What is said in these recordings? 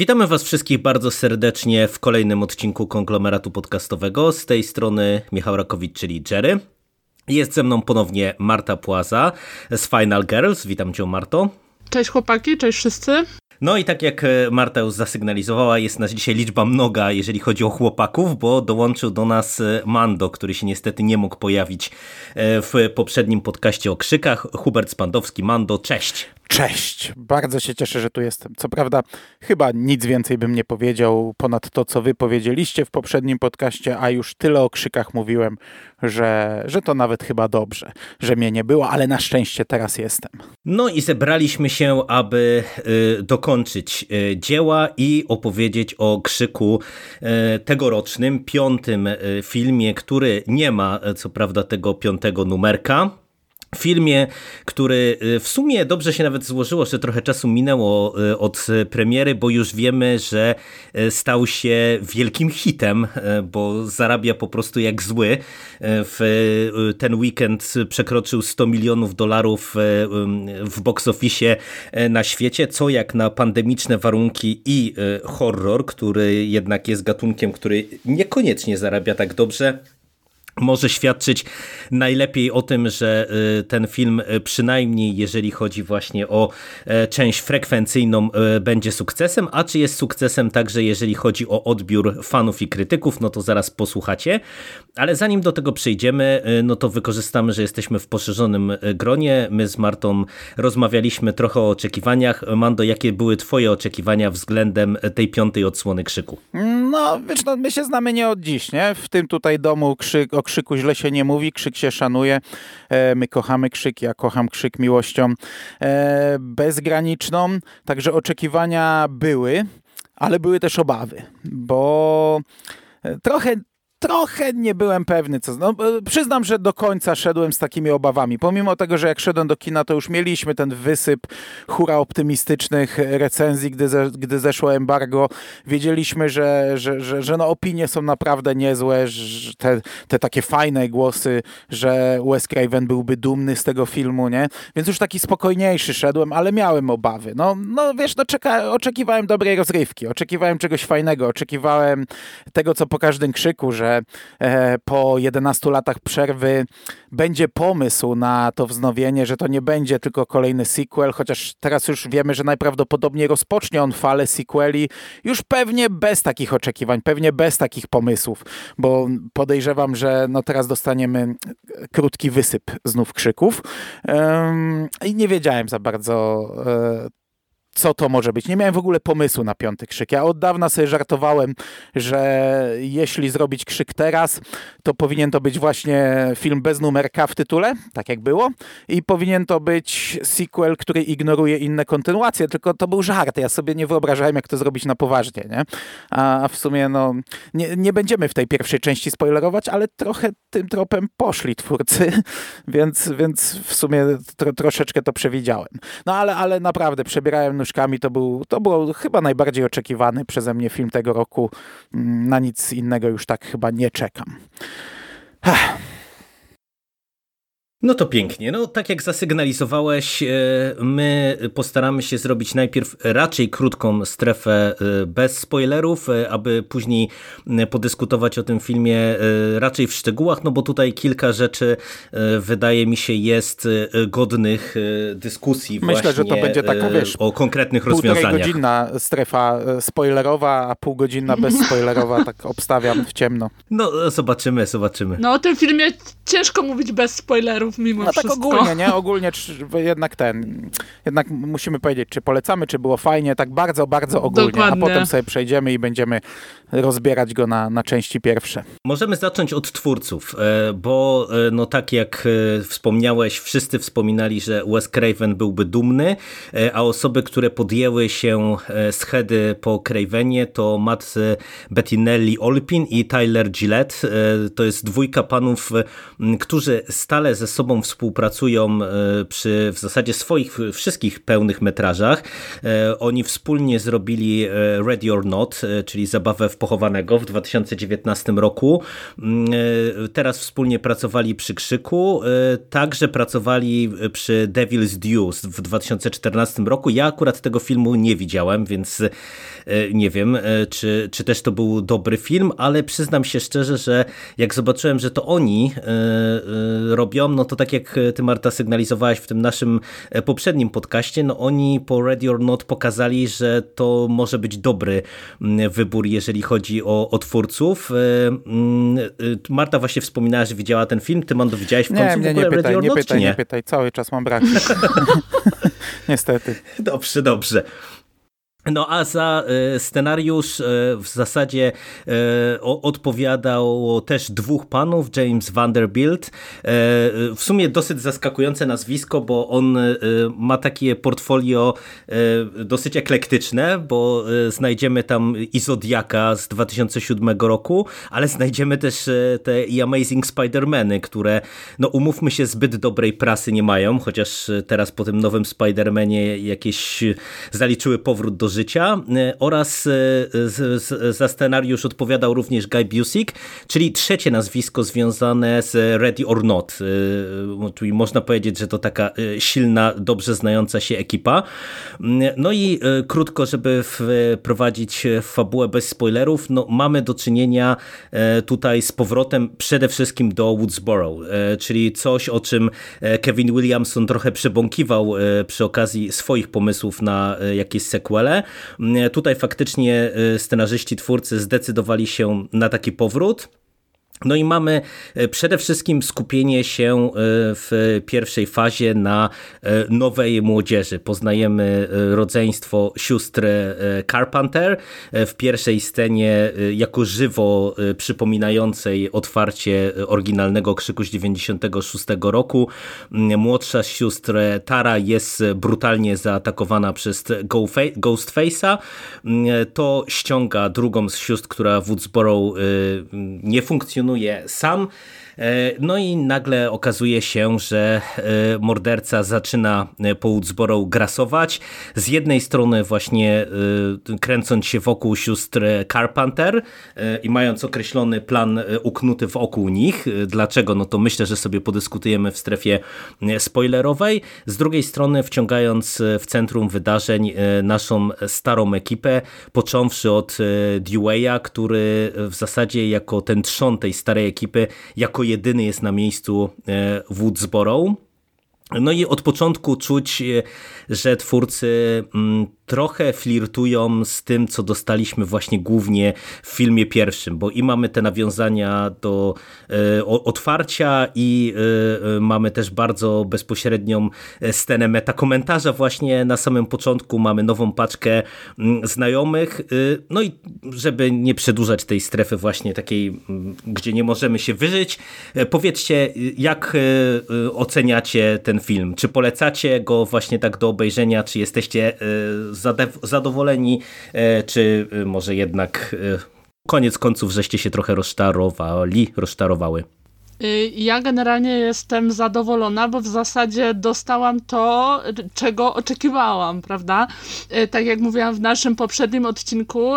Witamy Was wszystkich bardzo serdecznie w kolejnym odcinku konglomeratu podcastowego. Z tej strony Michał Rakowicz, czyli Jerry. Jest ze mną ponownie Marta Płaza z Final Girls. Witam Cię, Marto. Cześć chłopaki, cześć wszyscy. No i tak jak e, Marta już zasygnalizowała, jest nas dzisiaj liczba mnoga, jeżeli chodzi o chłopaków, bo dołączył do nas e, Mando, który się niestety nie mógł pojawić e, w poprzednim podcaście o krzykach. Hubert Spandowski. Mando, cześć. Cześć, bardzo się cieszę, że tu jestem. Co prawda, chyba nic więcej bym nie powiedział ponad to, co wy powiedzieliście w poprzednim podcaście, a już tyle o krzykach mówiłem, że, że to nawet chyba dobrze, że mnie nie było, ale na szczęście teraz jestem. No i zebraliśmy się, aby y, dokończyć y, dzieła i opowiedzieć o krzyku y, tegorocznym, piątym filmie, który nie ma co prawda tego piątego numerka filmie, który y, w sumie dobrze się nawet złożyło, że trochę czasu minęło y, od premiery, bo już wiemy, że y, stał się wielkim hitem, bo zarabia po prostu jak zły. W ten weekend przekroczył 100 milionów dolarów w box office na świecie, co jak na pandemiczne warunki i horror, który jednak jest gatunkiem, który niekoniecznie zarabia tak dobrze, może świadczyć najlepiej o tym, że y, ten film y, przynajmniej jeżeli chodzi właśnie o e, część frekwencyjną e, będzie sukcesem, a czy jest sukcesem także jeżeli chodzi o odbiór fanów i krytyków, no to zaraz posłuchacie. Ale zanim do tego przejdziemy, y, no to wykorzystamy, że jesteśmy w poszerzonym gronie. My z Martą rozmawialiśmy trochę o oczekiwaniach. Mando, jakie były twoje oczekiwania względem tej piątej odsłony Krzyku? No, wiesz, no, my się znamy nie od dziś, nie? W tym tutaj domu krzyk, krzyku źle się nie mówi, krzyk się szanuje. E, my kochamy krzyk, ja kocham krzyk miłością e, bezgraniczną. Także oczekiwania były, ale były też obawy, bo e, trochę trochę nie byłem pewny, co. No, przyznam, że do końca szedłem z takimi obawami. Pomimo tego, że jak szedłem do kina, to już mieliśmy ten wysyp hura optymistycznych recenzji, gdy, ze, gdy zeszło embargo. Wiedzieliśmy, że, że, że, że no opinie są naprawdę niezłe, że te, te takie fajne głosy, że Wes Craven byłby dumny z tego filmu, nie? Więc już taki spokojniejszy szedłem, ale miałem obawy. No, no wiesz, no czeka, oczekiwałem dobrej rozrywki, oczekiwałem czegoś fajnego, oczekiwałem tego, co po każdym krzyku, że E, po 11 latach przerwy będzie pomysł na to wznowienie, że to nie będzie tylko kolejny sequel, chociaż teraz już wiemy, że najprawdopodobniej rozpocznie on falę sequeli, już pewnie bez takich oczekiwań, pewnie bez takich pomysłów, bo podejrzewam, że no teraz dostaniemy krótki wysyp znów krzyków. I nie wiedziałem za bardzo e, co to może być. Nie miałem w ogóle pomysłu na piąty krzyk. Ja od dawna sobie żartowałem, że jeśli zrobić krzyk teraz, to powinien to być właśnie film bez numerka w tytule, tak jak było, i powinien to być sequel, który ignoruje inne kontynuacje, tylko to był żart. Ja sobie nie wyobrażałem, jak to zrobić na poważnie, nie? A w sumie, no, nie, nie będziemy w tej pierwszej części spoilerować, ale trochę tym tropem poszli twórcy, więc, więc w sumie tro, troszeczkę to przewidziałem. No ale, ale naprawdę przebierałem nóżkami, to był, to był chyba najbardziej oczekiwany przeze mnie film tego roku. Mm, na nic innego już tak chyba nie czekam. No to pięknie. No tak jak zasygnalizowałeś, e, my postaramy się zrobić najpierw raczej krótką strefę e, bez spoilerów, e, aby później podyskutować o tym filmie raczej w szczegółach, no bo tutaj kilka rzeczy wydaje mi się jest godnych dyskusji Myślę, że to będzie taka, wiesz, o konkretnych rozwiązaniach. godzinna strefa spoilerowa, a półgodzinna bezspoilerowa, tak obstawiam w ciemno. No zobaczymy, zobaczymy. No o tym filmie ciężko mówić bez spoilerów mimo no tak wszystko. tak ogólnie, nie? Ogólnie jednak ten, jednak musimy powiedzieć, czy polecamy, czy było fajnie, tak bardzo, bardzo ogólnie, Dokładnie. a potem sobie przejdziemy i będziemy rozbierać go na, na części pierwsze. Możemy zacząć od twórców, e, bo e, no tak jak e, wspomniałeś, wszyscy wspominali, że Wes Craven byłby dumny, a osoby, które podjęły się schedy po Cravenie to Matt Bettinelli Olpin i Tyler Gillette. To jest dwójka panów, którzy stale ze sobą sobą współpracują przy w zasadzie swoich wszystkich pełnych metrażach. Oni wspólnie zrobili Ready or Not, czyli zabawę w pochowanego w 2019 roku. Mm, teraz wspólnie pracowali przy Krzyku, także pracowali przy Devil's Due w 2014 roku. Ja akurat tego filmu nie widziałem, więc nie wiem, czy, czy też to był dobry film, ale przyznam się szczerze, że jak zobaczyłem, że to oni e, e, robią, no to tak jak ty Marta sygnalizowałaś w tym naszym e, poprzednim podcaście, no oni po Ready or Not pokazali, że to może być dobry wybór, jeżeli chodzi o, o twórców. Marta właśnie wspominała, że widziała ten film, ty Mando widziałeś w końcu nie, nie, nie pytaj, Ready or nie Not, pytaj, nie? nie pytaj, cały czas mam brak. Niestety. Dobrze, dobrze. No a za e, scenariusz e, w zasadzie e, odpowiadało też dwóch panów, James Vanderbilt. W sumie dosyć zaskakujące nazwisko, bo on ma takie portfolio dosyć eklektyczne, bo znajdziemy tam i Zodiaka z 2007 roku, ale znajdziemy też te i Amazing Spider-Many, które no umówmy się zbyt dobrej prasy nie mają, chociaż teraz po tym nowym Spider-Manie jakieś zaliczyły powrót do życia e, oraz e, za scenariusz odpowiadał również Guy Busick, czyli trzecie nazwisko związane z Ready or Not, e, czyli można powiedzieć, że to taka silna, dobrze znająca się ekipa. No i krótko, żeby wprowadzić fabułę bez spoilerów, no mamy do czynienia tutaj z powrotem przede wszystkim do Woodsboro, czyli coś, o czym Kevin Williamson trochę przebąkiwał przy okazji swoich pomysłów na jakieś sequele. Tutaj faktycznie scenarzyści, twórcy zdecydowali się na taki powrót. No i mamy e, przede wszystkim skupienie się e, w pierwszej fazie na e, nowej młodzieży. Poznajemy rodzeństwo sióstr Carpenter w pierwszej scenie jako żywo przypominającej otwarcie oryginalnego Krzyku z 96 roku. Młodsza sióstr Tara jest brutalnie zaatakowana przez Ghostface'a. To ściąga drugą z sióstr, która w Woodsboro nie funkcjonuje imenuje sam. No i nagle okazuje się, że e, morderca zaczyna e, po Woodsboro grasować. Z jednej strony właśnie kręcąc się wokół sióstr Carpenter i mając określony plan uknuty wokół nich. Dlaczego? No to myślę, że sobie podyskutujemy w strefie spoilerowej. Z drugiej strony wciągając w centrum wydarzeń naszą starą ekipę, począwszy od Dewey'a, który w zasadzie jako ten trzon tej starej ekipy, jako jedyny jest na miejscu e, Woodsboro. No i od początku czuć, e, że twórcy mm, trochę flirtują z tym, co dostaliśmy właśnie głównie w filmie pierwszym, bo i mamy te nawiązania do e, otwarcia i e, mamy też bardzo bezpośrednią scenę metakomentarza właśnie na samym początku, mamy nową paczkę mm, znajomych, no i żeby nie przedłużać tej strefy właśnie takiej, mm, gdzie nie możemy się wyżyć, powiedzcie, jak oceniacie ten film? Czy polecacie go właśnie tak do obejrzenia? Czy jesteście e, zadowoleni? E, czy e, może jednak koniec końców żeście się trochę rozczarowali, rozczarowały? Y, ja generalnie jestem zadowolona, bo w zasadzie dostałam to, czego oczekiwałam, prawda? Tak jak mówiłam w naszym poprzednim odcinku,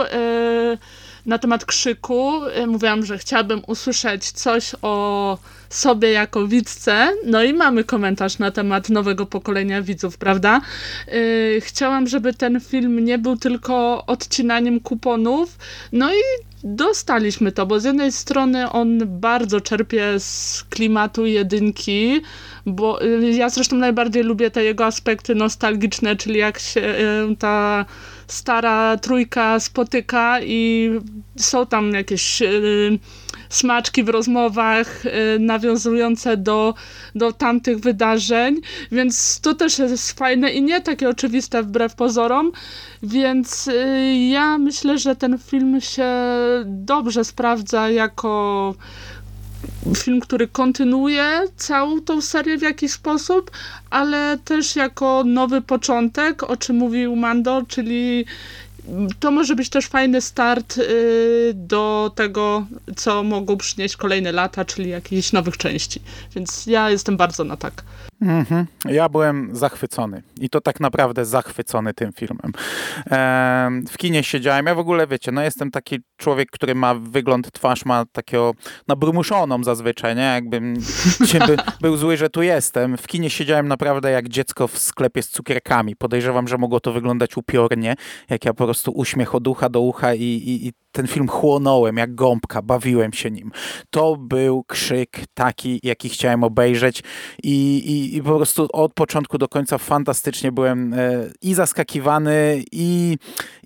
na temat krzyku. Mówiłam, że chciałabym usłyszeć coś o sobie jako widzce. No i mamy komentarz na temat nowego pokolenia widzów, prawda? Yy, chciałam, żeby ten film nie był tylko odcinaniem kuponów. No i dostaliśmy to, bo z jednej strony on bardzo czerpie z klimatu jedynki, bo yy, ja zresztą najbardziej lubię te jego aspekty nostalgiczne, czyli jak się yy, ta stara trójka spotyka i są tam jakieś y, smaczki w rozmowach y, nawiązujące do, do tamtych wydarzeń, więc to też jest fajne i nie takie oczywiste wbrew pozorom, więc y, ja myślę, że ten film się dobrze sprawdza jako film, który kontynuuje całą tą serię w jakiś sposób, ale też jako nowy początek, o czym mówił Mando, czyli to może być też fajny start y, do tego, co mogą przynieść kolejne lata, czyli jakichś nowych części. Więc ja jestem bardzo na tak. Mhm. Ja byłem zachwycony i to tak naprawdę zachwycony tym filmem. W kinie siedziałem, ja w ogóle wiecie, no jestem taki człowiek, który ma wygląd, twarz ma takiego nabrmuszoną zazwyczaj, nie? Jakbym by, był zły, że tu jestem. W kinie siedziałem naprawdę jak dziecko w sklepie z cukierkami. Podejrzewam, że mogło to wyglądać upiornie, jak ja po prostu uśmiech od ucha do ucha i, i, i ten film chłonąłem jak gąbka, bawiłem się nim. To był krzyk taki, jaki chciałem obejrzeć i, i, i po prostu od początku do końca fantastycznie byłem e, i zaskakiwany i,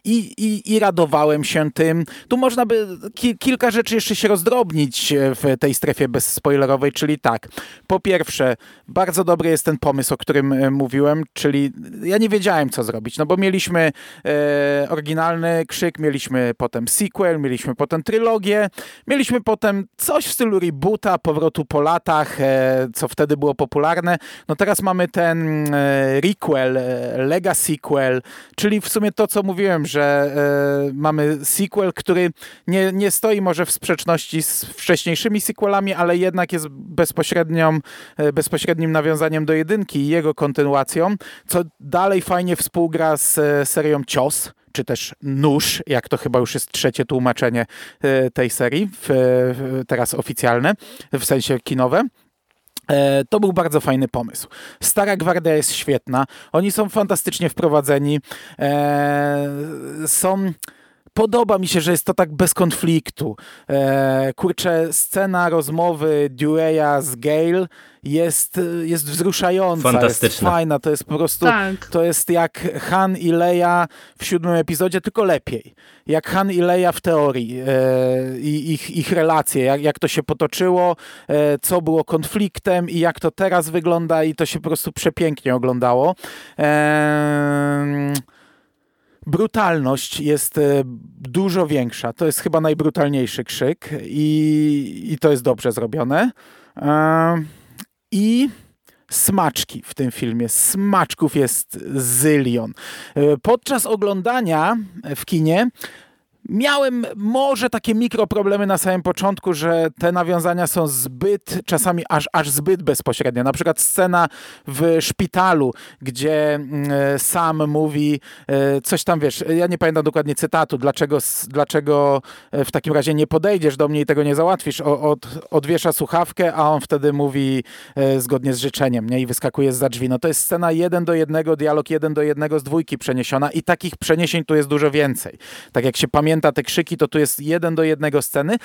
i, i, i radowałem się tym. Tu można by ki kilka rzeczy jeszcze się rozdrobnić w tej strefie bezspoilerowej, czyli tak. Po pierwsze, bardzo dobry jest ten pomysł, o którym e, mówiłem, czyli ja nie wiedziałem, co zrobić, no bo mieliśmy e, oryginalny krzyk, mieliśmy potem sequel, mieliśmy potem trylogię, mieliśmy potem coś w stylu reboota, powrotu po latach, e, co wtedy było popularne. No teraz mamy ten e, requel, e, lega sequel, czyli w sumie to, co mówiłem, że e, mamy sequel, który nie, nie stoi może w sprzeczności z wcześniejszymi sequelami, ale jednak jest bezpośrednią, e, bezpośrednim nawiązaniem do jedynki i jego kontynuacją, co dalej fajnie współgra z e, serią Cios, czy też Nóż, jak to chyba już jest trzecie tłumaczenie tej serii, w, teraz oficjalne, w sensie kinowe. E, to był bardzo fajny pomysł. Stara Gwardia jest świetna. Oni są fantastycznie wprowadzeni. E, są podoba mi się, że jest to tak bez konfliktu. E, kurczę, scena rozmowy Dueya z Gale jest, jest wzruszająca, Fantastyczna. jest fajna, to jest po prostu, tak. to jest jak Han i Leia w siódmym epizodzie, tylko lepiej. Jak Han i Leia w teorii e, i ich, ich relacje, jak, jak to się potoczyło, e, co było konfliktem i jak to teraz wygląda i to się po prostu przepięknie oglądało. E, brutalność jest e, dużo większa. To jest chyba najbrutalniejszy krzyk i, i to jest dobrze zrobione. E, I smaczki w tym filmie. Smaczków jest zylion. E, podczas oglądania w kinie Miałem może takie mikroproblemy na samym początku, że te nawiązania są zbyt, czasami aż, aż zbyt bezpośrednie. Na przykład scena w szpitalu, gdzie mm, sam mówi e, coś tam, wiesz, ja nie pamiętam dokładnie cytatu, dlaczego, dlaczego e, w takim razie nie podejdziesz do mnie i tego nie załatwisz. Od, odwiesza słuchawkę, a on wtedy mówi e, zgodnie z życzeniem nie? i wyskakuje za drzwi. No to jest scena jeden do jednego, dialog jeden do jednego z dwójki przeniesiona i takich przeniesień tu jest dużo więcej. Tak jak się pamięta pamięta te krzyki, to tu jest jeden do jednego sceny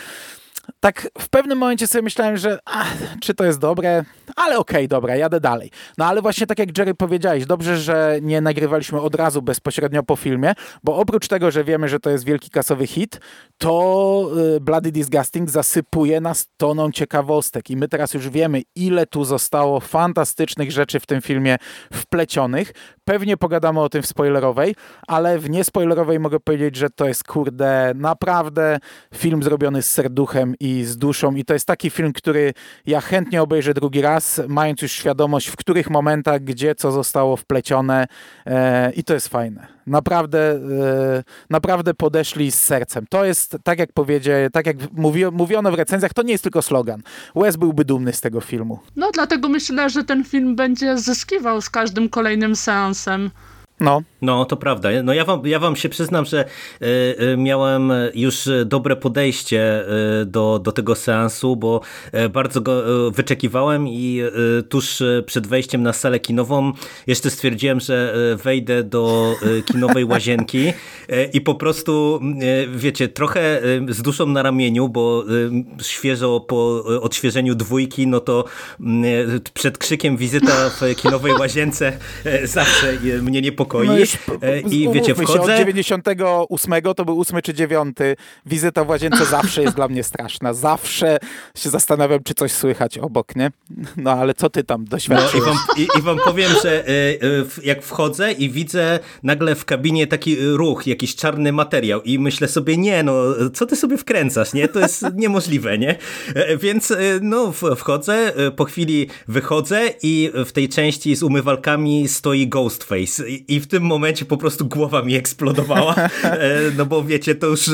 tak w pewnym momencie sobie myślałem, że ach, czy to jest dobre, ale okej, okay, dobra, jadę dalej. No ale właśnie tak jak Jerry powiedziałeś, dobrze, że nie nagrywaliśmy od razu bezpośrednio po filmie, bo oprócz tego, że wiemy, że to jest wielki kasowy hit, to y, Bloody Disgusting zasypuje nas toną ciekawostek i my teraz już wiemy, ile tu zostało fantastycznych rzeczy w tym filmie wplecionych. Pewnie pogadamy o tym w spoilerowej, ale w niespoilerowej mogę powiedzieć, że to jest kurde naprawdę film zrobiony z serduchem i z duszą i to jest taki film, który ja chętnie obejrzę drugi raz, mając już świadomość, w których momentach, gdzie co zostało wplecione e, i to jest fajne. Naprawdę, e, naprawdę podeszli z sercem. To jest, tak jak powiedzie, tak jak mówi, mówiono w recenzjach, to nie jest tylko slogan. Wes byłby dumny z tego filmu. No dlatego myślę, że ten film będzie zyskiwał z każdym kolejnym seansem. No. No, to prawda. No ja wam, ja wam się przyznam, że y, y, miałem już dobre podejście y, do, do tego seansu, bo bardzo go wyczekiwałem i tuż przed wejściem na salę kinową jeszcze stwierdziłem, że wejdę do kinowej łazienki i po prostu, wiecie, trochę z duszą na ramieniu, bo świeżo po odświeżeniu dwójki, no to przed krzykiem wizyta w kinowej łazience zawsze mnie niepokoi niepokoi. No już, e, I wiecie, wchodzę... Się, od 98 to był 8 czy 9. Wizyta w łazience zawsze jest dla mnie straszna. Zawsze się zastanawiam, czy coś słychać obok, nie? No ale co ty tam doświadczyłeś? No, i, wam, i, I wam powiem, że e, e, jak wchodzę i widzę nagle w kabinie taki ruch, jakiś czarny materiał i myślę sobie, nie no, co ty sobie wkręcasz, nie? To jest niemożliwe, nie? Więc no, wchodzę, po chwili wychodzę i w tej części z umywalkami stoi Ghostface i w tym momencie po prostu głowa mi eksplodowała, no bo wiecie, to już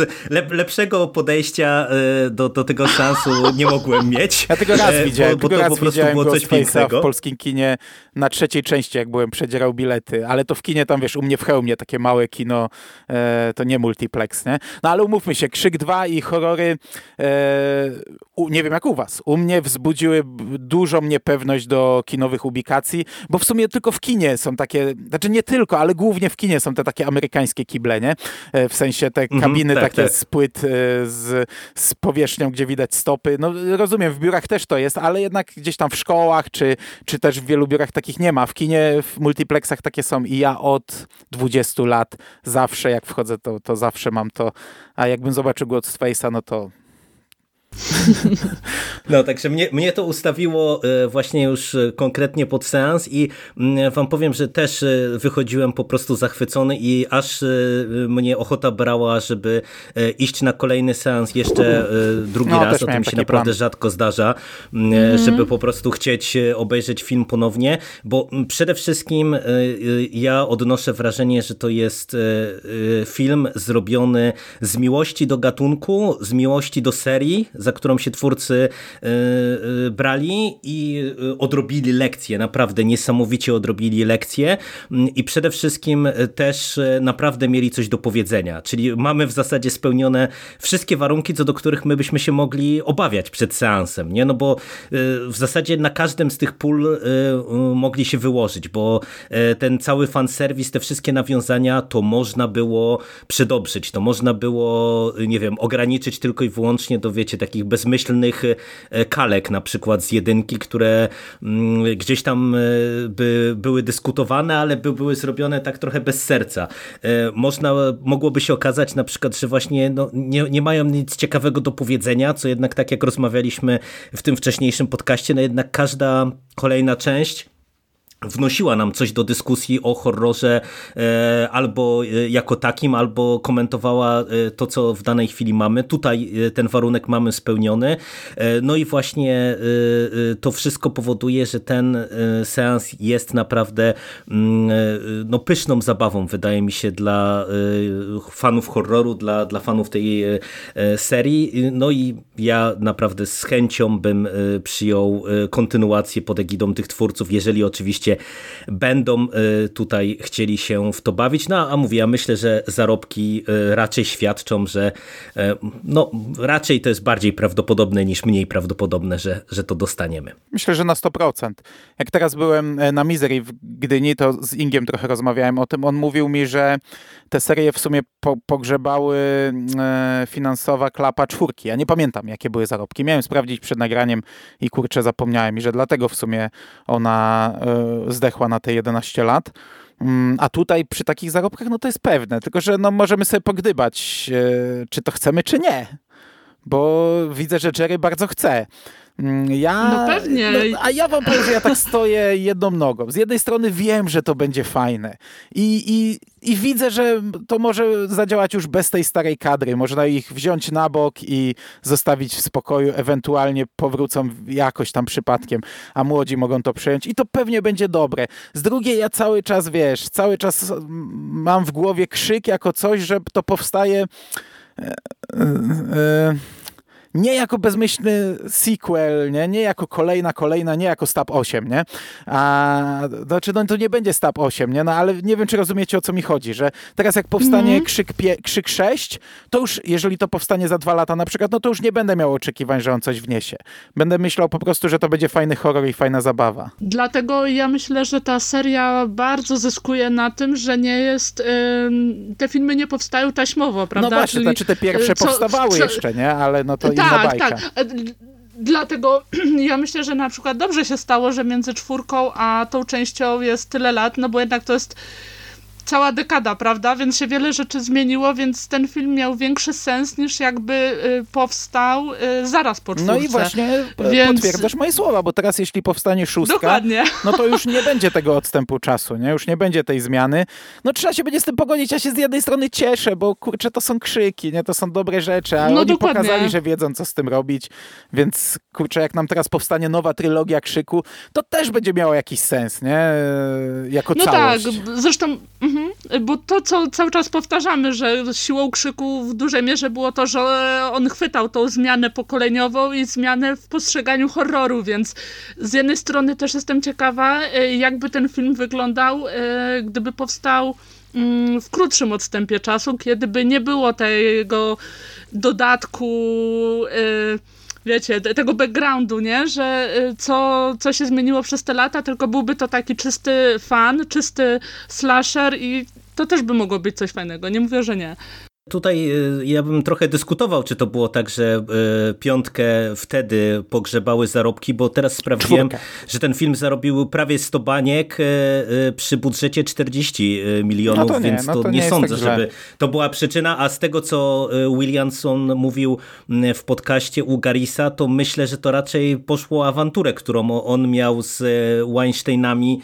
lepszego podejścia do, do tego szansu nie mogłem mieć. Ja tego raz widziałem, bo, bo to raz po prostu było coś pięknego. w polskim kinie na trzeciej części, jak byłem, przedzierał bilety, ale to w kinie tam, wiesz, u mnie w Chełmie takie małe kino, e, to nie multiplex, nie? No ale umówmy się, Krzyk 2 i horrory, e, u, nie wiem jak u was, u mnie wzbudziły dużą niepewność do kinowych ubikacji, bo w sumie tylko w kinie są takie, znaczy nie tylko, ale głównie w kinie są te takie amerykańskie kible, nie? E, w sensie te mhm, kabiny mm tak, takie tak. z płyt e, z, z powierzchnią, gdzie widać stopy. No rozumiem, w biurach też to jest, ale jednak gdzieś tam w szkołach, czy, czy też w wielu biurach takich nie ma. W kinie, w multiplexach takie są i ja od 20 lat zawsze jak wchodzę, to, to zawsze mam to, a jakbym zobaczył Ghostface'a, no to No, także mnie, mnie to ustawiło e, właśnie już e, konkretnie pod seans i mm, wam powiem, że też e, wychodziłem po prostu zachwycony i aż mnie ochota brała, żeby iść na kolejny seans jeszcze drugi no, raz. O tym się naprawdę plan. rzadko zdarza, mm, żeby po prostu chcieć obejrzeć film ponownie, bo mm, przede wszystkim ja odnoszę wrażenie, że to jest film zrobiony z miłości do gatunku, z miłości do serii, za którą się twórcy e, e, brali i e, odrobili lekcje, naprawdę niesamowicie odrobili lekcje mm, i przede wszystkim też naprawdę mieli coś do powiedzenia, czyli mamy w zasadzie spełnione wszystkie warunki, co do których my byśmy się mogli obawiać przed seansem, nie? No bo w zasadzie na każdym z tych pól mogli się wyłożyć, bo ten cały fanserwis, te wszystkie nawiązania, to można było przedobrzyć, to można było, nie wiem, ograniczyć tylko i wyłącznie do, wiecie, takich bezmyślnych e, kalek na przykład z jedynki, które mm, gdzieś tam e, by były dyskutowane, ale by były zrobione tak trochę bez serca. E, można, mogłoby się okazać na przykład, że właśnie no, nie, nie mają nic ciekawego do powiedzenia, co jednak tak jak rozmawialiśmy w tym wcześniejszym podcaście, no jednak każda kolejna część wnosiła nam coś do dyskusji o horrorze e, albo e, jako takim, albo komentowała e, to, co w danej chwili mamy. Tutaj ten warunek mamy spełniony. No i właśnie to wszystko powoduje, że ten seans jest naprawdę mm, no, pyszną zabawą, wydaje mi się, dla fanów horroru, dla, dla fanów tej serii. No i ja naprawdę z chęcią bym przyjął kontynuację pod egidą tych twórców, jeżeli oczywiście będą y, tutaj chcieli się w to bawić. No a mówię, ja myślę, że zarobki y, raczej świadczą, że y, no, raczej to jest bardziej prawdopodobne niż mniej prawdopodobne, że, że to dostaniemy. Myślę, że na 100%. Jak teraz byłem e, na Misery w Gdyni, to z Ingiem trochę rozmawiałem o tym. On mówił mi, że te serie w sumie po, pogrzebały e, finansowa klapa czwórki. Ja nie pamiętam, jakie były zarobki. Miałem sprawdzić przed nagraniem i kurczę zapomniałem i że dlatego w sumie ona e, zdechła na te 11 lat. Mm, a tutaj przy takich zarobkach, no to jest pewne, tylko że no możemy sobie pogdybać, e, czy to chcemy, czy nie. Bo widzę, że Jerry bardzo chce. Mm, ja, no pewnie. No, a ja wam powiem, że ja tak stoję jedną nogą. Z jednej strony wiem, że to będzie fajne i, i, i widzę, że to może zadziałać już bez tej starej kadry. Można ich wziąć na bok i zostawić w spokoju, ewentualnie powrócą jakoś tam przypadkiem, a młodzi mogą to przejąć i to pewnie będzie dobre. Z drugiej ja cały czas, wiesz, cały czas mam w głowie krzyk jako coś, że to powstaje... E, e, e, nie jako bezmyślny sequel, nie, nie jako kolejna, kolejna, nie jako Stab 8, nie? A, znaczy, no to nie będzie Stab 8, nie? No ale nie wiem, czy rozumiecie, o co mi chodzi, że teraz jak powstanie mm -hmm. krzyk, pie, krzyk 6, to już, jeżeli to powstanie za dwa lata na przykład, no to już nie będę miał oczekiwań, że on coś wniesie. Będę myślał po prostu, że to będzie fajny horror i fajna zabawa. Dlatego ja myślę, że ta seria bardzo zyskuje na tym, że nie jest, te filmy nie powstają taśmowo, prawda? No właśnie, Czyli, znaczy te pierwsze co, powstawały co, jeszcze, nie? Ale no to tak, bajka. Tak, e, Dlatego ja myślę, że na przykład dobrze się stało, że między czwórką a tą częścią jest tyle lat, no bo jednak to jest cała dekada, prawda? Więc się wiele rzeczy zmieniło, więc ten film miał większy sens niż jakby y, powstał y, zaraz po czwórce. No i właśnie e, więc... potwierdzasz moje słowa, bo teraz jeśli powstanie szóstka, Dokładnie. no to już nie będzie tego odstępu czasu, nie? Już nie będzie tej zmiany. No trzeba się będzie z tym pogodzić. Ja się z jednej strony cieszę, bo kurczę, to są krzyki, nie? To są dobre rzeczy, a no, oni dokładnie. pokazali, że wiedzą, co z tym robić, więc kurczę, jak nam teraz powstanie nowa trylogia krzyku, to też będzie miało jakiś sens, nie? Jako no całość. No tak, zresztą mhm Mhm. Bo to, co cały czas powtarzamy, że siłą krzyku w dużej mierze było to, że on chwytał tą zmianę pokoleniową i zmianę w postrzeganiu horroru, więc z jednej strony też jestem ciekawa, e, jakby ten film wyglądał, e, gdyby powstał mm, w krótszym odstępie czasu, kiedy by nie było tego dodatku e, wiecie, tego backgroundu, nie? Że y, co, co się zmieniło przez te lata, tylko byłby to taki czysty fan, czysty slasher i to też by mogło być coś fajnego. Nie mówię, że nie. Tutaj y, ja bym trochę dyskutował, czy to było tak, że y, piątkę wtedy pogrzebały zarobki, bo teraz sprawdziłem, Czwórka. że ten film zarobił prawie 100 baniek y, przy budżecie 40 milionów, no więc no to, to nie, nie sądzę, tak żeby to była przyczyna, a z tego, co Williamson mówił w podcaście u Garisa, to myślę, że to raczej poszło awanturę, którą on miał z Weinsteinami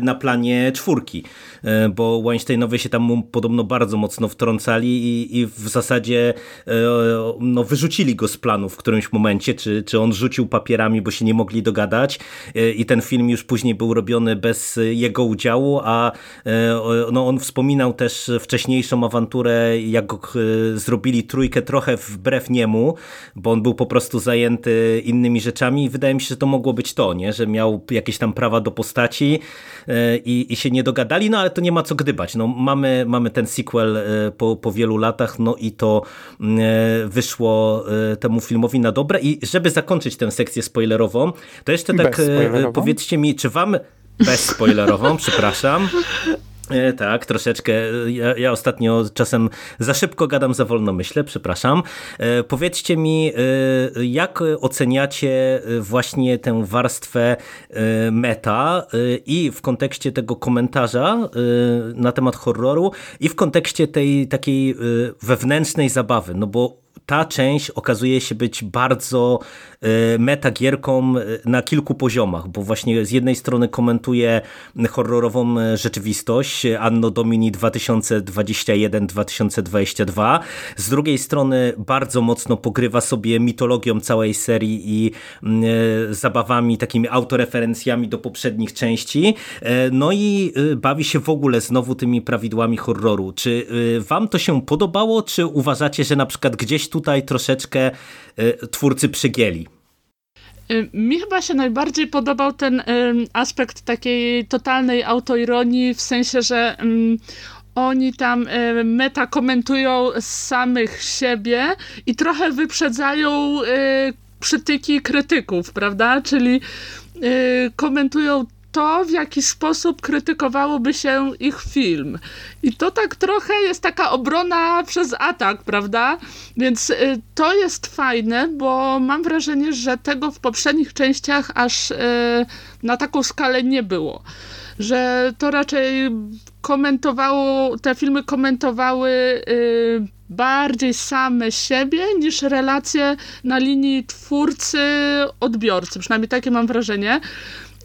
na planie czwórki, bo Weinsteinowie się tam podobno bardzo mocno wtrącali i i, w zasadzie e, no, wyrzucili go z planu w którymś momencie, czy, czy on rzucił papierami, bo się nie mogli dogadać e, i ten film już później był robiony bez jego udziału, a e, no, on wspominał też wcześniejszą awanturę, jak zrobili trójkę trochę wbrew niemu, bo on był po prostu zajęty innymi rzeczami i wydaje mi się, że to mogło być to, nie? że miał jakieś tam prawa do postaci i, i się nie dogadali, no ale to nie ma co gdybać. No, mamy, mamy ten sequel po, po wielu latach, latach, no i to mm, e, wyszło e, temu filmowi na dobre. I żeby zakończyć tę sekcję spoilerową, to jeszcze tak e, powiedzcie mi, czy wam bezspoilerową, przepraszam. E, tak, troszeczkę. Ja, ja, ostatnio czasem za szybko gadam, za wolno myślę, przepraszam. E, powiedzcie mi, e, jak oceniacie właśnie tę warstwę meta i w kontekście tego komentarza na temat horroru i w kontekście tej takiej wewnętrznej zabawy, no bo ta część okazuje się być bardzo metagierką e, na kilku poziomach, bo właśnie z jednej strony komentuje horrorową e, rzeczywistość Anno Domini 2021-2022, z drugiej strony bardzo mocno pogrywa sobie mitologią całej serii i zabawami, takimi autoreferencjami do poprzednich części, no i bawi się w ogóle znowu tymi prawidłami horroru. Czy wam to się podobało, czy uważacie, że na przykład gdzieś tu tutaj troszeczkę y, twórcy przygięli. Y, mi chyba się najbardziej podobał ten aspekt takiej totalnej autoironii, w sensie, że oni tam y, meta komentują samych siebie i trochę wyprzedzają przytyki krytyków, prawda? Czyli komentują to, w jaki sposób krytykowałoby się ich film. I to tak trochę jest taka obrona przez atak, prawda? Więc y, to jest fajne, bo mam wrażenie, że tego w poprzednich częściach aż y, na taką skalę nie było. Że to raczej komentowało, te filmy komentowały y, bardziej same siebie niż relacje na linii twórcy-odbiorcy. Przynajmniej takie mam wrażenie.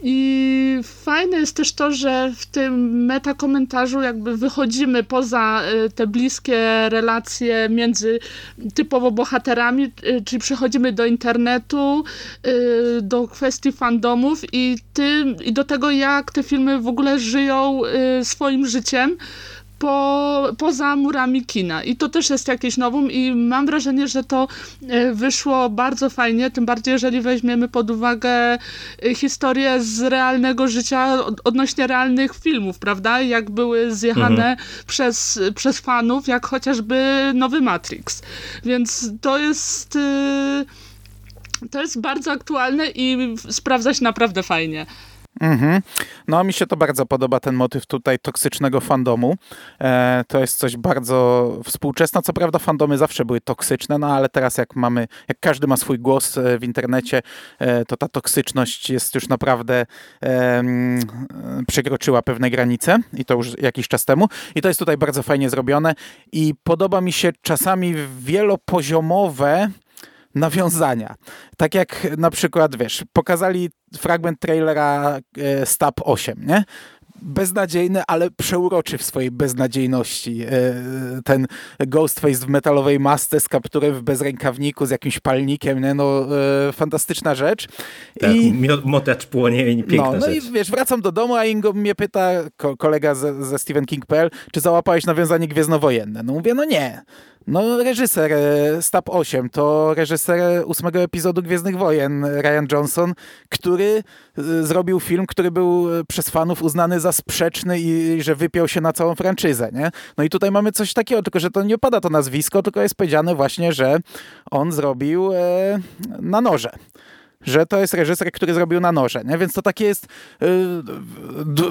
I fajne jest też to, że w tym metakomentarzu jakby wychodzimy poza y, te bliskie relacje między typowo bohaterami, y, czyli przechodzimy do internetu, y, do kwestii fandomów i, tym, i do tego, jak te filmy w ogóle żyją swoim życiem po, poza murami kina. I to też jest jakieś nowum i mam wrażenie, że to e, wyszło bardzo fajnie, tym bardziej jeżeli weźmiemy pod uwagę e, historię z realnego życia odnośnie realnych filmów, prawda? Jak były zjechane mhm. przez, przez fanów, jak chociażby nowy Matrix. Więc to jest e, to jest bardzo aktualne i sprawdza się naprawdę fajnie. Mhm. No, mi się to bardzo podoba, ten motyw tutaj toksycznego fandomu. E, to jest coś bardzo współczesne. Co prawda, fandomy zawsze były toksyczne, no ale teraz, jak mamy, jak każdy ma swój głos e, w internecie, e, to ta toksyczność jest już naprawdę e, przekroczyła pewne granice i to już jakiś czas temu. I to jest tutaj bardzo fajnie zrobione. I podoba mi się czasami wielopoziomowe nawiązania. Tak jak na przykład, wiesz, pokazali fragment trailera e, Stab 8, nie? beznadziejny, ale przeuroczy w swojej beznadziejności. E, ten Ghostface w metalowej masce z kapturem w bezrękawniku, z jakimś palnikiem, nie? no e, fantastyczna rzecz. Tak, I, motacz płonie, piękna no, no rzecz. i wiesz, wracam do domu, a Ingo mnie pyta, kolega ze, ze Stephen King.pl, czy załapałeś nawiązanie gwiezdnowojenne? No mówię, no nie. No, reżyser e, Stab 8 to reżyser ósmego epizodu Gwiezdnych Wojen, Ryan Johnson, który e, zrobił film, który był e, przez fanów uznany za sprzeczny i że wypiął się na całą franczyzę, nie? No i tutaj mamy coś takiego, tylko że to nie opada to nazwisko, tylko jest powiedziane właśnie, że on zrobił e, na noże że to jest reżyser, który zrobił na noże, nie? więc to takie jest y,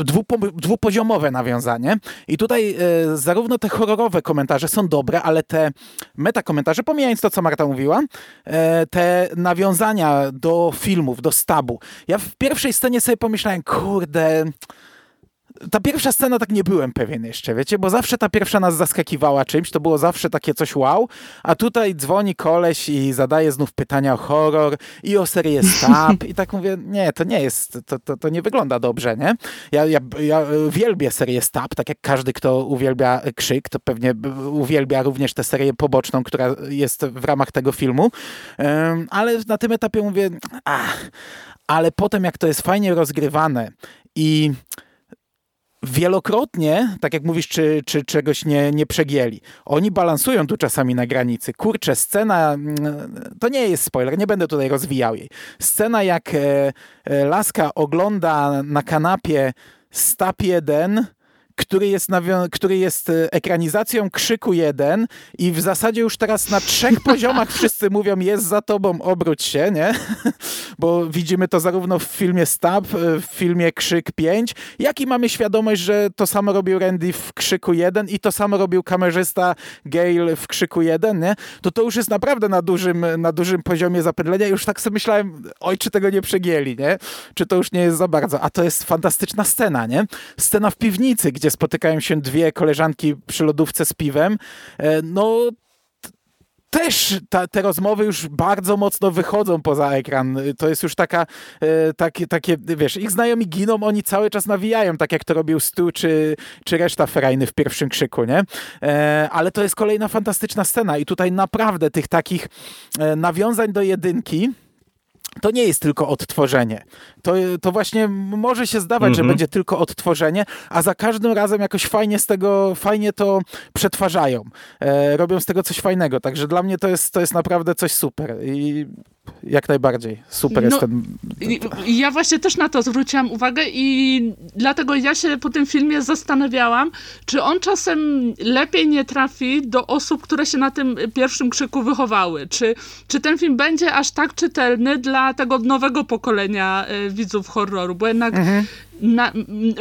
dwupo, dwupoziomowe nawiązanie. I tutaj y, zarówno te horrorowe komentarze są dobre, ale te metakomentarze, pomijając to, co Marta mówiła, y, te nawiązania do filmów, do stabu. Ja w pierwszej scenie sobie pomyślałem, kurde ta pierwsza scena tak nie byłem pewien jeszcze, wiecie, bo zawsze ta pierwsza nas zaskakiwała czymś, to było zawsze takie coś wow, a tutaj dzwoni koleś i zadaje znów pytania o horror i o serię Stab. I tak mówię, nie, to nie jest, to, to, to nie wygląda dobrze, nie? Ja, ja, ja uwielbię serię Stab, tak jak każdy, kto uwielbia Krzyk, to pewnie uwielbia również tę serię poboczną, która jest w ramach tego filmu, ale na tym etapie mówię, ach, ale potem jak to jest fajnie rozgrywane i wielokrotnie, tak jak mówisz, czy, czy czegoś nie, nie przegięli. Oni balansują tu czasami na granicy. Kurczę, scena, mm, to nie jest spoiler, nie będę tutaj rozwijał jej. Scena jak e, e, Laska ogląda na kanapie Stap 1 który jest, który jest e, ekranizacją Krzyku 1 i w zasadzie już teraz na trzech poziomach wszyscy mówią jest za tobą, obróć się, nie? Bo widzimy to zarówno w filmie Stab, e, w filmie Krzyk 5, jak i mamy świadomość, że to samo robił Randy w Krzyku 1 i to samo robił kamerzysta Gale w Krzyku 1, nie? To to już jest naprawdę na dużym, na dużym poziomie zapędlenia. Już tak sobie myślałem, oj, czy tego nie przegięli, nie? Czy to już nie jest za bardzo? A to jest fantastyczna scena, nie? Scena w piwnicy, gdzie spotykają się dwie koleżanki przy lodówce z piwem, e, no też ta, te rozmowy już bardzo mocno wychodzą poza ekran. To jest już taka, e, takie, takie, wiesz, ich znajomi giną, oni cały czas nawijają, tak jak to robił Stu czy, czy reszta Ferajny w pierwszym krzyku, nie? E, ale to jest kolejna fantastyczna scena i tutaj naprawdę tych takich e, nawiązań do jedynki, to nie jest tylko odtworzenie. To, to właśnie może się zdawać, mm -hmm. że mhm. będzie tylko odtworzenie, a za każdym razem jakoś fajnie z tego, fajnie to przetwarzają. E, robią z tego coś fajnego. Także dla mnie to jest, to jest naprawdę coś super. I jak najbardziej. Super no, jest ten... Ja właśnie też na to zwróciłam uwagę i dlatego ja się po tym filmie zastanawiałam, czy on czasem lepiej nie trafi do osób, które się na tym pierwszym krzyku wychowały. Czy, czy ten film będzie aż tak czytelny dla tego nowego pokolenia y, widzów horroru, bo jednak mhm na,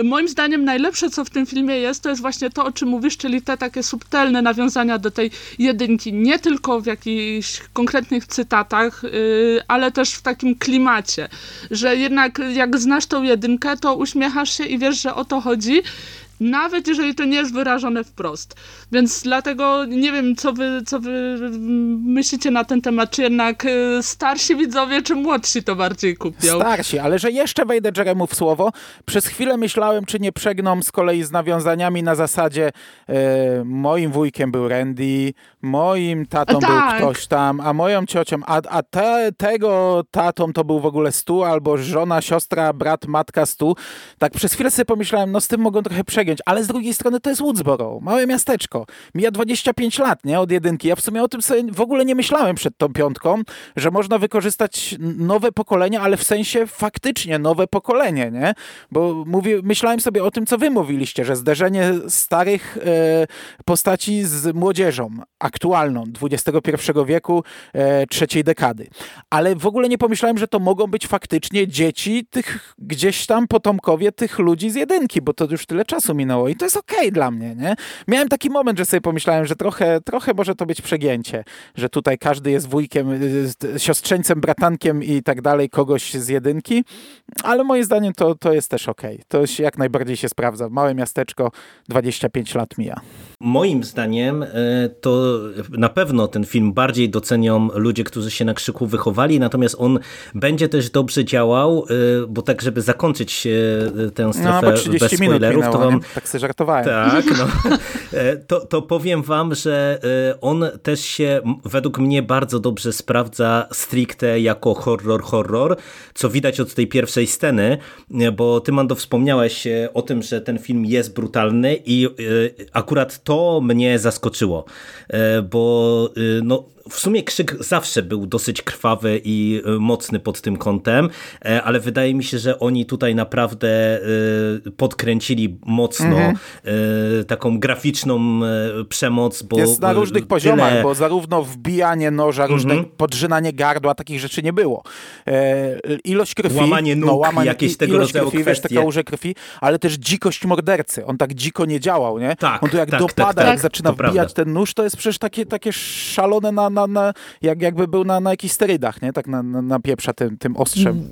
moim zdaniem najlepsze, co w tym filmie jest, to jest właśnie to, o czym mówisz, czyli te takie subtelne nawiązania do tej jedynki. Nie tylko w jakichś konkretnych cytatach, yy, ale też w takim klimacie, że jednak jak znasz tą jedynkę, to uśmiechasz się i wiesz, że o to chodzi nawet jeżeli to nie jest wyrażone wprost. Więc dlatego nie wiem, co wy, co wy myślicie na ten temat, czy jednak y, starsi widzowie, czy młodsi to bardziej kupią? Starsi, ale że jeszcze wejdę Jeremu w słowo, przez chwilę myślałem, czy nie przegną z kolei z nawiązaniami na zasadzie e, moim wujkiem był Randy, moim tatą tak. był ktoś tam, a moją ciocią, a, a te, tego tatą to był w ogóle Stu, albo żona, siostra, brat, matka Stu. Tak przez chwilę sobie pomyślałem, no z tym mogą trochę przegiąć, ale z drugiej strony to jest Woodsboro, małe miasteczko. Mija 25 lat, nie, od jedynki. Ja w sumie o tym sobie w ogóle nie myślałem przed tą piątką, że można wykorzystać nowe pokolenie, ale w sensie faktycznie nowe pokolenie, nie? Bo myślałem sobie o tym, co wy mówiliście, że zderzenie starych e, postaci z młodzieżą aktualną XXI wieku, e, trzeciej dekady. Ale w ogóle nie pomyślałem, że to mogą być faktycznie dzieci tych gdzieś tam potomkowie tych ludzi z jedynki, bo to już tyle czasu minęło i to jest okej okay dla mnie, nie? Miałem taki moment, że sobie pomyślałem, że trochę, trochę może to być przegięcie, że tutaj każdy jest wujkiem, y, siostrzeńcem, bratankiem i tak dalej, kogoś z jedynki, ale moim zdaniem to, to jest też okej. Okay. To się jak najbardziej się sprawdza. Małe miasteczko, 25 lat mija. Moim zdaniem e, to na pewno ten film bardziej docenią ludzie, którzy się na krzyku wychowali, natomiast on będzie też dobrze działał, e, bo tak, żeby zakończyć e, tę strefę no, bez spoilerów, minęło, to wam... Tak sobie żartowałem. Tak, no, to, to powiem wam, że on też się według mnie bardzo dobrze sprawdza stricte jako horror, horror, co widać od tej pierwszej sceny, bo ty, Mando, wspomniałeś o tym, że ten film jest brutalny i akurat to mnie zaskoczyło, bo y, no, w sumie krzyk zawsze był dosyć krwawy i y, mocny pod tym kątem, e, ale wydaje mi się, że oni tutaj naprawdę y, podkręcili mocno mhm. taką graficzną przemoc. Bo Jest na różnych tyle... poziomach, bo zarówno wbijanie noża, różne mhm. podrzynanie gardła, takich rzeczy nie było. E, ilość krwi, łamanie nóg, no, łamanie, jakieś tego rodzaju krwi, kwestie. Wiesz, taka łuże krwi, ale też dzikość mordercy. On tak dziko nie działał, nie? Tak, On tu jak tak, dopada, tak, jak tak, zaczyna wbijać prawda. ten nóż, to jest przecież takie, takie szalone na, na, na jak, jakby był na, na jakichś sterydach, nie? Tak na, na, na pieprza tym, tym ostrzem.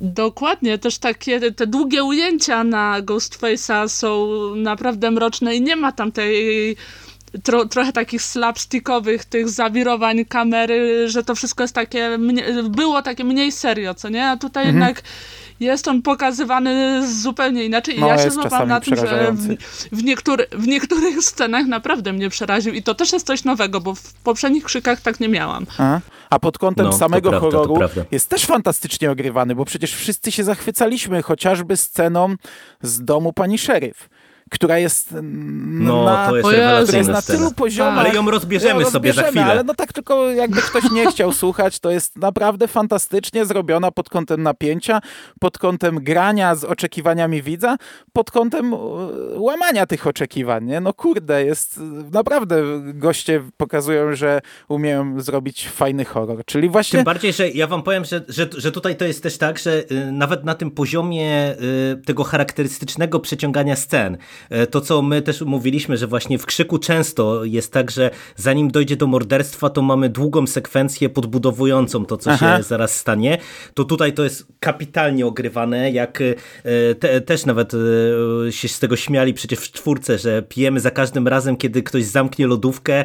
Dokładnie, też takie te długie ujęcia na Ghostface'a są naprawdę mroczne i nie ma tam tej tro, trochę takich slapstickowych tych zawirowań kamery, że to wszystko jest takie, było takie mniej serio, co nie? A tutaj mhm. jednak jest on pokazywany zupełnie inaczej. I no, ja się złapałam na tym, że w, w, niektóry, w niektórych scenach naprawdę mnie przeraził. I to też jest coś nowego, bo w poprzednich krzykach tak nie miałam. A, a pod kątem no, samego prawda, horroru jest też fantastycznie ogrywany, bo przecież wszyscy się zachwycaliśmy chociażby sceną z domu pani szeryf która jest no, na, to jest, która jest na tylu poziomach. Ale ją rozbierzemy, ją sobie za chwilę. Ale no tak tylko jakby ktoś nie chciał słuchać, to jest naprawdę fantastycznie zrobiona pod kątem napięcia, pod kątem grania z oczekiwaniami widza, pod kątem e, łamania tych oczekiwań. Nie? No kurde, jest naprawdę goście pokazują, że umieją zrobić fajny horror. Czyli właśnie... Tym bardziej, że ja wam powiem, że, że, że tutaj to jest też tak, że y, nawet na tym poziomie y, tego charakterystycznego przeciągania scen, E, to, co my też mówiliśmy, że właśnie w krzyku często jest tak, że zanim dojdzie do morderstwa, to mamy długą sekwencję podbudowującą to, co Aha. się zaraz stanie. To tutaj to jest kapitalnie ogrywane, jak e, te, też nawet e, się z tego śmiali przecież w czwórce, że pijemy za każdym razem, kiedy ktoś zamknie lodówkę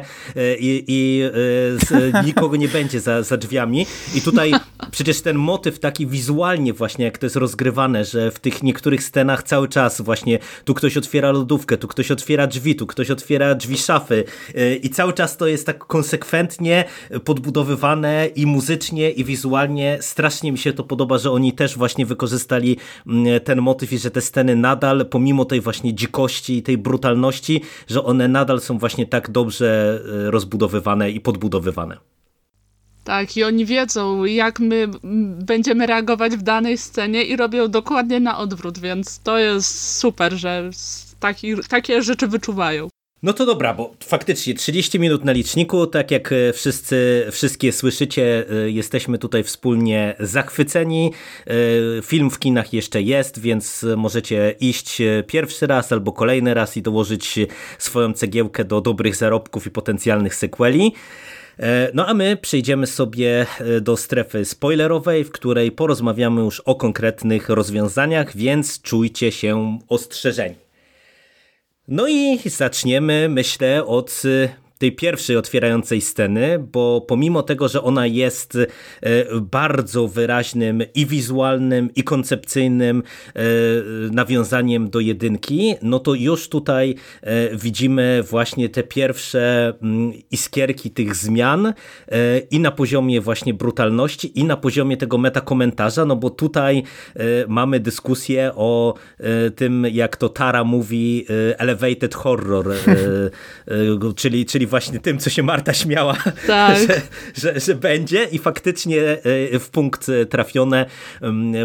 i, i nikogo nie będzie za, za drzwiami. I tutaj przecież ten motyw taki wizualnie właśnie, jak to jest rozgrywane, że w tych niektórych scenach cały czas właśnie tu ktoś otwiera otwiera lodówkę, tu ktoś otwiera drzwi, tu ktoś otwiera drzwi szafy y, i cały czas to jest tak konsekwentnie podbudowywane i muzycznie i wizualnie. Strasznie mi się to podoba, że oni też właśnie wykorzystali mm, ten motyw i że te sceny nadal, pomimo tej właśnie dzikości i tej brutalności, że one nadal są właśnie tak dobrze y, rozbudowywane i podbudowywane. Tak, i oni wiedzą, jak my będziemy reagować w danej scenie i robią dokładnie na odwrót, więc to jest super, że taki, takie rzeczy wyczuwają. No to dobra, bo faktycznie 30 minut na liczniku, tak jak e, wszyscy, wszystkie słyszycie, e, jesteśmy tutaj wspólnie zachwyceni. E, film w kinach jeszcze jest, więc możecie iść pierwszy raz albo kolejny raz i dołożyć swoją cegiełkę do dobrych zarobków i potencjalnych sequeli. No a my przejdziemy sobie do strefy spoilerowej, w której porozmawiamy już o konkretnych rozwiązaniach, więc czujcie się ostrzeżeni. No i zaczniemy, myślę, od tej pierwszej otwierającej sceny, bo pomimo tego, że ona jest e, bardzo wyraźnym i wizualnym, i koncepcyjnym e, nawiązaniem do jedynki, no to już tutaj e, widzimy właśnie te pierwsze mm, iskierki tych zmian i na poziomie właśnie brutalności, i na poziomie tego metakomentarza, no bo tutaj mamy dyskusję o tym, jak to Tara mówi elevated horror, czyli, czyli właśnie tym, co się Marta śmiała, tak. że, że, że będzie i faktycznie w punkt trafione,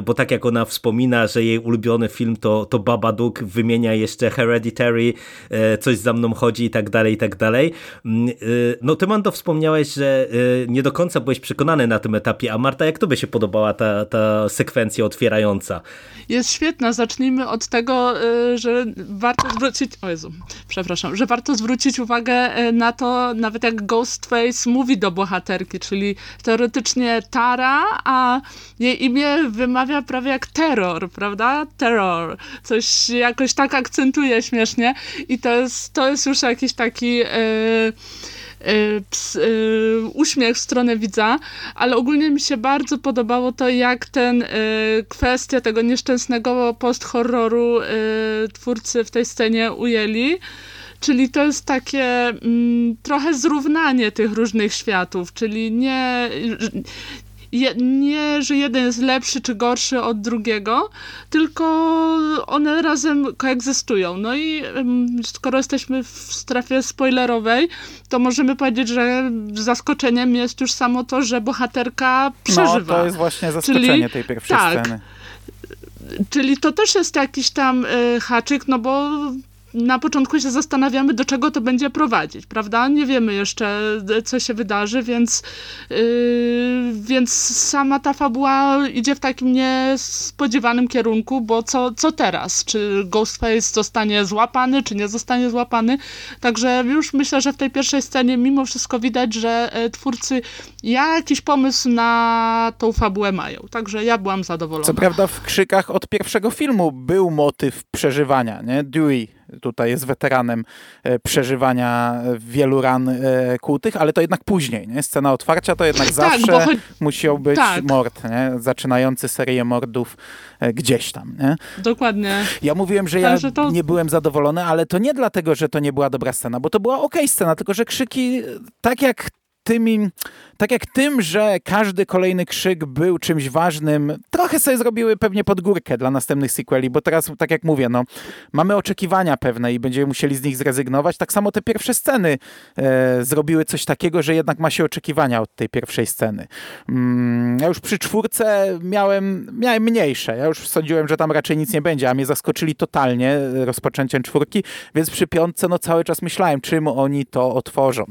bo tak jak ona wspomina, że jej ulubiony film to, to Babadook, wymienia jeszcze Hereditary, coś za mną chodzi i tak dalej, i tak dalej. No ty Mando wspomniałeś, że nie do końca byłeś przekonany na tym etapie, a Marta, jak tobie się podobała ta, ta sekwencja otwierająca? Jest świetna. Zacznijmy od tego, że warto zwrócić, o Jezu, przepraszam, że warto zwrócić uwagę e, na to, nawet jak Ghostface mówi do bohaterki, czyli teoretycznie Tara, a jej imię wymawia prawie jak terror, prawda? Terror. Coś jakoś tak akcentuje śmiesznie i to jest, to jest już jakiś taki... Yy, ps, yy, uśmiech w stronę widza, ale ogólnie mi się bardzo podobało to, jak ten yy, kwestię tego nieszczęsnego post-horroru twórcy w tej scenie ujęli. Czyli to jest takie mm, trochę zrównanie tych różnych światów, czyli nie, je, nie, że jeden jest lepszy czy gorszy od drugiego, tylko one razem koegzystują. No i skoro jesteśmy w strefie spoilerowej, to możemy powiedzieć, że zaskoczeniem jest już samo to, że bohaterka przeżywa. No, to jest właśnie zaskoczenie Czyli, tej pierwszej tak, sceny. Czyli to też jest jakiś tam y, haczyk, no bo na początku się zastanawiamy, do czego to będzie prowadzić, prawda? Nie wiemy jeszcze, co się wydarzy, więc, yy, więc sama ta fabuła idzie w takim niespodziewanym kierunku, bo co, co teraz? Czy Ghostface zostanie złapany, czy nie zostanie złapany? Także już myślę, że w tej pierwszej scenie mimo wszystko widać, że e, twórcy jakiś pomysł na tą fabułę mają. Także ja byłam zadowolona. Co prawda w krzykach od pierwszego filmu był motyw przeżywania, nie? Dewey tutaj jest weteranem e, przeżywania wielu ran e, kłutych, ale to jednak później, nie? Scena otwarcia to jednak tak, zawsze cho... musiał być tak. mord, nie? Zaczynający serię mordów e, gdzieś tam, nie? Dokładnie. Ja mówiłem, że ja to... nie byłem zadowolony, ale to nie dlatego, że to nie była dobra scena, bo to była ok scena, tylko że krzyki, tak jak tymi, tak jak tym, że każdy kolejny krzyk był czymś ważnym, trochę sobie zrobiły pewnie podgórkę dla następnych sequeli, bo teraz, tak jak mówię, no, mamy oczekiwania pewne i będziemy musieli z nich zrezygnować. Tak samo te pierwsze sceny e, zrobiły coś takiego, że jednak ma się oczekiwania od tej pierwszej sceny. Mm, ja już przy czwórce miałem, miałem mniejsze. Ja już sądziłem, że tam raczej nic nie będzie, a mnie zaskoczyli totalnie rozpoczęciem czwórki, więc przy piątce no cały czas myślałem, czym oni to otworzą.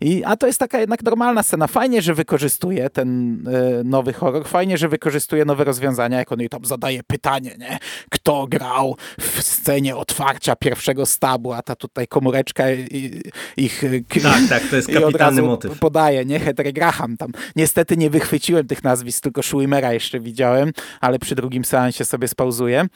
I, a to jest taka jednak tak normalna scena. Fajnie, że wykorzystuje ten e, nowy horror, fajnie, że wykorzystuje nowe rozwiązania, jak on jej tam zadaje pytanie, nie? Kto grał w scenie otwarcia pierwszego stabu, a ta tutaj komóreczka i, ich... Tak, tak, to jest kapitalny motyw. podaje, nie? Heter Graham tam. Niestety nie wychwyciłem tych nazwisk, tylko Schwimmera jeszcze widziałem, ale przy drugim seansie sobie spauzuję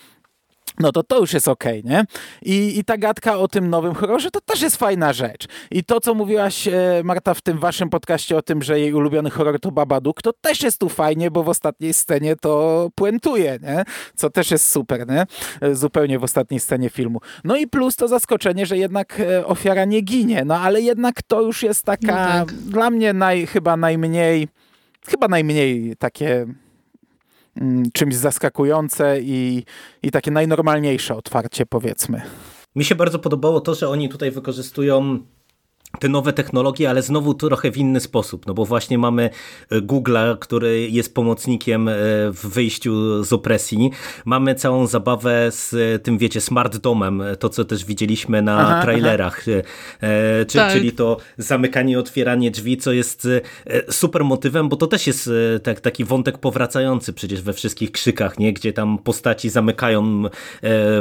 no to to już jest okej, okay, nie? I, I ta gadka o tym nowym horrorze to też jest fajna rzecz. I to, co mówiłaś, e, Marta, w tym waszym podcaście o tym, że jej ulubiony horror to Babadook, to też jest tu fajnie, bo w ostatniej scenie to puentuje, nie? Co też jest super, nie? E, zupełnie w ostatniej scenie filmu. No i plus to zaskoczenie, że jednak e, ofiara nie ginie, no ale jednak to już jest taka, no tak. dla mnie naj, chyba najmniej, chyba najmniej takie czymś zaskakujące i, i takie najnormalniejsze otwarcie, powiedzmy. Mi się bardzo podobało to, że oni tutaj wykorzystują te nowe technologie, ale znowu trochę w inny sposób, no bo właśnie mamy e, Google'a, który jest pomocnikiem e, w wyjściu z opresji. Mamy całą zabawę z e, tym, wiecie, smart domem, to co też widzieliśmy na aha, trailerach, aha. Czy, tak. czyli to zamykanie i otwieranie drzwi, co jest super motywem, bo to też jest tak, taki wątek powracający przecież we wszystkich krzykach, nie? gdzie tam postaci zamykają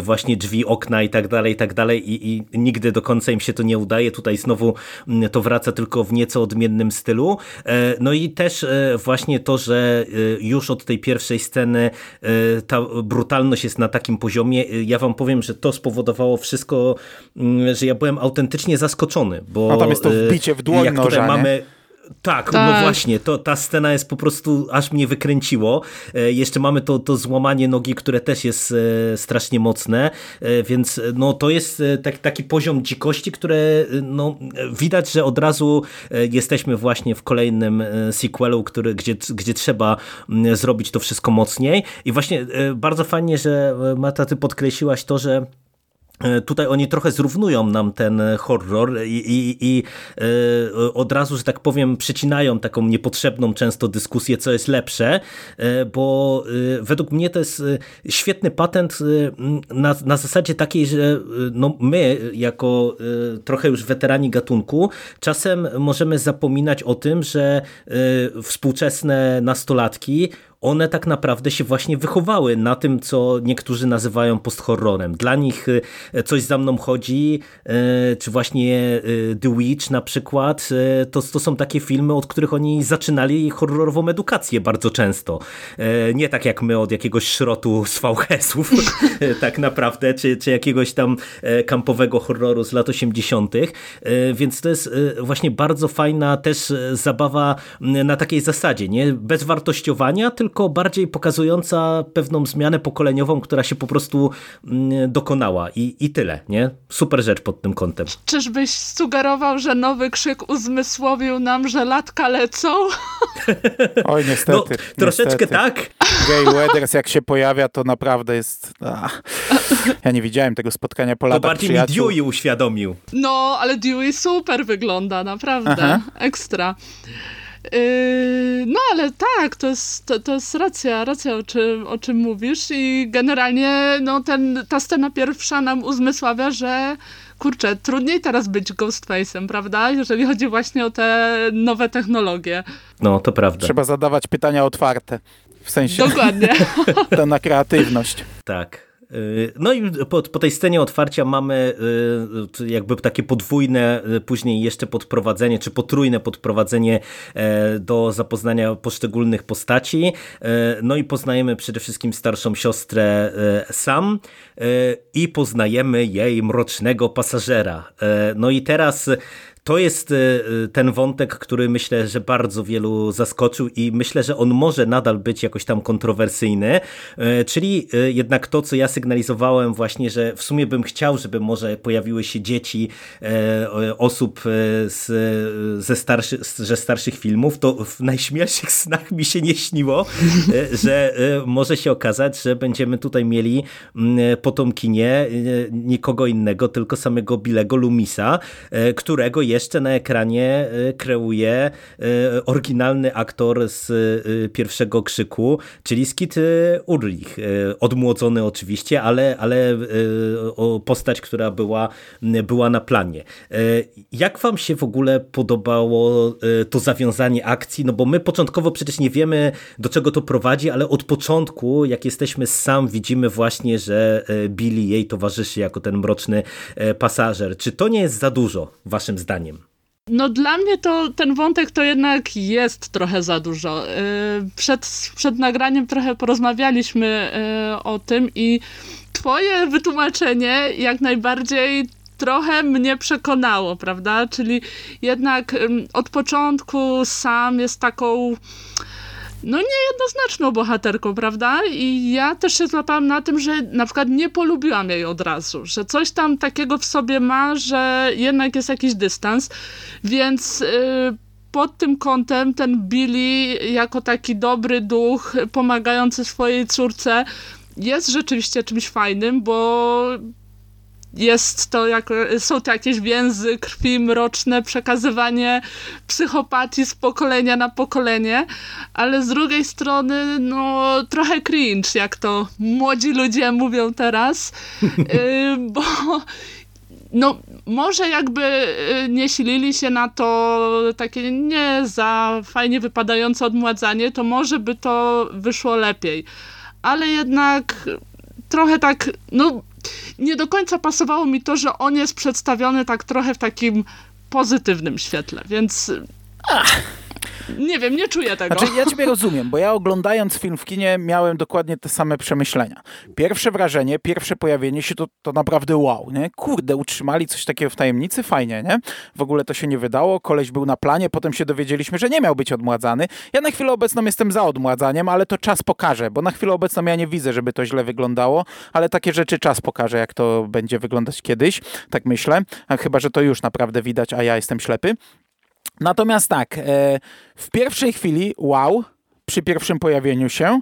właśnie drzwi, okna i tak dalej, i tak dalej i, i nigdy do końca im się to nie udaje. Tutaj znowu to wraca tylko w nieco odmiennym stylu. E, no i też e, właśnie to, że e, już od tej pierwszej sceny ta brutalność jest na takim poziomie. Ja wam powiem, że to spowodowało wszystko, że ja byłem autentycznie zaskoczony, bo no tam jest to wbicie w dłoń jak tutaj mamy tak, no tak, no właśnie, to, ta scena jest po prostu, aż mnie wykręciło. E, jeszcze mamy to, to złamanie nogi, które też jest e, strasznie mocne, e, więc no, to jest tak, taki poziom dzikości, które no, widać, że od razu jesteśmy właśnie w kolejnym sequelu, który, gdzie, gdzie trzeba zrobić to wszystko mocniej. I właśnie bardzo fajnie, że Mata, ty podkreśliłaś to, że tutaj oni trochę zrównują nam ten horror i, i, i e, od razu, że tak powiem, przycinają taką niepotrzebną często dyskusję, co jest lepsze, e, bo według mnie to jest świetny patent na, na zasadzie takiej, że no my, jako trochę już weterani gatunku, czasem możemy zapominać o tym, że współczesne nastolatki one tak naprawdę się właśnie wychowały na tym, co niektórzy nazywają posthorrorem. Dla nich e, coś za mną chodzi, e, czy właśnie e, The Witch na przykład, to, to są takie filmy, od których oni zaczynali horrorową edukację bardzo często. Nie tak jak my od jakiegoś szrotu z VHS-ów tak naprawdę, czy, czy jakiegoś tam kampowego horroru z lat 80., więc to jest właśnie bardzo fajna też zabawa na takiej zasadzie, nie bez wartościowania, tylko tylko bardziej pokazująca pewną zmianę pokoleniową, która się po prostu mm, dokonała i, i tyle, nie? Super rzecz pod tym kątem. Czyżbyś sugerował, że nowy krzyk uzmysłowił nam, że latka lecą? Oj, niestety. No, troszeczkę niestety. tak. Gay Weathers jak się pojawia, to naprawdę jest... Ach. Ja nie widziałem tego spotkania po latach To bardziej mi Dewey uświadomił. No, ale Dewey super wygląda, naprawdę. Aha. Ekstra. Yy, no ale tak, to jest, to, to jest racja, racja o czym, o czym mówisz i generalnie no, ten, ta scena pierwsza nam uzmysławia, że kurczę, trudniej teraz być Ghostface'em, prawda? Jeżeli chodzi właśnie o te nowe technologie. No, to prawda. Trzeba zadawać pytania otwarte. W sensie. Dokładnie. to na kreatywność. Tak. No i po, po, tej scenie otwarcia mamy y, jakby takie podwójne, y, później jeszcze podprowadzenie, czy potrójne podprowadzenie e, do zapoznania poszczególnych postaci. No i poznajemy przede wszystkim starszą siostrę Sam i poznajemy jej mrocznego pasażera. No i teraz to jest e, e, ten wątek, który myślę, że bardzo wielu zaskoczył i myślę, że on może nadal być jakoś tam kontrowersyjny, e, czyli jednak to, co ja sygnalizowałem właśnie, że w sumie bym chciał, żeby może pojawiły się dzieci osób z, ze, starszy, ze starszych filmów, to w najśmielszych snach mi się nie śniło, że może się okazać, że będziemy tutaj mieli potomkinie nikogo innego, tylko samego Bilego Lumisa, którego jeszcze na ekranie e, kreuje e, oryginalny aktor z e, pierwszego krzyku, czyli Skit Ulrich. Odmłodzony oczywiście, ale, ale postać, która była, była na planie. Jak wam się w ogóle podobało to zawiązanie akcji? No bo my początkowo przecież nie wiemy, do czego to prowadzi, ale od początku, jak jesteśmy sam, widzimy właśnie, że Billy jej towarzyszy jako ten mroczny pasażer. Czy to nie jest za dużo, waszym zdaniem? No dla mnie to ten wątek to jednak jest trochę za dużo. Y, przed, przed nagraniem trochę porozmawialiśmy y, o tym i twoje wytłumaczenie jak najbardziej trochę mnie przekonało, prawda? Czyli jednak od początku sam jest taką no niejednoznaczną bohaterką, prawda? I ja też się złapałam na tym, że na przykład nie polubiłam jej od razu, że coś tam takiego w sobie ma, że jednak jest jakiś dystans, więc yy, pod tym kątem ten Billy jako taki dobry duch pomagający swojej córce jest rzeczywiście czymś fajnym, bo jest to, jak, są to jakieś więzy krwi mroczne, przekazywanie psychopatii z pokolenia na pokolenie, ale z drugiej strony, no, trochę cringe, jak to młodzi ludzie mówią teraz, y, bo no, może jakby y, nie silili się na to takie nie za fajnie wypadające odmładzanie, to może by to wyszło lepiej. Ale jednak trochę tak, no nie do końca pasowało mi to, że on jest przedstawiony tak trochę w takim pozytywnym świetle, więc... Ach. Nie wiem, nie czuję tego. Znaczy, ja ciebie rozumiem, bo ja oglądając film w kinie miałem dokładnie te same przemyślenia. Pierwsze wrażenie, pierwsze pojawienie się to, to naprawdę wow, nie? Kurde, utrzymali coś takiego w tajemnicy, fajnie, nie? W ogóle to się nie wydało, koleś był na planie, potem się dowiedzieliśmy, że nie miał być odmładzany. Ja na chwilę obecną jestem za odmładzaniem, ale to czas pokaże, bo na chwilę obecną ja nie widzę, żeby to źle wyglądało, ale takie rzeczy czas pokaże, jak to będzie wyglądać kiedyś, tak myślę. A chyba, że to już naprawdę widać, a ja jestem ślepy. Natomiast tak, e, w pierwszej chwili wow, przy pierwszym pojawieniu się,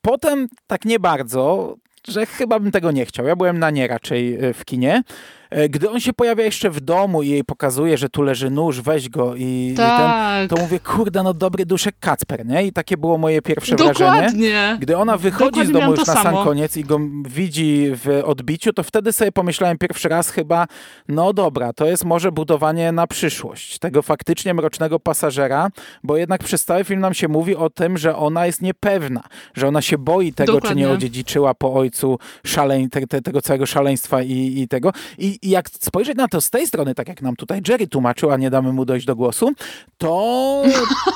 potem tak nie bardzo, że chyba bym tego nie chciał. Ja byłem na nie raczej w kinie. E, gdy on się pojawia jeszcze w domu i jej pokazuje, że tu leży nóż, weź go i, tak. i ten, to mówię, kurde, no dobry duszek Kacper, nie? I takie było moje pierwsze Dokładnie. wrażenie. Gdy ona wychodzi Dokładnie z domu już na samo. sam koniec i go widzi w odbiciu, to wtedy sobie pomyślałem pierwszy raz chyba, no dobra, to jest może budowanie na przyszłość tego faktycznie mrocznego pasażera, bo jednak przez cały film nam się mówi o tym, że ona jest niepewna, że ona się boi tego, Dokładnie. czy nie odziedziczyła po ojcu szaleń, te, te, tego całego szaleństwa i, i tego. I, I jak spojrzeć na to z tej strony, tak jak nam tutaj Jerry tłumaczył, a nie damy mu dojść do głosu, to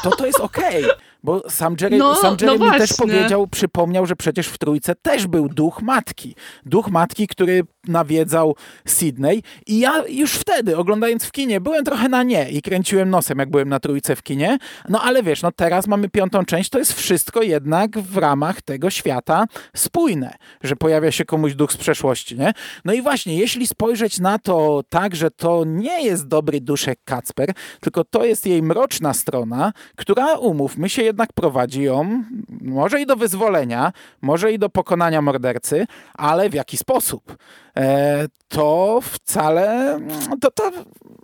to, to jest okej. Bo sam Jerry, No, sam Jerry no mi też powiedział, przypomniał, że przecież w trójce też był duch matki. Duch matki, który nawiedzał Sydney i ja już wtedy, oglądając w kinie, byłem trochę na nie i kręciłem nosem, jak byłem na trójce w kinie. No ale wiesz, no teraz mamy piątą część, to jest wszystko jednak w ramach tego świata spójne, że pojawia się komuś duch z przeszłości, nie? No i właśnie, jeśli spojrzeć na to tak, że to nie jest dobry duszek Kacper, tylko to jest jej mroczna strona, która, umówmy się, jednak prowadzi ją może i do wyzwolenia, może i do pokonania mordercy, ale w jaki sposób? E, to wcale to, to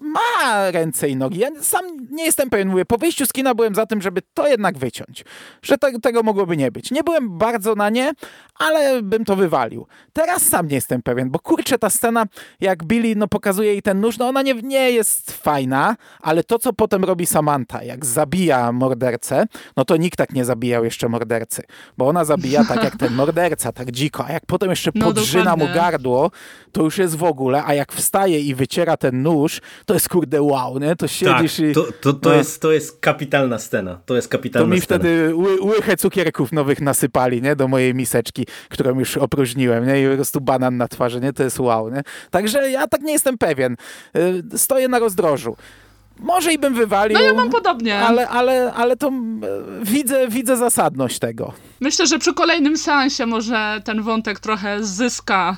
ma ręce i nogi. Ja sam nie jestem pewien, mówię, po wyjściu z kina byłem za tym, żeby to jednak wyciąć, że te, tego mogłoby nie być. Nie byłem bardzo na nie, ale bym to wywalił. Teraz sam nie jestem pewien, bo kurczę, ta scena, jak Billy no, pokazuje jej ten nóż, no ona nie, nie jest fajna, ale to, co potem robi Samantha, jak zabija mordercę, no to nikt tak nie zabijał jeszcze mordercy, bo ona zabija tak jak ten morderca, tak dziko, a jak potem jeszcze No, podrzyna mu gardło, to już jest w ogóle, a jak wstaje i wyciera ten nóż, to jest kurde wow, nie? To Tak, siedzisz i... to, to, to, no. jest, to jest kapitalna scena. To jest kapitalna To mi scena. wtedy ły, łychę cukierków nowych nasypali, nie? Do mojej miseczki, którą już opróżniłem, nie? I po prostu banan na twarzy, nie? To jest wow, nie? Także ja tak nie jestem pewien. Y, Stoję na rozdrożu. Może i bym wywalił. No ja mam podobnie. Ale, ale, ale to mm, widzę, widzę zasadność tego. Myślę, że przy kolejnym seansie może ten wątek trochę zyska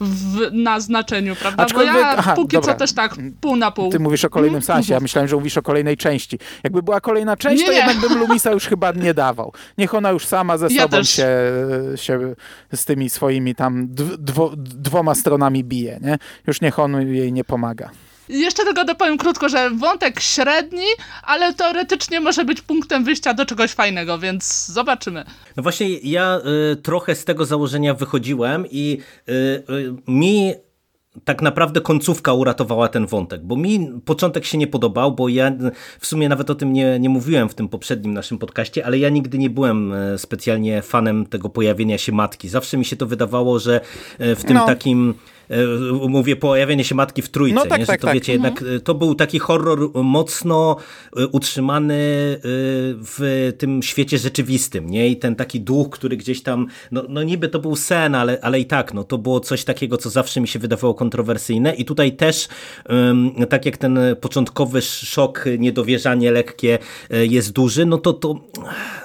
w, na znaczeniu, prawda? Aczkolwiek- Bo ja aha, póki dobra. co też tak pół na pół. Ty mówisz o kolejnym Mhm. seansie, ja myślałem, że mówisz o kolejnej części. Jakby była kolejna część, Nie, to nie. jednak bym Lumisa już chyba nie dawał. Niech ona już sama ze Ja sobą też. się, się z tymi swoimi tam dw, dwo, dwoma stronami bije, nie? Już niech on jej nie pomaga. Jeszcze tylko dopowiem krótko, że wątek średni, ale teoretycznie może być punktem wyjścia do czegoś fajnego, więc zobaczymy. No właśnie ja y, trochę z tego założenia wychodziłem i y, y, mi tak naprawdę końcówka uratowała ten wątek, bo mi początek się nie podobał, bo ja w sumie nawet o tym nie, nie mówiłem w tym poprzednim naszym podcaście, ale ja nigdy nie byłem e, specjalnie fanem tego pojawienia się matki. Zawsze mi się to wydawało, że e, w tym No. takim mówię pojawienie się matki w trójce, No tak, nie? że tak, to tak. wiecie, jednak e, to był taki horror mocno e, utrzymany e, w tym świecie rzeczywistym, nie? I ten taki duch, który gdzieś tam, no, no niby to był sen, ale, ale i tak, no to było coś takiego, co zawsze mi się wydawało kontrowersyjne i tutaj też, tak jak ten początkowy szok, niedowierzanie lekkie e, jest duży, no to, to,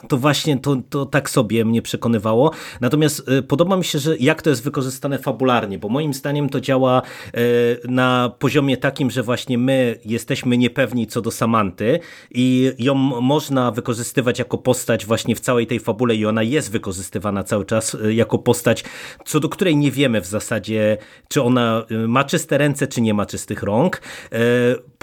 to właśnie to, to tak sobie mnie przekonywało. Natomiast e, podoba mi się, że jak to jest wykorzystane fabularnie, bo moim zdaniem to działa e, na poziomie takim, że właśnie my jesteśmy niepewni co do Samanty i ją można wykorzystywać jako postać właśnie w całej tej fabule i ona jest wykorzystywana cały czas e, jako postać, co do której nie wiemy w zasadzie, czy ona e, ma czyste ręce, czy nie ma czystych rąk.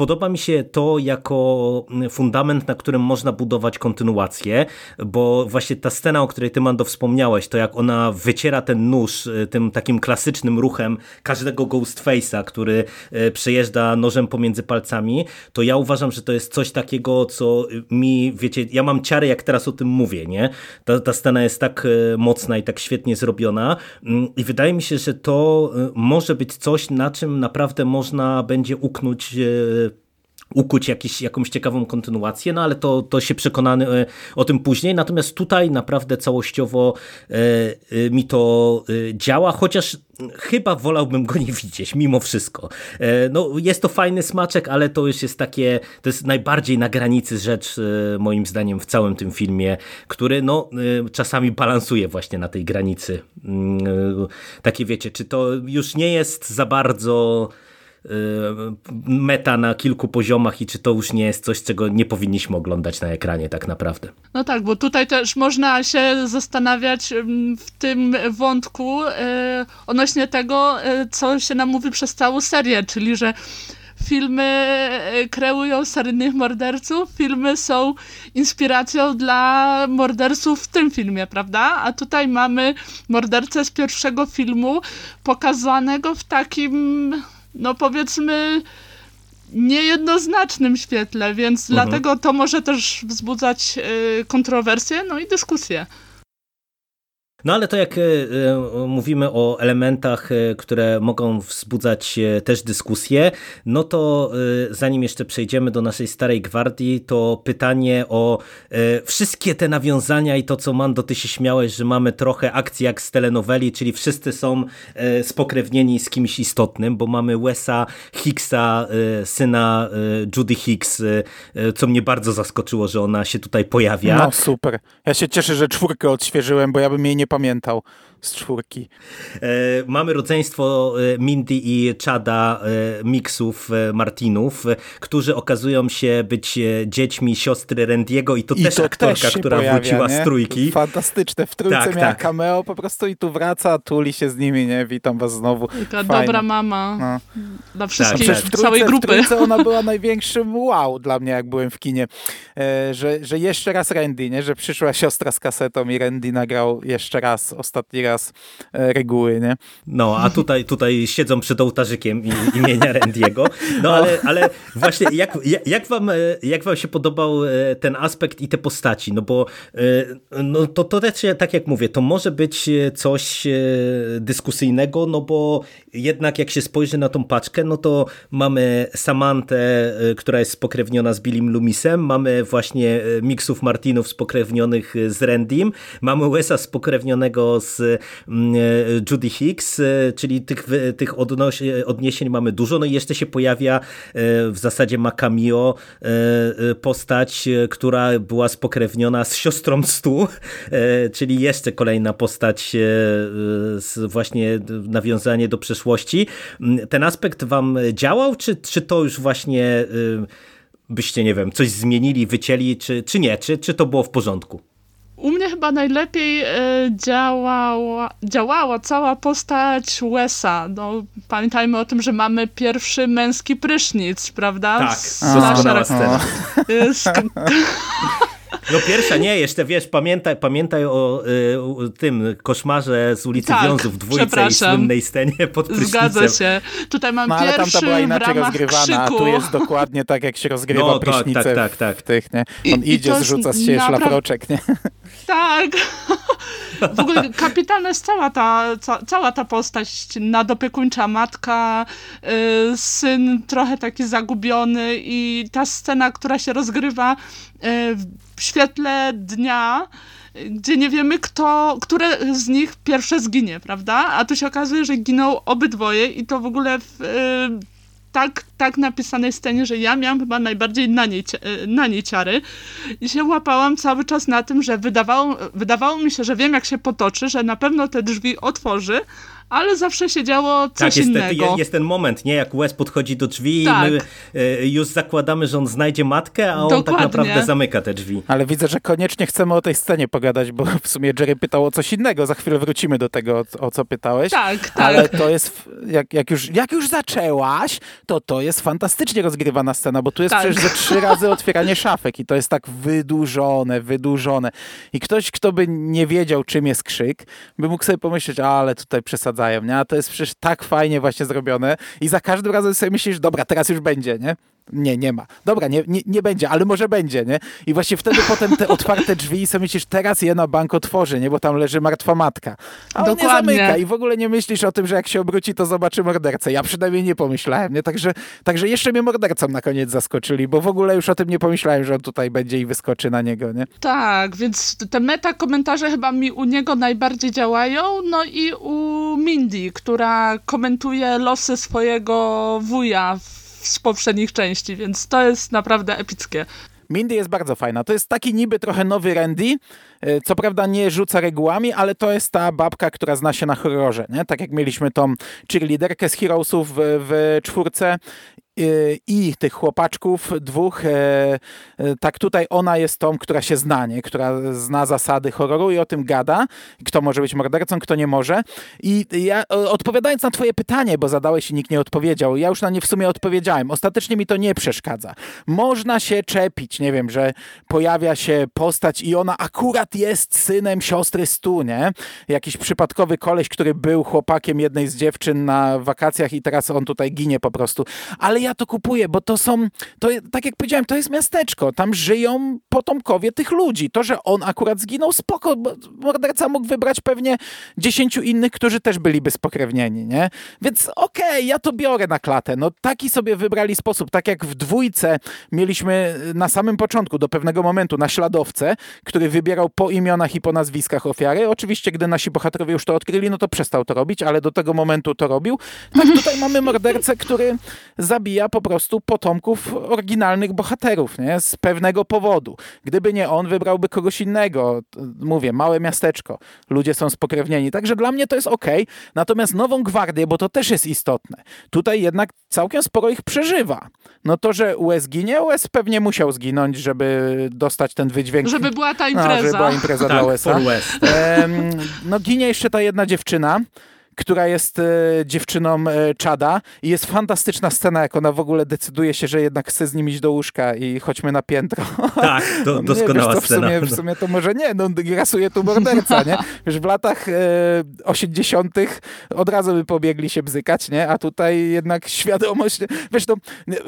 Podoba mi się to jako fundament, na którym można budować kontynuację, bo właśnie ta scena, o której ty Mando wspomniałeś, to jak ona wyciera ten nóż e, tym takim klasycznym ruchem każdego Ghostface'a, który e, przejeżdża nożem pomiędzy palcami, to ja uważam, że to jest coś takiego, co mi, wiecie, ja mam ciary, jak teraz o tym mówię, nie? Ta, ta scena jest tak e, mocna i tak świetnie zrobiona Mm, i wydaje mi się, że to może być coś, na czym naprawdę można będzie uknąć ukuć jakiś, jakąś ciekawą kontynuację, no ale to, to się przekonany e, o tym później. Natomiast tutaj naprawdę całościowo e, e, mi to działa, chociaż chyba wolałbym go nie widzieć, mimo wszystko. No, jest to fajny smaczek, ale to już jest takie, to jest najbardziej na granicy rzecz, moim zdaniem, w całym tym filmie, który no, czasami balansuje właśnie na tej granicy. Mm, Takie wiecie, czy to już nie jest za bardzo meta na kilku poziomach i czy to już nie jest coś, czego nie powinniśmy oglądać na ekranie tak naprawdę. No tak, bo tutaj też można się zastanawiać w tym wątku odnośnie tego, co się nam mówi przez całą serię, czyli że filmy kreują seryjnych morderców, filmy są inspiracją dla morderców w tym filmie, prawda? A tutaj mamy mordercę z pierwszego filmu pokazanego w takim, no powiedzmy, niejednoznacznym świetle, więc mhm. dlatego to może też wzbudzać e, kontrowersje, no i dyskusje. No ale to jak e, e, mówimy o elementach, e, które mogą wzbudzać też dyskusję, no to zanim jeszcze przejdziemy do naszej starej gwardii, to pytanie o wszystkie te nawiązania i to, co Mando, ty się śmiałeś, że mamy trochę akcji jak z telenoweli, czyli wszyscy są spokrewnieni z kimś istotnym, bo mamy Wesa Hicksa, syna Judy Hicks, co mnie bardzo zaskoczyło, że ona się tutaj pojawia. No super. Ja się cieszę, że czwórkę odświeżyłem, bo ja bym jej nie pamiętał z czwórki. E, mamy rodzeństwo e, Mindy i Chada e, Mixów Martinów, którzy okazują się być dziećmi siostry Randiego i to I też to aktorka, też która pojawia, wróciła nie? z trójki. Fantastyczne. W trójce tak, miała tak. cameo po prostu i tu wraca, tuli się z nimi, nie? Witam was znowu. Taka Fajne. dobra mama no. dla wszystkich, tak, w trójce, całej grupy. W trójce ona była największym wow dla mnie, jak byłem w kinie, że, że jeszcze raz Randy, nie? Że przyszła siostra z kasetą i Randy nagrał jeszcze raz, ostatni raz e, reguły, nie? No, a tutaj, tutaj siedzą przed ołtarzykiem imienia Randiego. No, ale, ale właśnie jak, jak, wam, e, jak wam się podobał e, ten aspekt i te postaci? No bo no, to, to też, tak jak mówię, to może być coś dyskusyjnego, no bo jednak jak się spojrzy na tą paczkę, no to mamy Samantę, która jest spokrewniona z Billim Loomisem, mamy właśnie miksów Martinów spokrewnionych z Randym, mamy Wesa spokrewnionego z Judy Hicks, e, czyli tych, tych odniesień mamy dużo. No i jeszcze się pojawia e, w zasadzie ma cameo postać, która była spokrewniona z siostrą Stu, czyli jeszcze kolejna postać właśnie nawiązanie do przeszłości. Mm, ten aspekt wam działał, czy, czy to już właśnie byście, nie wiem, coś zmienili, wycięli, czy, czy nie? Czy, czy to było w porządku? U mnie chyba najlepiej e, działała, działała cała postać Wesa. No, pamiętajmy o tym, że mamy pierwszy męski prysznic, prawda? Tak, doskonała scena. No pierwsza nie, jeszcze wiesz, pamiętaj, pamiętaj o y, tym koszmarze z ulicy tak, Wiązów, dwójce i słynnej scenie pod prysznicem. Zgadza się. Tutaj mam no, ale pierwszy tam była inaczej rozgrywana, a tu jest dokładnie tak, jak się rozgrywa no, tak, prysznice tak, tak, tak. w tych, nie? On I, idzie, i zrzuca z siebie napra... szlafroczek, nie? Tak. W ogóle kapitalna jest cała ta, ca, cała ta postać nadopiekuńcza matka, y, syn trochę taki zagubiony i ta scena, która się rozgrywa y, w świetle dnia, gdzie nie wiemy, kto, które z nich pierwsze zginie, prawda? A tu się okazuje, że giną obydwoje i to w ogóle w, y, tak, tak napisanej scenie, że ja miałam chyba najbardziej na niej, e, na niej ciary i się łapałam cały czas na tym, że wydawało, wydawało mi się, że wiem jak się potoczy, że na pewno te drzwi otworzy, ale zawsze się działo coś tak, jest innego. Ten, jest ten moment, nie? Jak Wes podchodzi do drzwi tak. i my e, już zakładamy, że on znajdzie matkę, a on tak Dokładnie. tak naprawdę zamyka te drzwi. Ale widzę, że koniecznie chcemy o tej scenie pogadać, bo w sumie Jerry pytał o coś innego. Za chwilę wrócimy do tego, o co pytałeś. Tak, tak. Ale to jest, jak, jak, już, jak już zaczęłaś, to to jest fantastycznie rozgrywana scena, bo tu jest tak. przecież ze trzy razy otwieranie szafek i to jest tak wydłużone, wydłużone. I ktoś, kto by nie wiedział, czym jest krzyk, by mógł sobie pomyśleć, ale tutaj nie? A to jest przecież tak fajnie właśnie zrobione i za każdym razem sobie myślisz, dobra, teraz już będzie, nie? Nie, nie ma. Dobra, nie, nie, nie będzie, ale może będzie, nie? I właśnie wtedy potem te otwarte drzwi i sobie myślisz, teraz je na bank otworzy, nie? Bo tam leży martwa matka. A Dokładnie. on nie zamyka i w ogóle nie myślisz o tym, że jak się obróci, to zobaczy mordercę. Ja przynajmniej nie pomyślałem, nie? Także, także jeszcze mnie mordercą na koniec zaskoczyli, bo w ogóle już o tym nie pomyślałem, że on tutaj będzie i wyskoczy na niego, nie? Tak, więc te meta komentarze chyba mi u niego najbardziej działają, no i u Mindy, która komentuje losy swojego wuja w z poprzednich części, więc to jest naprawdę epickie. Mindy jest bardzo fajna. To jest taki niby trochę nowy Randy, e, co prawda nie rzuca regułami, ale to jest ta babka, która zna się na horrorze, nie? Tak jak mieliśmy tą cheerleaderkę z Heroesów w, w czwórce i tych chłopaczków dwóch, e, e, tak tutaj ona jest tą, która się zna, nie? która zna zasady horroru i o tym gada, kto może być mordercą, kto nie może. I ja odpowiadając na twoje pytanie, bo zadałeś i nikt nie odpowiedział, ja już na nie w sumie odpowiedziałem. Ostatecznie mi to nie przeszkadza. Można się czepić, nie wiem, że pojawia się postać i ona akurat jest synem siostry Stu, nie? Jakiś przypadkowy koleś, który był chłopakiem jednej z dziewczyn na wakacjach i teraz on tutaj ginie po prostu. Ale ja to kupuję, bo to są, to, tak jak powiedziałem, to jest miasteczko. Tam żyją potomkowie tych ludzi. To, że on akurat zginął, spoko. Morderca mógł wybrać pewnie dziesięciu innych, którzy też byliby spokrewnieni, nie? Więc okej, okay, ja to biorę na klatę. No taki sobie wybrali sposób. Tak jak w dwójce mieliśmy na samym początku, do pewnego momentu, naśladowcę, który wybierał po imionach i po nazwiskach ofiary. Oczywiście, gdy nasi bohaterowie już to odkryli, no to przestał to robić, ale do tego momentu to robił. Tak tutaj mamy mordercę, który zabija zabija po prostu potomków oryginalnych bohaterów, nie? Z pewnego powodu. Gdyby nie on, wybrałby kogoś innego. Mówię, małe miasteczko. Ludzie są spokrewnieni. Także dla mnie to jest ok. Natomiast Nową Gwardię, bo to też jest istotne. Tutaj jednak całkiem sporo ich przeżywa. No to, że US ginie, US pewnie musiał zginąć, żeby dostać ten wydźwięk. Żeby była ta impreza. No, żeby była impreza tak, dla USA. West. no ginie jeszcze ta jedna dziewczyna, która jest e, dziewczyną e, Czada i jest fantastyczna scena, jak ona w ogóle decyduje się, że jednak chce z nim iść do łóżka i chodźmy na piętro. Tak, do, doskonała nie, wiesz, scena. W sumie, w sumie to może nie, no rasuje tu morderca, nie? Wiesz, w latach e, 80 od razu by pobiegli się bzykać, nie? A tutaj jednak świadomość, wiesz, no,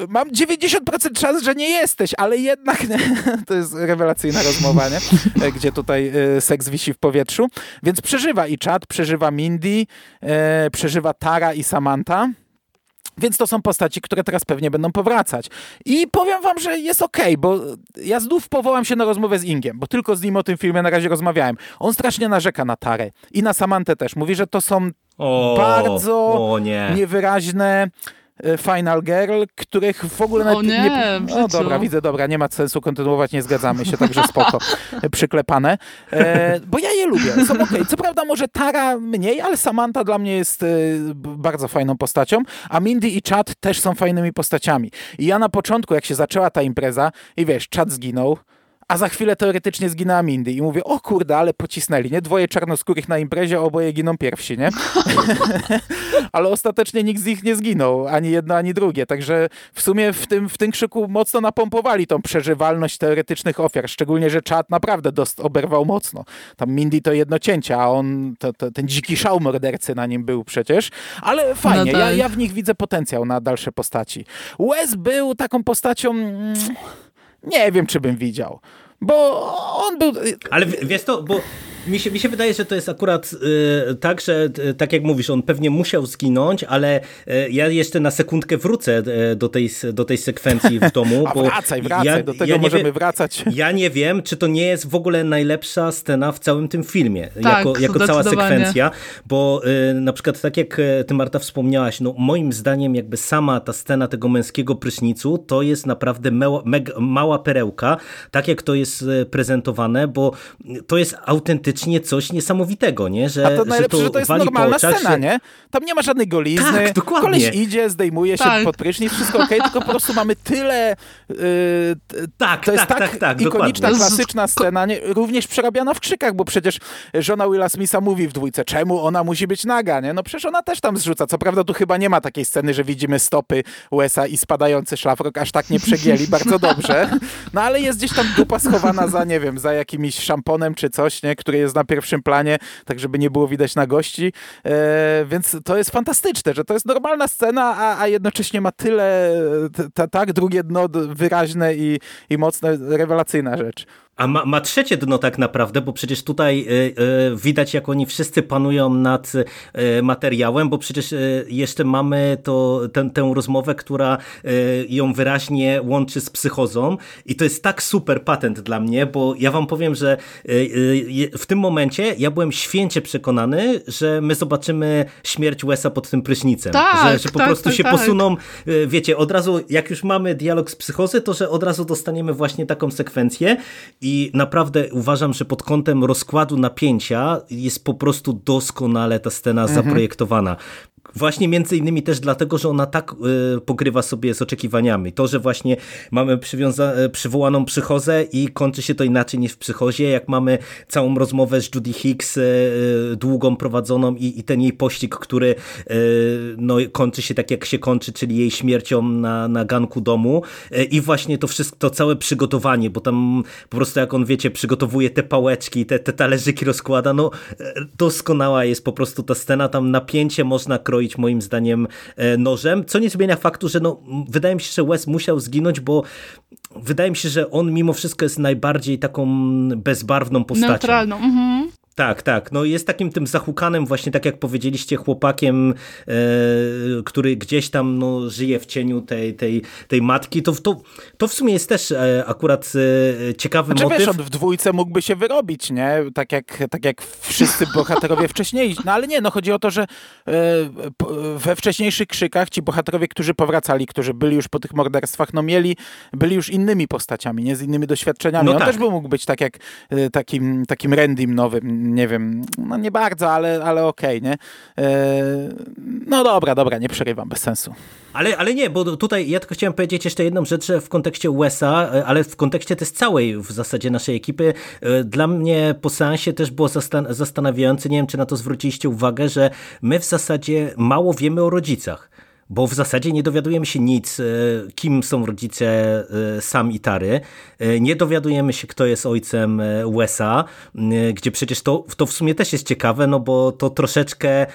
mam 90% szans, że nie jesteś, ale jednak nie? to jest rewelacyjna rozmowa, nie? E, gdzie tutaj seks wisi w powietrzu. Więc przeżywa i Chad, przeżywa Mindy, przeżywa Tara i Samantha. Więc to są postaci, które teraz pewnie będą powracać. I powiem wam, że jest okej, okay, bo ja znów powołam się na rozmowę z Ingiem, bo tylko z nim o tym filmie na razie rozmawiałem. On strasznie narzeka na Tarę i na Samantę też. Mówi, że to są o, bardzo o nie. niewyraźne E, Final Girl, których w ogóle... O nie, nie... O dobra, widzę, dobra, nie ma sensu kontynuować, nie zgadzamy się, także spoko, przyklepane. E, bo ja je lubię, są. Okay. Co prawda może Tara mniej, ale Samantha dla mnie jest e, bardzo fajną postacią, a Mindy i Chad też są fajnymi postaciami. I ja na początku, jak się zaczęła ta impreza i wiesz, Chad zginął, a za chwilę teoretycznie zginęła Mindy i mówię, o kurde, ale pocisnęli, nie? Dwoje czarnoskórych na imprezie, oboje giną pierwsi, nie? ale ostatecznie nikt z nich nie zginął, ani jedno, ani drugie, także w sumie w tym, w tym krzyku mocno napompowali tą przeżywalność teoretycznych ofiar, szczególnie, że czat naprawdę dost oberwał mocno. Tam Mindy to jedno cięcie, a on, to, to, ten dziki szał mordercy na nim był przecież, ale fajnie, no tak. ja, ja w nich widzę potencjał na dalsze postaci. Wes był taką postacią... Mm, nie wiem, czy bym widział. Bo on był. Ale wiesz to, bo mi się, mi się wydaje, że to jest akurat y, tak, że y, tak jak mówisz, on pewnie musiał zginąć, ale y, ja jeszcze na sekundkę wrócę y, do tej, do tej sekwencji w domu. A bo wracaj, wracaj, ja, do tego ja możemy wie, wracać. Ja nie wiem, czy to nie jest w ogóle najlepsza scena w całym tym filmie, tak, jako, jako cała sekwencja, bo y, na przykład tak jak y, ty Marta wspomniałaś, no moim zdaniem jakby sama ta scena tego męskiego prysznicu to jest naprawdę mała, mała perełka, tak jak to jest prezentowane, bo to jest autentycznie faktycznie coś niesamowitego, nie? Że, A to najlepsze, że to, że to jest normalna scena, się... nie? Tam nie ma żadnej golizny, tak, dokładnie. koleś idzie, zdejmuje się tak. pod prysznic, wszystko okej, okay, tylko po prostu mamy tyle... Yy, tak, to jest tak, tak, tak, tak ikoniczna, dokładnie. klasyczna scena, nie? również przerabiana w krzykach, bo przecież żona Willa Smitha mówi w dwójce, czemu ona musi być naga, nie? No przecież ona też tam zrzuca. Co prawda tu chyba nie ma takiej sceny, że widzimy stopy USA i spadający szlafrok, aż tak nie przegięli, bardzo dobrze. No ale jest gdzieś tam dupa schowana za, nie wiem, za jakimś szamponem czy coś, nie? Który jest na pierwszym planie, tak żeby nie było widać na gości, e, więc to jest fantastyczne, że to jest normalna scena, a, a jednocześnie ma tyle, tak, drugie dno wyraźne i, i mocne, rewelacyjna rzecz. A ma, ma, trzecie dno tak naprawdę, bo przecież tutaj y, y, widać, jak oni wszyscy panują nad y, materiałem, bo przecież jeszcze mamy to, ten, tę rozmowę, która ją wyraźnie łączy z psychozą i to jest tak super patent dla mnie, bo ja wam powiem, że w tym momencie ja byłem święcie przekonany, że my zobaczymy śmierć Wesa pod tym prysznicem. Tak, że, że po tak, prostu tak, się tak. posuną, wiecie, od razu, jak już mamy dialog z psychozy, to że od razu dostaniemy właśnie taką sekwencję i naprawdę uważam, że pod kątem rozkładu napięcia jest po prostu doskonale ta scena mhm. zaprojektowana. Właśnie między innymi też dlatego, że ona tak y, pogrywa sobie z oczekiwaniami. To, że właśnie mamy y, przywołaną psychozę i kończy się to inaczej niż w psychozie, jak mamy całą rozmowę z Judy Hicks, y, długą prowadzoną i, i, ten jej pościg, który no, kończy się tak jak się kończy, czyli jej śmiercią na, na ganku domu i właśnie to wszystko, to całe przygotowanie, bo tam po prostu jak on, wiecie, przygotowuje te pałeczki, te, te talerzyki rozkłada, no doskonała jest po prostu ta scena, tam napięcie można kroić moim zdaniem e, nożem, co nie zmienia faktu, że no, wydaje mi się, że Wes musiał zginąć, bo wydaje mi się, że on mimo wszystko jest najbardziej taką bezbarwną postacią. Neutralną. Mhm. Tak, tak. No jest takim tym zahukanym właśnie, tak jak powiedzieliście, chłopakiem, e, który gdzieś tam no, żyje w cieniu tej, tej, tej matki. To, to, to w sumie jest też e, akurat e, ciekawy znaczy, motyw. Wiesz, on w dwójce mógłby się wyrobić, nie? Tak jak, tak jak wszyscy bohaterowie wcześniej. No ale nie, no chodzi o to, że e, we wcześniejszych krzykach ci bohaterowie, którzy powracali, którzy byli już po tych morderstwach, no mieli, byli już innymi postaciami, nie? Z innymi doświadczeniami. No on tak. też by mógł być tak jak takim, takim Randym nowym, nie wiem, no nie bardzo, ale, ale okej, okay, nie? E, no dobra, dobra, nie przerywam, bez sensu. Ale, ale nie, bo tutaj ja tylko chciałem powiedzieć jeszcze jedną rzecz w kontekście USA, e, ale w kontekście też całej w zasadzie naszej ekipy. E, dla mnie po seansie też było zastan zastanawiające, nie wiem czy na to zwróciliście uwagę, że my w zasadzie mało wiemy o rodzicach bo w zasadzie nie dowiadujemy się nic, e, kim są rodzice e, Sam i Tary. E, nie dowiadujemy się, kto jest ojcem Wesa, gdzie przecież to, to w sumie też jest ciekawe, no bo to troszeczkę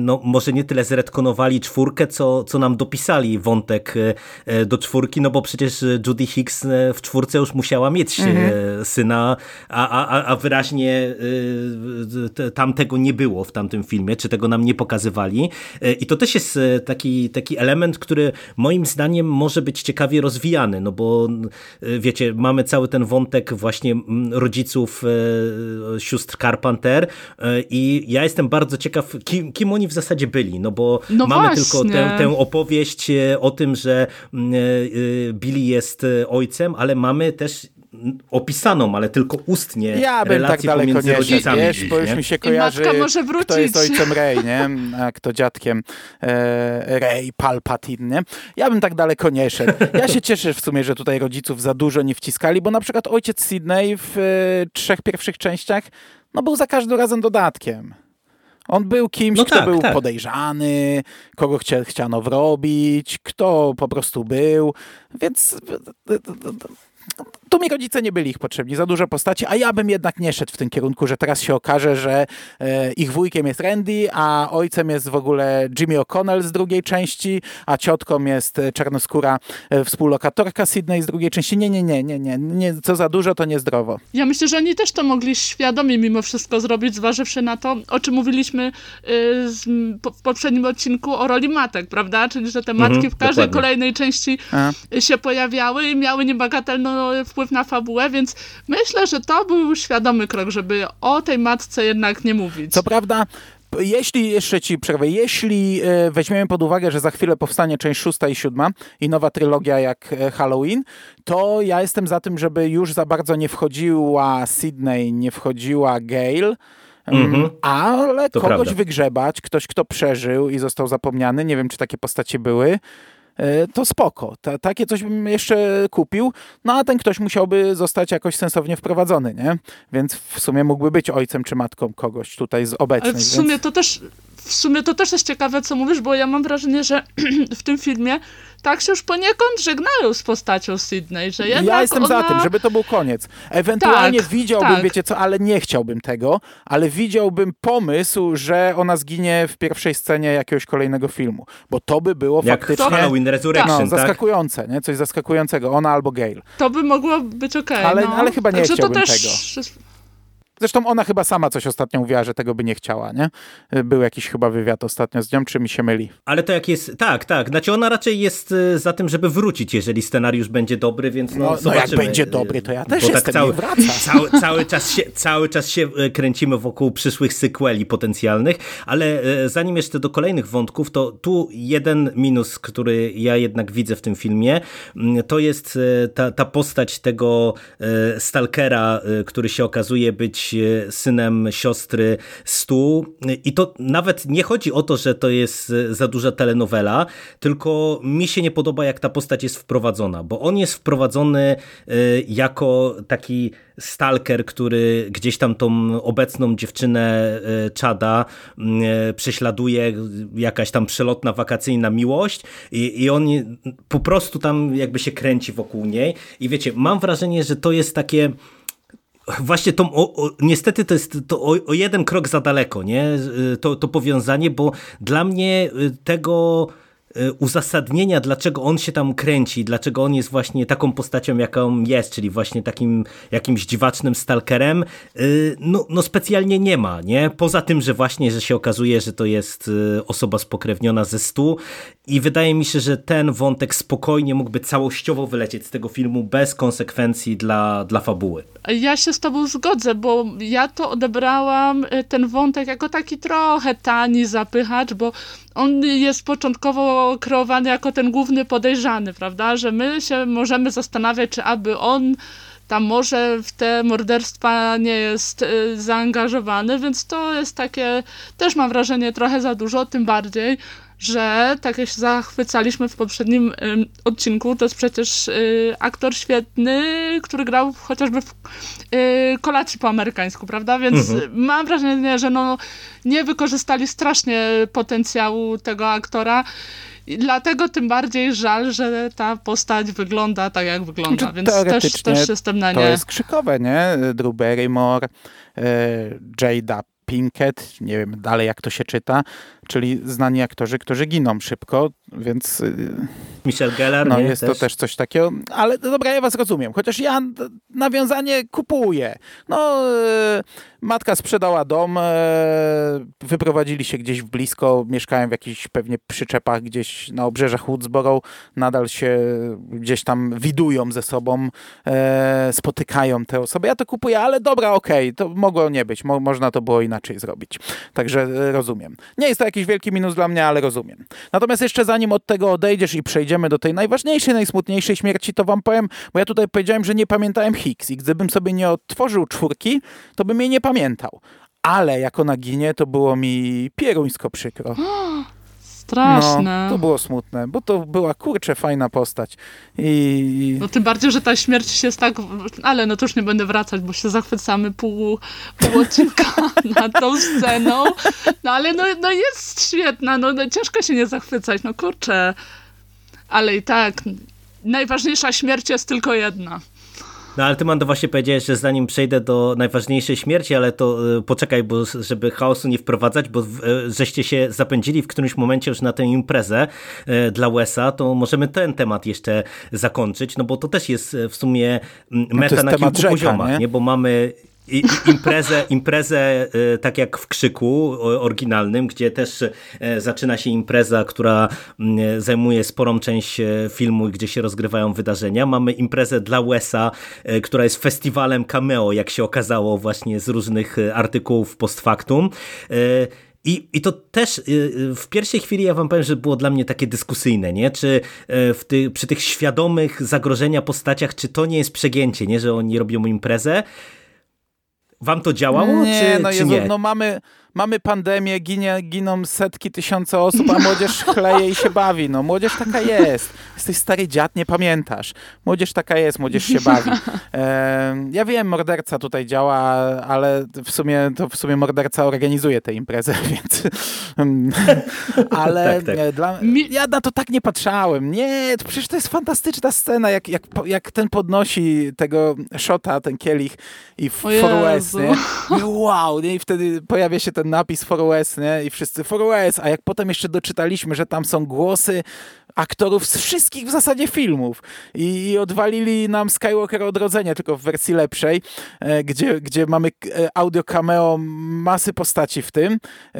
no może nie tyle zretkonowali czwórkę, co, co nam dopisali wątek do czwórki, no bo przecież Judy Hicks w czwórce już musiała mieć mhm. syna, a, a, a wyraźnie tam tego nie było w tamtym filmie, czy tego nam nie pokazywali. I to też jest taki, taki element, który moim zdaniem może być ciekawie rozwijany, no bo y, wiecie, mamy cały ten wątek właśnie mm, rodziców e, sióstr Carpenter e, i ja jestem bardzo ciekaw, kim, kim oni w zasadzie byli, no bo no mamy właśnie. tylko tę, tę opowieść e, o tym, że mm, Billy jest ojcem, ale mamy też opisaną, ale tylko ustnie ja bym tak daleko nie rodzicami. Wiesz, bo już mi się kojarzy, może wrócić. kto jest ojcem Rey, nie? a kto dziadkiem e, Rey Palpatine. Nie? Ja bym tak daleko nie szedł. Ja się cieszę w sumie, że tutaj rodziców za dużo nie wciskali, bo na przykład ojciec Sydney w e, trzech pierwszych częściach no był za każdym razem dodatkiem. On był kimś, no kto tak, był tak. podejrzany, kogo chcia, chciano wrobić, kto po prostu był, więc tu mi rodzice nie byli ich potrzebni, za duże postaci, a ja bym jednak nie szedł w tym kierunku, że teraz się okaże, że e, ich wujkiem jest Randy, a ojcem jest w ogóle Jimmy O'Connell z drugiej części, a ciotką jest e, czarnoskóra e, współlokatorka Sydney z drugiej części. Nie, nie, nie, nie, nie, nie, co za dużo, to niezdrowo. Ja myślę, że oni też to mogli świadomie mimo wszystko zrobić, zważywszy na to, o czym mówiliśmy y, z, po, w poprzednim odcinku o roli matek, prawda? Czyli, że te matki mhm, w każdej dokładnie. kolejnej części a. się pojawiały i miały niebagatelny wpływ wpływ na fabułę, więc myślę, że to był świadomy krok, żeby o tej matce jednak nie mówić. Co prawda, jeśli, jeszcze ci przerwę, jeśli e, weźmiemy pod uwagę, że za chwilę powstanie część szósta i siódma i nowa trylogia jak e, Halloween, to ja jestem za tym, żeby już za bardzo nie wchodziła Sydney, nie wchodziła Gail, Mm -hmm. Ale to kogoś prawda. wygrzebać, ktoś, kto przeżył i został zapomniany, nie wiem, czy takie postacie były, to spoko. Ta, takie coś bym jeszcze kupił, no a ten ktoś musiałby zostać jakoś sensownie wprowadzony, nie? Więc w sumie mógłby być ojcem czy matką kogoś tutaj z obecnych. Ale w sumie więc... to też w sumie to też jest ciekawe, co mówisz, bo ja mam wrażenie, że w tym filmie tak się już poniekąd żegnają z postacią Sydney, że jednak Ja jestem ona... za tym, żeby to był koniec. Ewentualnie Tak, widziałbym, tak. wiecie co, ale nie chciałbym tego, ale widziałbym pomysł, że ona zginie w pierwszej scenie jakiegoś kolejnego filmu, bo to by było Jak faktycznie... Halloween No, Resurrection, tak? zaskakujące, nie? Coś zaskakującego. Ona albo Gale. To by mogło być okej. Ale- no. ale chyba nie Także to chciałbym też... Zresztą ona chyba sama coś ostatnio mówiła, że tego by nie chciała, nie? Był jakiś chyba wywiad ostatnio z nią, czy mi się myli? Ale to jak jest, tak, tak, znaczy ona raczej jest e, za tym, żeby wrócić, jeżeli scenariusz będzie dobry, więc no, No, no jak będzie dobry, to ja też Bo jestem, cały, niech wraca. cały, cały, czas się, cały czas się e, kręcimy wokół przyszłych sequeli potencjalnych, ale e, zanim jeszcze do kolejnych wątków, to tu jeden minus, który ja jednak widzę w tym filmie, mm, to jest ta, ta postać tego stalkera, który się okazuje być synem siostry Stu. I to nawet nie chodzi o to, że to jest za duża telenowela, tylko mi się nie podoba jak ta postać jest wprowadzona, bo on jest wprowadzony e, jako taki stalker, który gdzieś tam tą obecną dziewczynę e, Czada e, prześladuje, jakaś tam przelotna wakacyjna miłość. I, i on po prostu tam jakby się kręci wokół niej. I wiecie, mam wrażenie, że to jest takie Właśnie to, o, o, niestety to jest to o, o jeden krok za daleko, nie? To, to powiązanie, bo dla mnie y, tego y, uzasadnienia, dlaczego on się tam kręci, dlaczego on jest właśnie taką postacią, jaką jest, czyli właśnie takim jakimś dziwacznym stalkerem, y, no, no specjalnie nie ma, nie? Poza tym, że właśnie, że się okazuje, że to jest y, osoba spokrewniona ze stu i wydaje mi się, że ten wątek spokojnie mógłby całościowo wylecieć z tego filmu bez konsekwencji dla, dla fabuły. Ja się z tobą zgodzę, bo ja to odebrałam y, ten wątek jako taki trochę tani zapychacz, bo on jest początkowo kreowany jako ten główny podejrzany, prawda? Że my się możemy zastanawiać, czy aby on tam może w te morderstwa nie jest y, zaangażowany, więc to jest takie, też mam wrażenie, trochę za dużo, tym bardziej, że tak jak się zachwycaliśmy w poprzednim ym, odcinku, to jest przecież y, aktor świetny, który grał chociażby w y, kolacji po amerykańsku, prawda? Więc Mhm. mam wrażenie, że no, nie wykorzystali strasznie potencjału tego aktora. I dlatego tym bardziej żal, że ta postać wygląda tak, jak wygląda, Znaczy, więc też, teoretycznie też jestem na To nie. jest krzykowe, nie? Drew Barrymore, e, Jada Pinkett, nie wiem dalej jak to się czyta, czyli znani aktorzy, którzy giną szybko, więc y, Michel Gellar, no nie? jest to też coś takiego, ale no dobra, ja was rozumiem, chociaż ja nawiązanie kupuję. No, e, matka sprzedała dom, e, wyprowadzili się gdzieś w blisko, mieszkają w jakichś pewnie przyczepach gdzieś na obrzeżach Woodsboro, nadal się gdzieś tam widują ze sobą, spotykają te osoby. Ja to kupuję, ale dobra, okej, to mogło nie być, mo można to było inaczej zrobić. Także rozumiem. Nie jest to jakiś wielki minus dla mnie, ale rozumiem. Natomiast jeszcze zanim od tego odejdziesz i przejdziemy do tej najważniejszej, najsmutniejszej śmierci, to wam powiem, bo ja tutaj powiedziałem, że nie pamiętałem Hicks i gdybym sobie nie otworzył czwórki, to bym jej nie pamiętał. Ale jak ona ginie, to było mi pieruńsko przykro. Straszne. No, to było smutne, bo to była kurczę fajna postać. I No tym bardziej, że ta śmierć się jest tak... Ale no to już nie będę wracać, bo się zachwycamy pół, pół odcinka nad tą sceną. No ale no, no jest świetna, no, no ciężko się nie zachwycać, no kurczę. Ale i tak, najważniejsza śmierć jest tylko jedna. No ale ty Mando właśnie powiedziałeś, że zanim przejdę do najważniejszej śmierci, ale to e, poczekaj, bo żeby chaosu nie wprowadzać, bo e, żeście się zapędzili w którymś momencie już na tę imprezę e, dla Łesa, to możemy ten temat jeszcze zakończyć, no bo to też jest w sumie m, meta jest na kilku rzeka, poziomach, nie? nie? Bo mamy i, imprezę, imprezę e, tak jak w Krzyku oryginalnym, gdzie też e, zaczyna się impreza, która mm, zajmuje sporą część e, filmu, gdzie się rozgrywają wydarzenia. Mamy imprezę dla Wesa, e, która jest festiwalem cameo, jak się okazało właśnie z różnych e, artykułów post factum. E, I, I to też w pierwszej chwili ja wam powiem, że było dla mnie takie dyskusyjne, nie? Czy e, w ty, przy tych świadomych zagrożenia postaciach, czy to nie jest przegięcie, nie? Że oni robią imprezę. Wam to działało, nie, czy, no czy Jezu, nie? no mamy, mamy pandemię, ginie, giną setki, tysiące osób, a młodzież chleje i się bawi. No młodzież taka jest. Jesteś stary dziad, nie pamiętasz. Młodzież taka jest, młodzież się bawi. E, ja wiem, morderca tutaj działa, ale w sumie to w sumie morderca organizuje tę imprezę, więc ale tak, tak. Dla, ja na to tak nie patrzałem. Nie, to przecież to jest fantastyczna scena, jak, jak, jak ten podnosi tego shota, ten kielich i for West, nie? wow, nie? I wtedy pojawia się ten napis for West, nie? I wszyscy for West, a jak potem jeszcze doczytaliśmy, że tam są głosy aktorów z wszystkich w zasadzie filmów i, i odwalili nam Skywalker Odrodzenie, tylko w wersji lepszej, e, gdzie, gdzie mamy e, audio cameo masy postaci w tym e,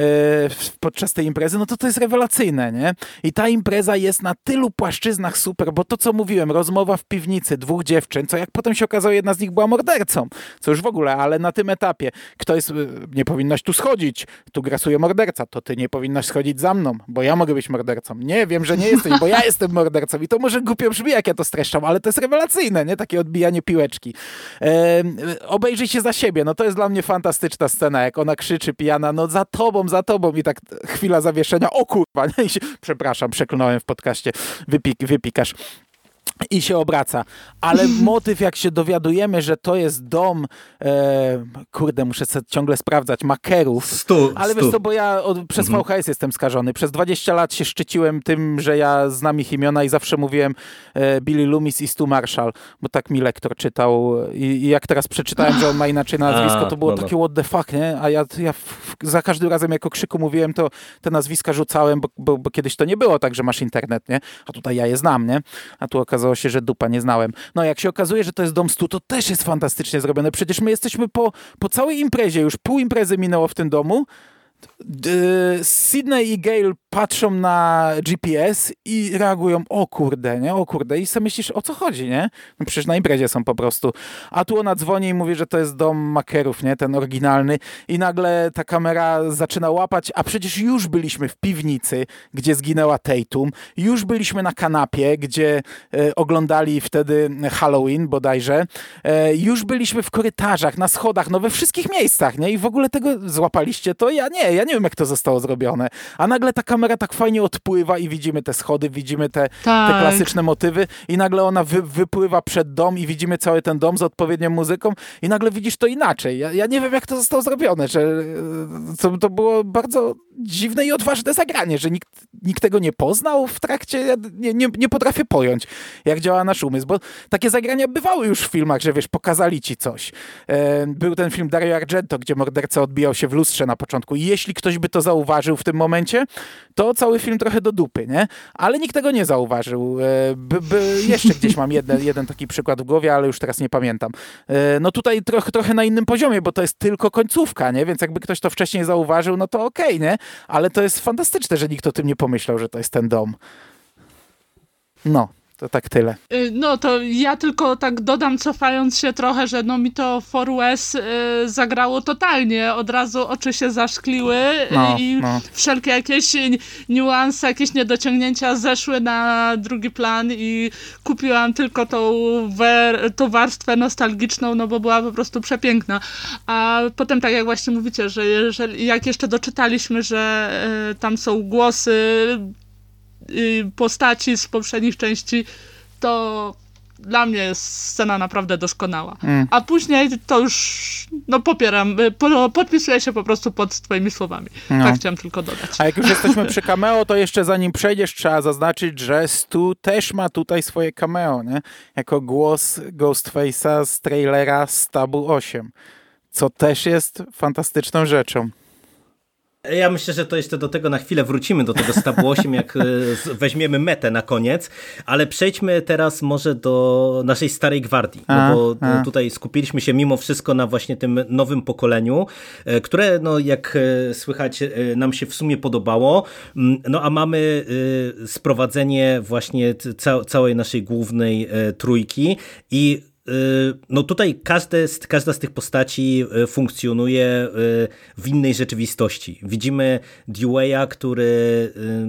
podczas tej imprezy, no to to jest rewelacyjne, nie? I ta impreza jest na tylu płaszczyznach super, bo to co mówiłem, rozmowa w piwnicy dwóch dziewczyn, co jak potem się okazało, jedna z nich była mordercą, co już w ogóle, ale na tym etapie, kto jest, nie powinnaś tu schodzić, tu grasuje morderca, to ty nie powinnaś schodzić za mną, bo ja mogę być mordercą. Nie, wiem, że nie jesteś, bo ja jestem mordercą i to może głupio brzmi, jak ja to streszczam, ale to jest rewelacyjne, nie? Takie odbijanie piłeczki. E, obejrzyj się za siebie, no to jest dla mnie fantastyczna scena, jak ona krzyczy pijana, no za tobą, za tobą i tak chwila zawieszenia, o kurwa, nie? Przepraszam, przeklnąłem w podcaście, Wypik, wypikasz i się obraca. Ale motyw, jak się dowiadujemy, że to jest dom, e, kurde, muszę ciągle sprawdzać, makerów. Stu, ale stu. wiesz co, bo ja od, przez mhm. VHS jestem skażony. Przez 20 lat się szczyciłem tym, że ja znam ich imiona i zawsze mówiłem e, Billy Loomis i Stu Marshall, bo tak mi lektor czytał i, i jak teraz przeczytałem, że on ma inaczej nazwisko, to było takie what the fuck, nie? A ja, ja za każdym razem jako krzyku mówiłem, to te nazwiska rzucałem, bo, bo, bo kiedyś to nie było tak, że masz internet, nie? A tutaj ja je znam, nie? A tu okazało się, że dupa nie znałem. No jak się okazuje, że to jest Dom Stu, to też jest fantastycznie zrobione. Przecież my jesteśmy po, po całej imprezie, już pół imprezy minęło w tym domu, Sydney i Gail patrzą na GPS i reagują, o kurde, nie, o kurde. I sobie myślisz, o co chodzi, nie? No przecież na imprezie są po prostu. A tu ona dzwoni i mówi, że to jest dom makerów, nie, ten oryginalny. I nagle ta kamera zaczyna łapać, a przecież już byliśmy w piwnicy, gdzie zginęła Tatum. Już byliśmy na kanapie, gdzie e, oglądali wtedy Halloween bodajże. E, już byliśmy w korytarzach, na schodach, no we wszystkich miejscach, nie? I w ogóle tego złapaliście, to ja nie, ja nie wiem, jak to zostało zrobione. A nagle ta kamera tak fajnie odpływa i widzimy te schody, widzimy te, tak. te klasyczne motywy i nagle ona wy, wypływa przed dom i widzimy cały ten dom z odpowiednią muzyką i nagle widzisz to inaczej. Ja, ja nie wiem, jak to zostało zrobione, że to, to było bardzo dziwne i odważne zagranie, że nikt, nikt tego nie poznał w trakcie, ja nie, nie, nie potrafię pojąć, jak działa nasz umysł, bo takie zagrania bywały już w filmach, że wiesz, pokazali ci coś. E, był ten film Dario Argento, gdzie morderca odbijał się w lustrze na początku i jeśli ktoś by to zauważył w tym momencie, to cały film trochę do dupy, nie? Ale nikt tego nie zauważył. E, by, by, jeszcze gdzieś mam jeden, jeden taki przykład w głowie, ale już teraz nie pamiętam. E, no tutaj trochę, na innym poziomie, bo to jest tylko końcówka, nie? Więc jakby ktoś to wcześniej zauważył, no to okej, okay, nie? Ale to jest fantastyczne, że nikt o tym nie pomyślał, że to jest ten dom. No. To tak tyle. Y, no to ja tylko tak dodam, cofając się trochę, że no mi to For West y, zagrało totalnie. Od razu oczy się zaszkliły no, i no. wszelkie jakieś niuanse, jakieś niedociągnięcia zeszły na drugi plan i kupiłam tylko tą, tą warstwę nostalgiczną, no bo była po prostu przepiękna. A potem tak jak właśnie mówicie, że jeżeli, jak jeszcze doczytaliśmy, że y, tam są głosy postaci z poprzednich części, to dla mnie jest scena naprawdę doskonała. Mm. A później to już, no popieram, y, po, podpisuję się po prostu pod twoimi słowami. No. Tak chciałem tylko dodać. A jak już jesteśmy przy cameo, to jeszcze zanim przejdziesz, trzeba zaznaczyć, że Stu też ma tutaj swoje cameo, nie? Jako głos Ghostface'a z trailera Stabu 8, co też jest fantastyczną rzeczą. Ja myślę, że to jeszcze do tego na chwilę wrócimy, do tego stabu 8, jak e, weźmiemy metę na koniec, ale przejdźmy teraz może do naszej starej gwardii, no bo a. tutaj skupiliśmy się mimo wszystko na właśnie tym nowym pokoleniu, e, które no jak e, słychać nam się w sumie podobało, mm, no a mamy sprowadzenie właśnie całej naszej głównej trójki i no tutaj każde, każda z tych postaci funkcjonuje w innej rzeczywistości. Widzimy Dewey'a, który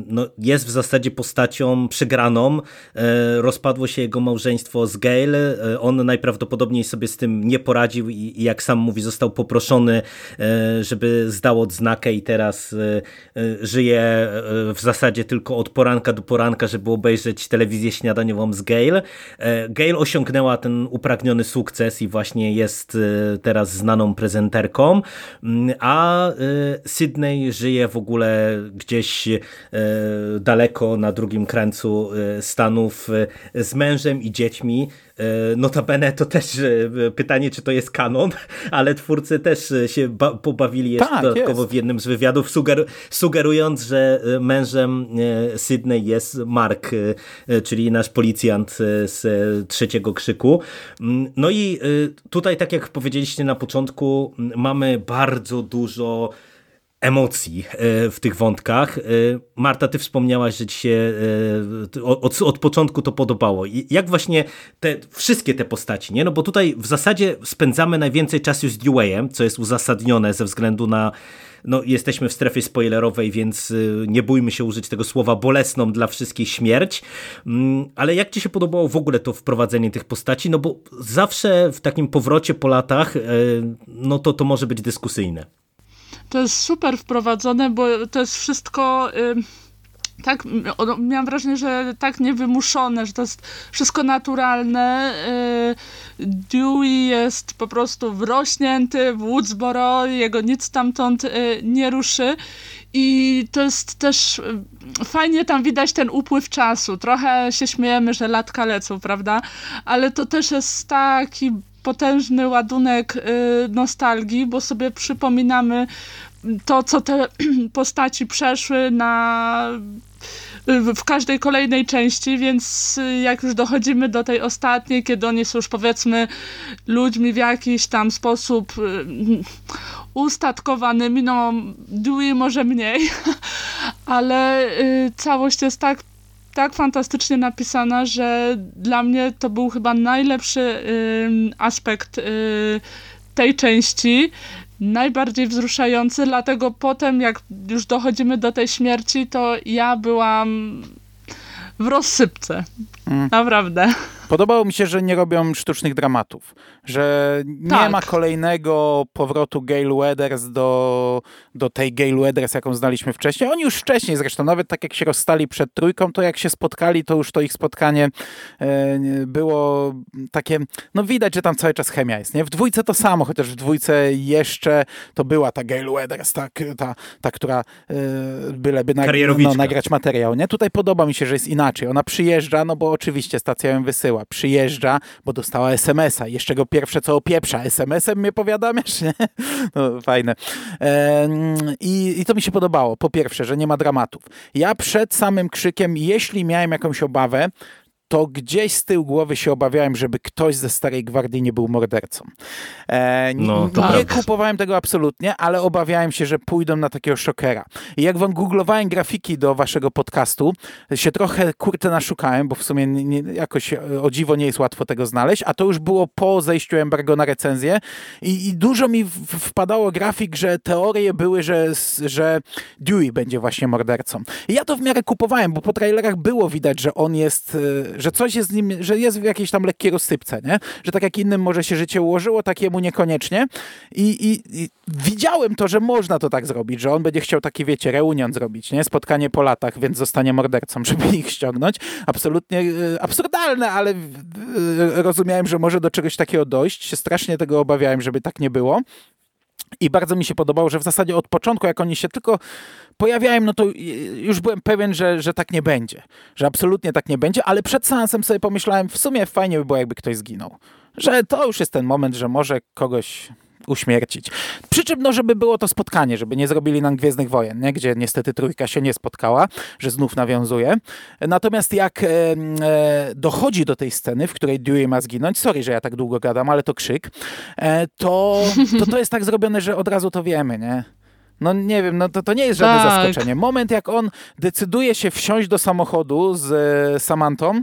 no, jest w zasadzie postacią przegraną. Rozpadło się jego małżeństwo z Gale. On najprawdopodobniej sobie z tym nie poradził i jak sam mówi, został poproszony, żeby zdał odznakę i teraz żyje w zasadzie tylko od poranka do poranka, żeby obejrzeć telewizję śniadaniową z Gale. Gale osiągnęła ten upragniony sukces i właśnie jest teraz znaną prezenterką, mm, a Sydney żyje w ogóle gdzieś daleko na drugim krańcu Stanów z mężem i dziećmi. Notabene to też pytanie, czy to jest kanon, ale twórcy też się pobawili jeszcze tak, dodatkowo jest. w jednym z wywiadów, suger sugerując, że mężem Sydney jest Mark, czyli nasz policjant z trzeciego krzyku. Mm, no i tutaj, tak jak powiedzieliście na początku, mamy bardzo dużo emocji e, w tych wątkach. E, Marta, ty wspomniałaś, że ci się e, od, od początku to podobało. Jak właśnie te wszystkie te postaci, nie? No bo tutaj w zasadzie spędzamy najwięcej czasu z Deweyem, co jest uzasadnione ze względu na no jesteśmy w strefie spoilerowej, więc nie bójmy się użyć tego słowa bolesną dla wszystkich śmierć. Mm, ale jak ci się podobało w ogóle to wprowadzenie tych postaci? No bo zawsze w takim powrocie po latach, no to to może być dyskusyjne to jest super wprowadzone, bo to jest wszystko... Tak, miałam wrażenie, że tak niewymuszone, że to jest wszystko naturalne. Y, Dewey jest po prostu wrośnięty w Woodsboro, jego nic stamtąd y, nie ruszy. I to jest też y, fajnie tam widać ten upływ czasu. Trochę się śmiejemy, że latka lecą, prawda? Ale to też jest taki potężny ładunek nostalgii, bo sobie przypominamy to, co te postaci przeszły na w każdej kolejnej części, więc jak już dochodzimy do tej ostatniej, kiedy oni są już powiedzmy ludźmi w jakiś tam sposób y, ustatkowanymi, no Dewey może mniej, ale y, całość jest tak tak fantastycznie napisana, że dla mnie to był chyba najlepszy y, aspekt y, tej części, najbardziej wzruszający, dlatego potem jak już dochodzimy do tej śmierci, to ja byłam w rozsypce. Mm. Naprawdę. Podobało mi się, że nie robią sztucznych dramatów, że nie tak. ma kolejnego powrotu Gail Weathers do, do tej Gail Weathers, jaką znaliśmy wcześniej. Oni już wcześniej zresztą, nawet tak jak się rozstali przed trójką, to jak się spotkali, to już to ich spotkanie e, było takie, no widać, że tam cały czas chemia jest. Nie? W dwójce to samo, chociaż w dwójce jeszcze to była ta Gail Weathers, ta, ta, ta która e, byleby nag, no, nagrać materiał. Nie? Tutaj podoba mi się, że jest inaczej. Ona przyjeżdża, no bo oczywiście stacja ją wysyła przyjeżdża, bo dostała SMS-a. Jeszcze go pierwsze co opieprza. SMS-em mnie powiadamiasz? Nie? No, fajne. i, I to mi się podobało. Po pierwsze, że nie ma dramatów. Ja przed samym krzykiem, jeśli miałem jakąś obawę, to gdzieś z tyłu głowy się obawiałem, żeby ktoś ze Starej Gwardii nie był mordercą. E, no, nie prawda. kupowałem tego absolutnie, ale obawiałem się, że pójdą na takiego szokera. I jak wam googlowałem grafiki do waszego podcastu, się trochę kurczę naszukałem, bo w sumie nie, jakoś e, o dziwo nie jest łatwo tego znaleźć, a to już było po zejściu embargo na recenzję i, i dużo mi wpadało grafik, że teorie były, że, że Dewey będzie właśnie mordercą. I ja to w miarę kupowałem, bo po trailerach było widać, że on jest e, że coś jest z nim, że jest w jakiejś tam lekkiej rozsypce, nie? Że tak jak innym może się życie ułożyło, tak jemu niekoniecznie. I, i, I, widziałem to, że można to tak zrobić, że on będzie chciał taki, wiecie, reunion zrobić, nie? Spotkanie po latach, więc zostanie mordercą, żeby ich ściągnąć. Absolutnie e, absurdalne, ale e, rozumiałem, że może do czegoś takiego dojść. Się strasznie tego obawiałem, żeby tak nie było. I bardzo mi się podobało, że w zasadzie od początku, jak oni się tylko pojawiają, no to już byłem pewien, że, że tak nie będzie. Że absolutnie tak nie będzie, ale przed seansem sobie pomyślałem, w sumie fajnie by było, jakby ktoś zginął. Że to już jest ten moment, że może kogoś uśmiercić. Przy czym, no, żeby było to spotkanie, żeby nie zrobili nam Gwiezdnych Wojen, nie? gdzie niestety trójka się nie spotkała, że znów nawiązuje. Natomiast jak e, e, dochodzi do tej sceny, w której Dewey ma zginąć, sorry, że ja tak długo gadam, ale to krzyk, e, to, to to jest tak zrobione, że od razu to wiemy, nie? No nie wiem, no to, to nie jest żadne tak. zaskoczenie. Moment, jak on decyduje się wsiąść do samochodu z e, Samantą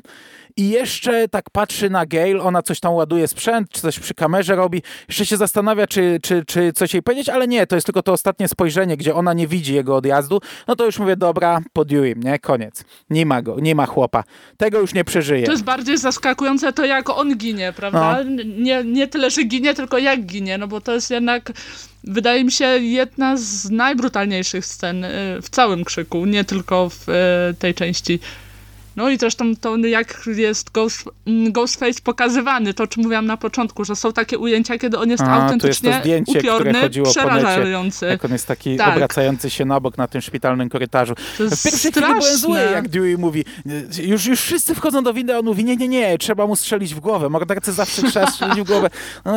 i jeszcze tak patrzy na Gail, ona coś tam ładuje sprzęt, czy coś przy kamerze robi, jeszcze się zastanawia, czy, czy, czy coś jej powiedzieć, ale nie, to jest tylko to ostatnie spojrzenie, gdzie ona nie widzi jego odjazdu, no to już mówię, dobra, podiuim, nie, koniec. Nie ma go, nie ma chłopa. Tego już nie przeżyje. To jest bardziej zaskakujące to, jak on ginie, prawda? No. Nie, nie tyle, że ginie, tylko jak ginie, no bo to jest jednak wydaje mi się, jedna z najbrutalniejszych scen y, w całym krzyku, nie tylko w y, tej części. No i zresztą to jak jest Ghost, mm, Ghostface pokazywany, to o czym mówiłam na początku, że są takie ujęcia, kiedy on jest A, autentycznie jest to zdjęcie, upiorny, przerażający. Po necie, jak on jest taki tak. obracający się na bok na tym szpitalnym korytarzu. To jest pierwszej chwili byłem zły, jak Dewey mówi, już, już wszyscy wchodzą do windy, a on mówi, nie, nie, nie, trzeba mu strzelić w głowę, mordercy zawsze trzeba strzelić w głowę. No,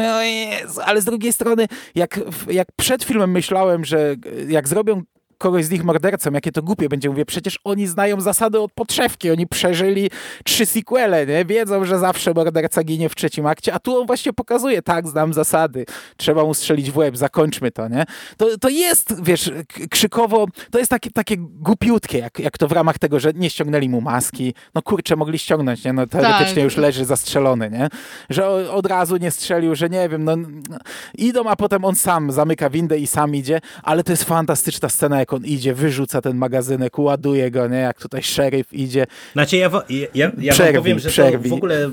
ale z drugiej strony, jak, jak przed filmem myślałem, że jak zrobią kogoś z nich mordercą, jakie to głupie będzie. Mówię, przecież oni znają zasady od podszewki, oni przeżyli trzy sequele, nie? Wiedzą, że zawsze morderca ginie w trzecim akcie, a tu on właśnie pokazuje, tak, znam zasady, trzeba mu strzelić w łeb, zakończmy to, nie? To, to jest, wiesz, krzykowo, to jest takie, takie głupiutkie, jak, jak to w ramach tego, że nie ściągnęli mu maski, no kurczę, mogli ściągnąć, nie? No teoretycznie tak. już leży zastrzelony, nie? Że od razu nie strzelił, że nie wiem, no, no idą, a potem on sam zamyka windę i sam idzie, ale to jest fantastyczna scena, jak jak on idzie, wyrzuca ten magazynek, ładuje go, nie? Jak tutaj szeryf idzie. Znaczy ja, ja, ja, ja przerwi, wam powiem, że przerwi. to w ogóle...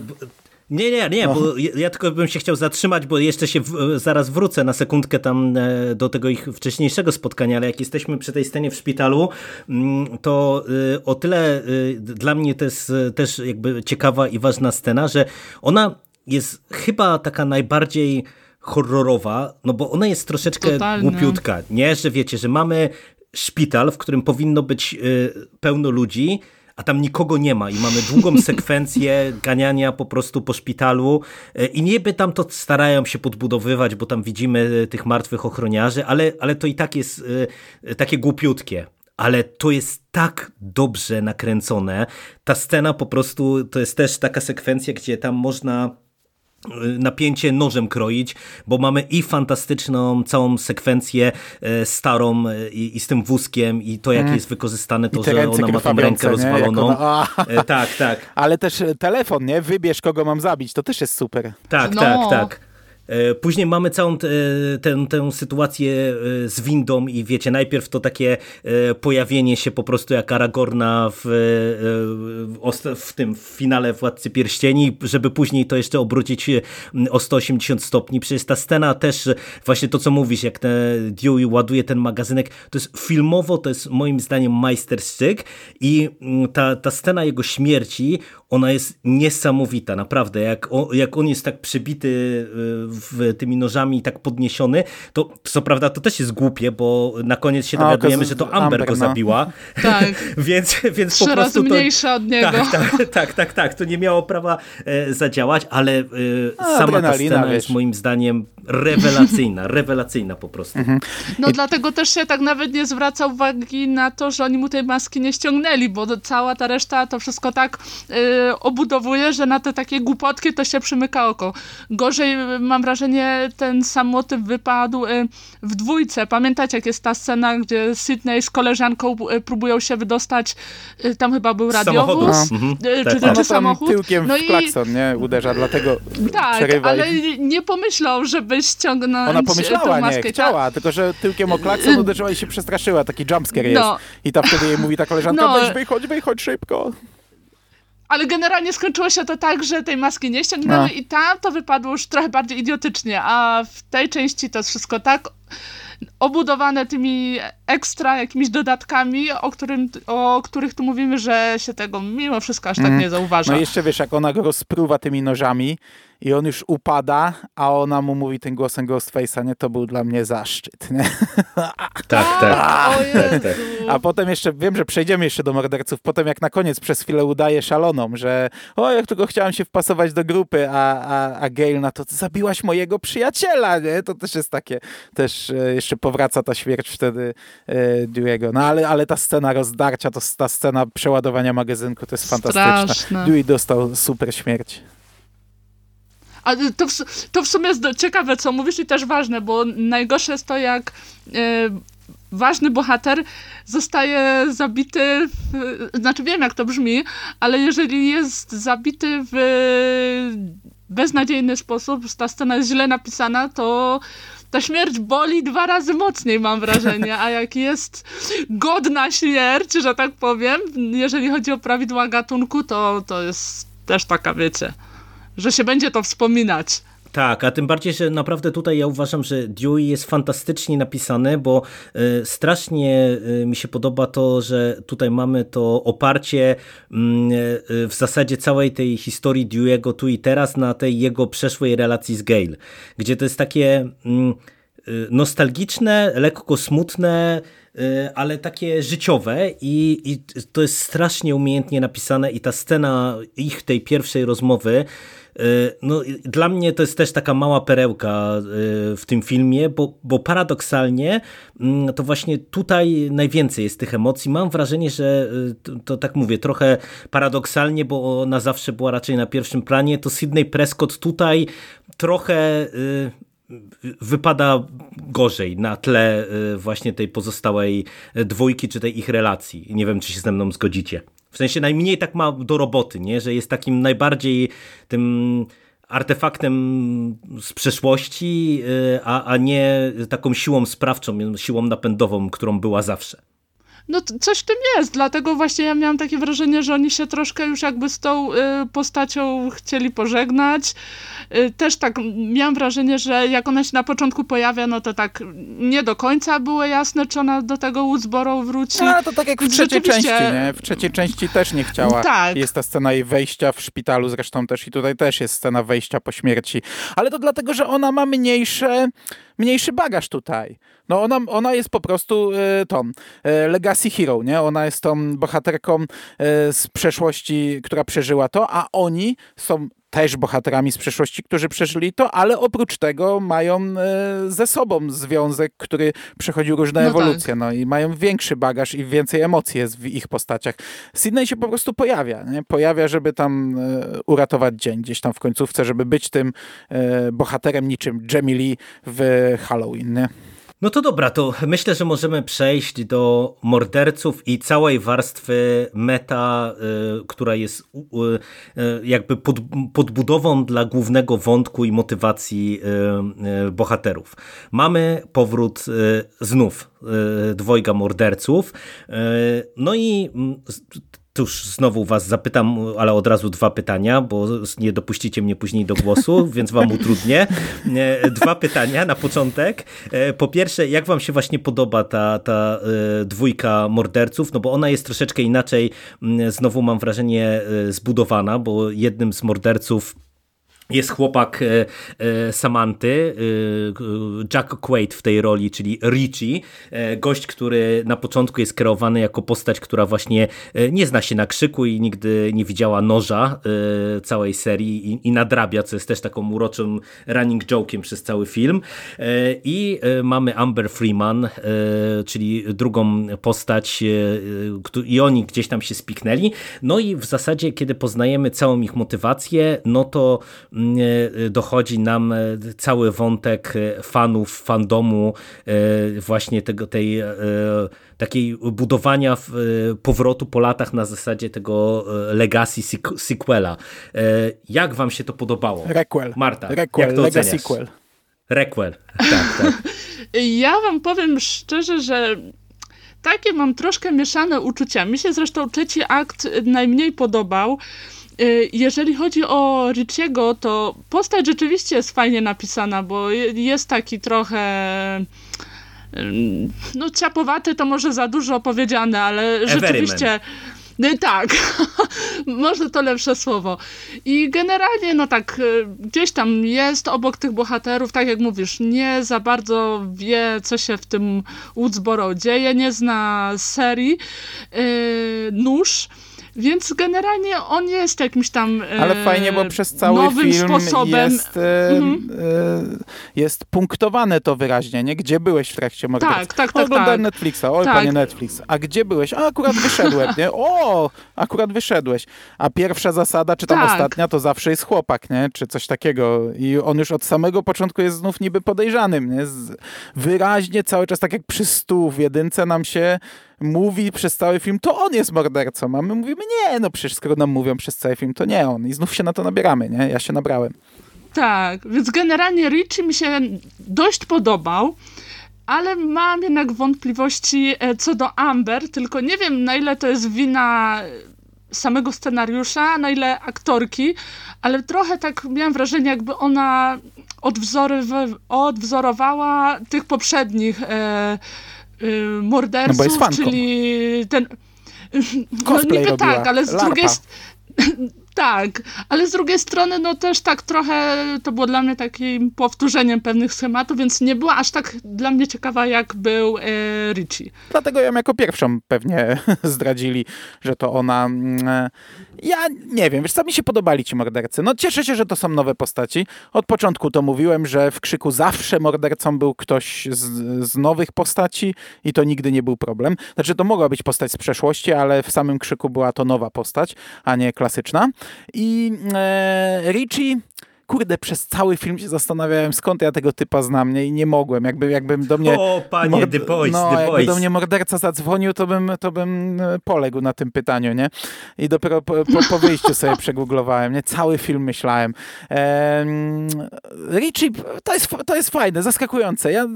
Nie, nie, nie, no. bo ja tylko bym się chciał zatrzymać, bo jeszcze się w, zaraz wrócę na sekundkę tam e, do tego ich wcześniejszego spotkania, ale jak jesteśmy przy tej scenie w szpitalu, mm, to e, o tyle e, dla mnie to jest też jakby ciekawa i ważna scena, że ona jest chyba taka najbardziej horrorowa, no bo ona jest troszeczkę Totalnie. głupiutka, nie? Że wiecie, że mamy szpital, w którym powinno być y, pełno ludzi, a tam nikogo nie ma i mamy długą sekwencję ganiania po prostu po szpitalu y, i niby tam to starają się podbudowywać, bo tam widzimy tych martwych ochroniarzy, ale, ale to i tak jest y, takie głupiutkie. Ale to jest tak dobrze nakręcone. Ta scena po prostu to jest też taka sekwencja, gdzie tam można napięcie nożem kroić, bo mamy i fantastyczną całą sekwencję e, starą e, i, i z tym wózkiem i to jak mm. jest wykorzystane to, że ona ma tam rękę rozwaloną. Ona... Tak, tak. Ale też telefon, nie? Wybierz kogo mam zabić, to też jest super. Tak, no. tak, tak. E, później mamy całą tę, tę sytuację e, z windą i wiecie, najpierw to takie e, pojawienie się po prostu jak Aragorna w, w tym w finale Władcy Pierścieni, żeby później to jeszcze obrócić o 180 stopni. Przecież ta scena też, właśnie to co mówisz, jak te Dewey ładuje ten magazynek, to jest filmowo, to jest moim zdaniem majstersztyk i ta, ta scena jego śmierci, ona jest niesamowita, naprawdę. Jak on, jak on jest tak przybity w, tymi nożami tak podniesiony, to co prawda to też jest głupie, bo na koniec się dowiadujemy, że to Amber, Amber go no. zabiła. Tak. więc, więc Trzy po prostu razy mniejsza od niego. Tak, tak, tak, tak, tak, to nie miało prawa e, zadziałać, ale e, sama ta scena wiesz. jest moim zdaniem rewelacyjna, rewelacyjna po prostu. Mhm. No I... dlatego też się tak nawet nie zwraca uwagi na to, że oni mu tej maski nie ściągnęli, bo cała ta reszta to wszystko tak y, obudowuje, że na te takie głupotki to się przymyka oko. Gorzej mam wrażenie ten sam motyw wypadł y, w dwójce. Pamiętacie jak jest ta scena, gdzie Sydney z koleżanką y, próbują się wydostać, y, tam chyba był radiowóz, no. mhm. czy, tak. czy, samochód. tyłkiem no w klakson, nie? Uderza, dlatego Tak, ale nie pomyślał, żeby ściągnąć Ona pomyślała, maskę, nie, chciała, tylko że tyłkiem o klakson uderzyła i się przestraszyła, taki jumpscare jest. No. I ta wtedy jej mówi ta koleżanka, no. weź wychodź, wychodź szybko. Ale generalnie skończyło się to tak, że tej maski nie ściągnęły no. i tam to wypadło już trochę bardziej idiotycznie, a w tej części to jest wszystko tak obudowane tymi ekstra jakimiś dodatkami, o, którym, o których tu mówimy, że się tego mimo wszystko aż tak mm. nie zauważa. No jeszcze wiesz, jak ona go rozpruwa tymi nożami i on już upada, a ona mu mówi tym głosem Ghostface'a, nie, to był dla mnie zaszczyt, nie? Tak, tak. tak, tak. A potem jeszcze, wiem, że przejdziemy jeszcze do morderców, potem jak na koniec przez chwilę udaje szaloną, że o, jak tylko chciałam się wpasować do grupy, a, a, a Gail na to, zabiłaś mojego przyjaciela, nie? To też jest takie, też e, jeszcze powraca ta śmierć wtedy e, Dewey'ego. No ale, ale ta scena rozdarcia, to ta scena przeładowania magazynku, to jest fantastyczna. Straszne. Dewey dostał super śmierć. To w, to w sumie jest ciekawe, co mówisz i też ważne, bo najgorsze jest to, jak e, ważny bohater zostaje zabity, w, znaczy wiem jak to brzmi, ale jeżeli jest zabity w beznadziejny sposób, ta scena jest źle napisana, to ta śmierć boli dwa razy mocniej, mam wrażenie, a jak jest godna śmierć, że tak powiem, jeżeli chodzi o prawidła gatunku, to, to jest też taka, wiecie, że się będzie to wspominać. Tak, a tym bardziej, że naprawdę tutaj ja uważam, że Dewey jest fantastycznie napisany, bo y, strasznie y, mi się podoba to, że tutaj mamy to oparcie mm, y, w zasadzie całej tej historii Dewey'ego tu i teraz na tej jego przeszłej relacji z Gale, gdzie to jest takie mm, nostalgiczne, lekko smutne, ale takie życiowe i, i to jest strasznie umiejętnie napisane i ta scena ich tej pierwszej rozmowy E, no, dla mnie to jest też taka mała perełka e, w tym filmie, bo, bo paradoksalnie mm, to właśnie tutaj najwięcej jest tych emocji. Mam wrażenie, że e, to, to tak mówię, trochę paradoksalnie, bo ona zawsze była raczej na pierwszym planie, to Sydney Prescott tutaj trochę wypada gorzej na tle właśnie tej pozostałej dwójki, czy tej ich relacji. Nie wiem, czy się ze mną zgodzicie. W sensie najmniej tak ma do roboty, nie? że jest takim najbardziej tym artefaktem z przeszłości, y, a, a nie taką siłą sprawczą, siłą napędową, którą była zawsze. No coś w tym jest, dlatego właśnie ja miałam takie wrażenie, że oni się troszkę już jakby z tą y, postacią chcieli pożegnać. Y, też tak miałam wrażenie, że jak ona się na początku pojawia, no to tak nie do końca było jasne, czy ona do tego Woodsboro wróci. No to tak jak w trzeciej części, nie? W trzeciej części też nie chciała. Tak. Jest ta scena jej wejścia w szpitalu zresztą też i tutaj też jest scena wejścia po śmierci. Ale to dlatego, że ona ma mniejsze mniejszy bagaż tutaj. No ona, ona jest po prostu e, tą e, legacy hero, nie? Ona jest tą bohaterką e, z przeszłości, która przeżyła to, a oni są też bohaterami z przeszłości, którzy przeżyli to, ale oprócz tego mają e, ze sobą związek, który przechodził różne no ewolucje, tak. no i mają większy bagaż i więcej emocji jest w ich postaciach. Sydney się po prostu pojawia, nie? pojawia, żeby tam e, uratować dzień gdzieś tam w końcówce, żeby być tym e, bohaterem niczym Jamie Lee w Halloween, nie? No to dobra, to myślę, że możemy przejść do morderców i całej warstwy meta, y, która jest y, y, jakby pod, podbudową dla głównego wątku i motywacji bohaterów. Mamy powrót znów dwojga morderców. No i mm, Tuż znowu was zapytam, ale od razu dwa pytania, bo nie dopuścicie mnie później do głosu, więc wam utrudnię. E, dwa pytania na początek. E, po pierwsze, jak wam się właśnie podoba ta, ta e, dwójka morderców? No bo ona jest troszeczkę inaczej, znowu mam wrażenie, zbudowana, bo jednym z morderców jest chłopak e, e, Samanty, e, Jack Quaid w tej roli, czyli Richie, gość, który na początku jest kreowany jako postać, która właśnie nie zna się na krzyku i nigdy nie widziała noża całej serii i, nadrabia, co jest też taką uroczym running joke'iem przez cały film. I mamy Amber Freeman, czyli drugą postać i oni gdzieś tam się spiknęli. No i w zasadzie, kiedy poznajemy całą ich motywację, no to dochodzi nam e, cały wątek e, fanów, fandomu, właśnie tego, tej takiej budowania powrotu po latach na zasadzie tego legacy sequela. Jak wam się to podobało? Requel. Marta, Requel, jak to legacy sequel. Requel, tak, tak. Ja wam powiem szczerze, że takie mam troszkę mieszane uczucia. Mi się zresztą trzeci akt najmniej podobał. Y, jeżeli chodzi o Richiego, to postać rzeczywiście jest fajnie napisana, bo jest taki trochę no ciapowaty to może za dużo powiedziane, ale rzeczywiście no, tak, może to lepsze słowo. I generalnie, no tak, y, gdzieś tam jest obok tych bohaterów, tak jak mówisz, nie za bardzo wie, co się w tym Woodsboro dzieje, nie zna serii. Yy, nóż Więc generalnie on jest jakimś tam e, Ale fajnie, bo przez cały nowym film sposobem. Jest, e, mhm. e, jest punktowane to wyraźnie, nie? Gdzie byłeś w trakcie morderstwa? Tak, tak, tak. Oglądałem tak. Netflixa, oj tak. panie Netflix. A gdzie byłeś? A akurat wyszedłem, nie? O, akurat wyszedłeś. A pierwsza zasada, czy tam tak. ostatnia, to zawsze jest chłopak, nie? Czy coś takiego. I on już od samego początku jest znów niby podejrzanym, nie? Wyraźnie cały czas, tak jak przy stół w jedynce nam się mówi przez cały film, to on jest mordercą, a my mówimy, nie, no przecież skoro nam mówią przez cały film, to nie on. I znów się na to nabieramy, nie? Ja się nabrałem. Tak, więc generalnie Richie mi się dość podobał, ale mam jednak wątpliwości e, co do Amber, tylko nie wiem na ile to jest wina samego scenariusza, na ile aktorki, ale trochę tak miałam wrażenie, jakby ona odwzorowała tych poprzednich e, y, morderców, no czyli ten... no niby tak, ale z Larpa. drugiej tak, ale z drugiej strony, no też tak trochę to było dla mnie takim powtórzeniem pewnych schematów, więc nie była aż tak dla mnie ciekawa, jak był e, Richie. Dlatego ją jako pierwszą pewnie zdradzili, że to ona. Mm, e, ja nie wiem, wiesz co, mi się podobali ci mordercy. No cieszę się, że to są nowe postaci. Od początku to mówiłem, że w Krzyku zawsze mordercą był ktoś z, z nowych postaci i to nigdy nie był problem. Znaczy to mogła być postać z przeszłości, ale w samym Krzyku była to nowa postać, a nie klasyczna. I e, Richie kurde, przez cały film się zastanawiałem, skąd ja tego typa znam, nie? I nie mogłem. Jakby, jakbym do mnie... O, panie, mord... The Boys, no, The jakby Boys. do mnie morderca zadzwonił, to bym, to bym e, poległ na tym pytaniu, nie? I dopiero po, po, po wyjściu sobie przegooglowałem, nie? Cały film myślałem. Ehm, Richie, to jest, to jest fajne, zaskakujące. Ja,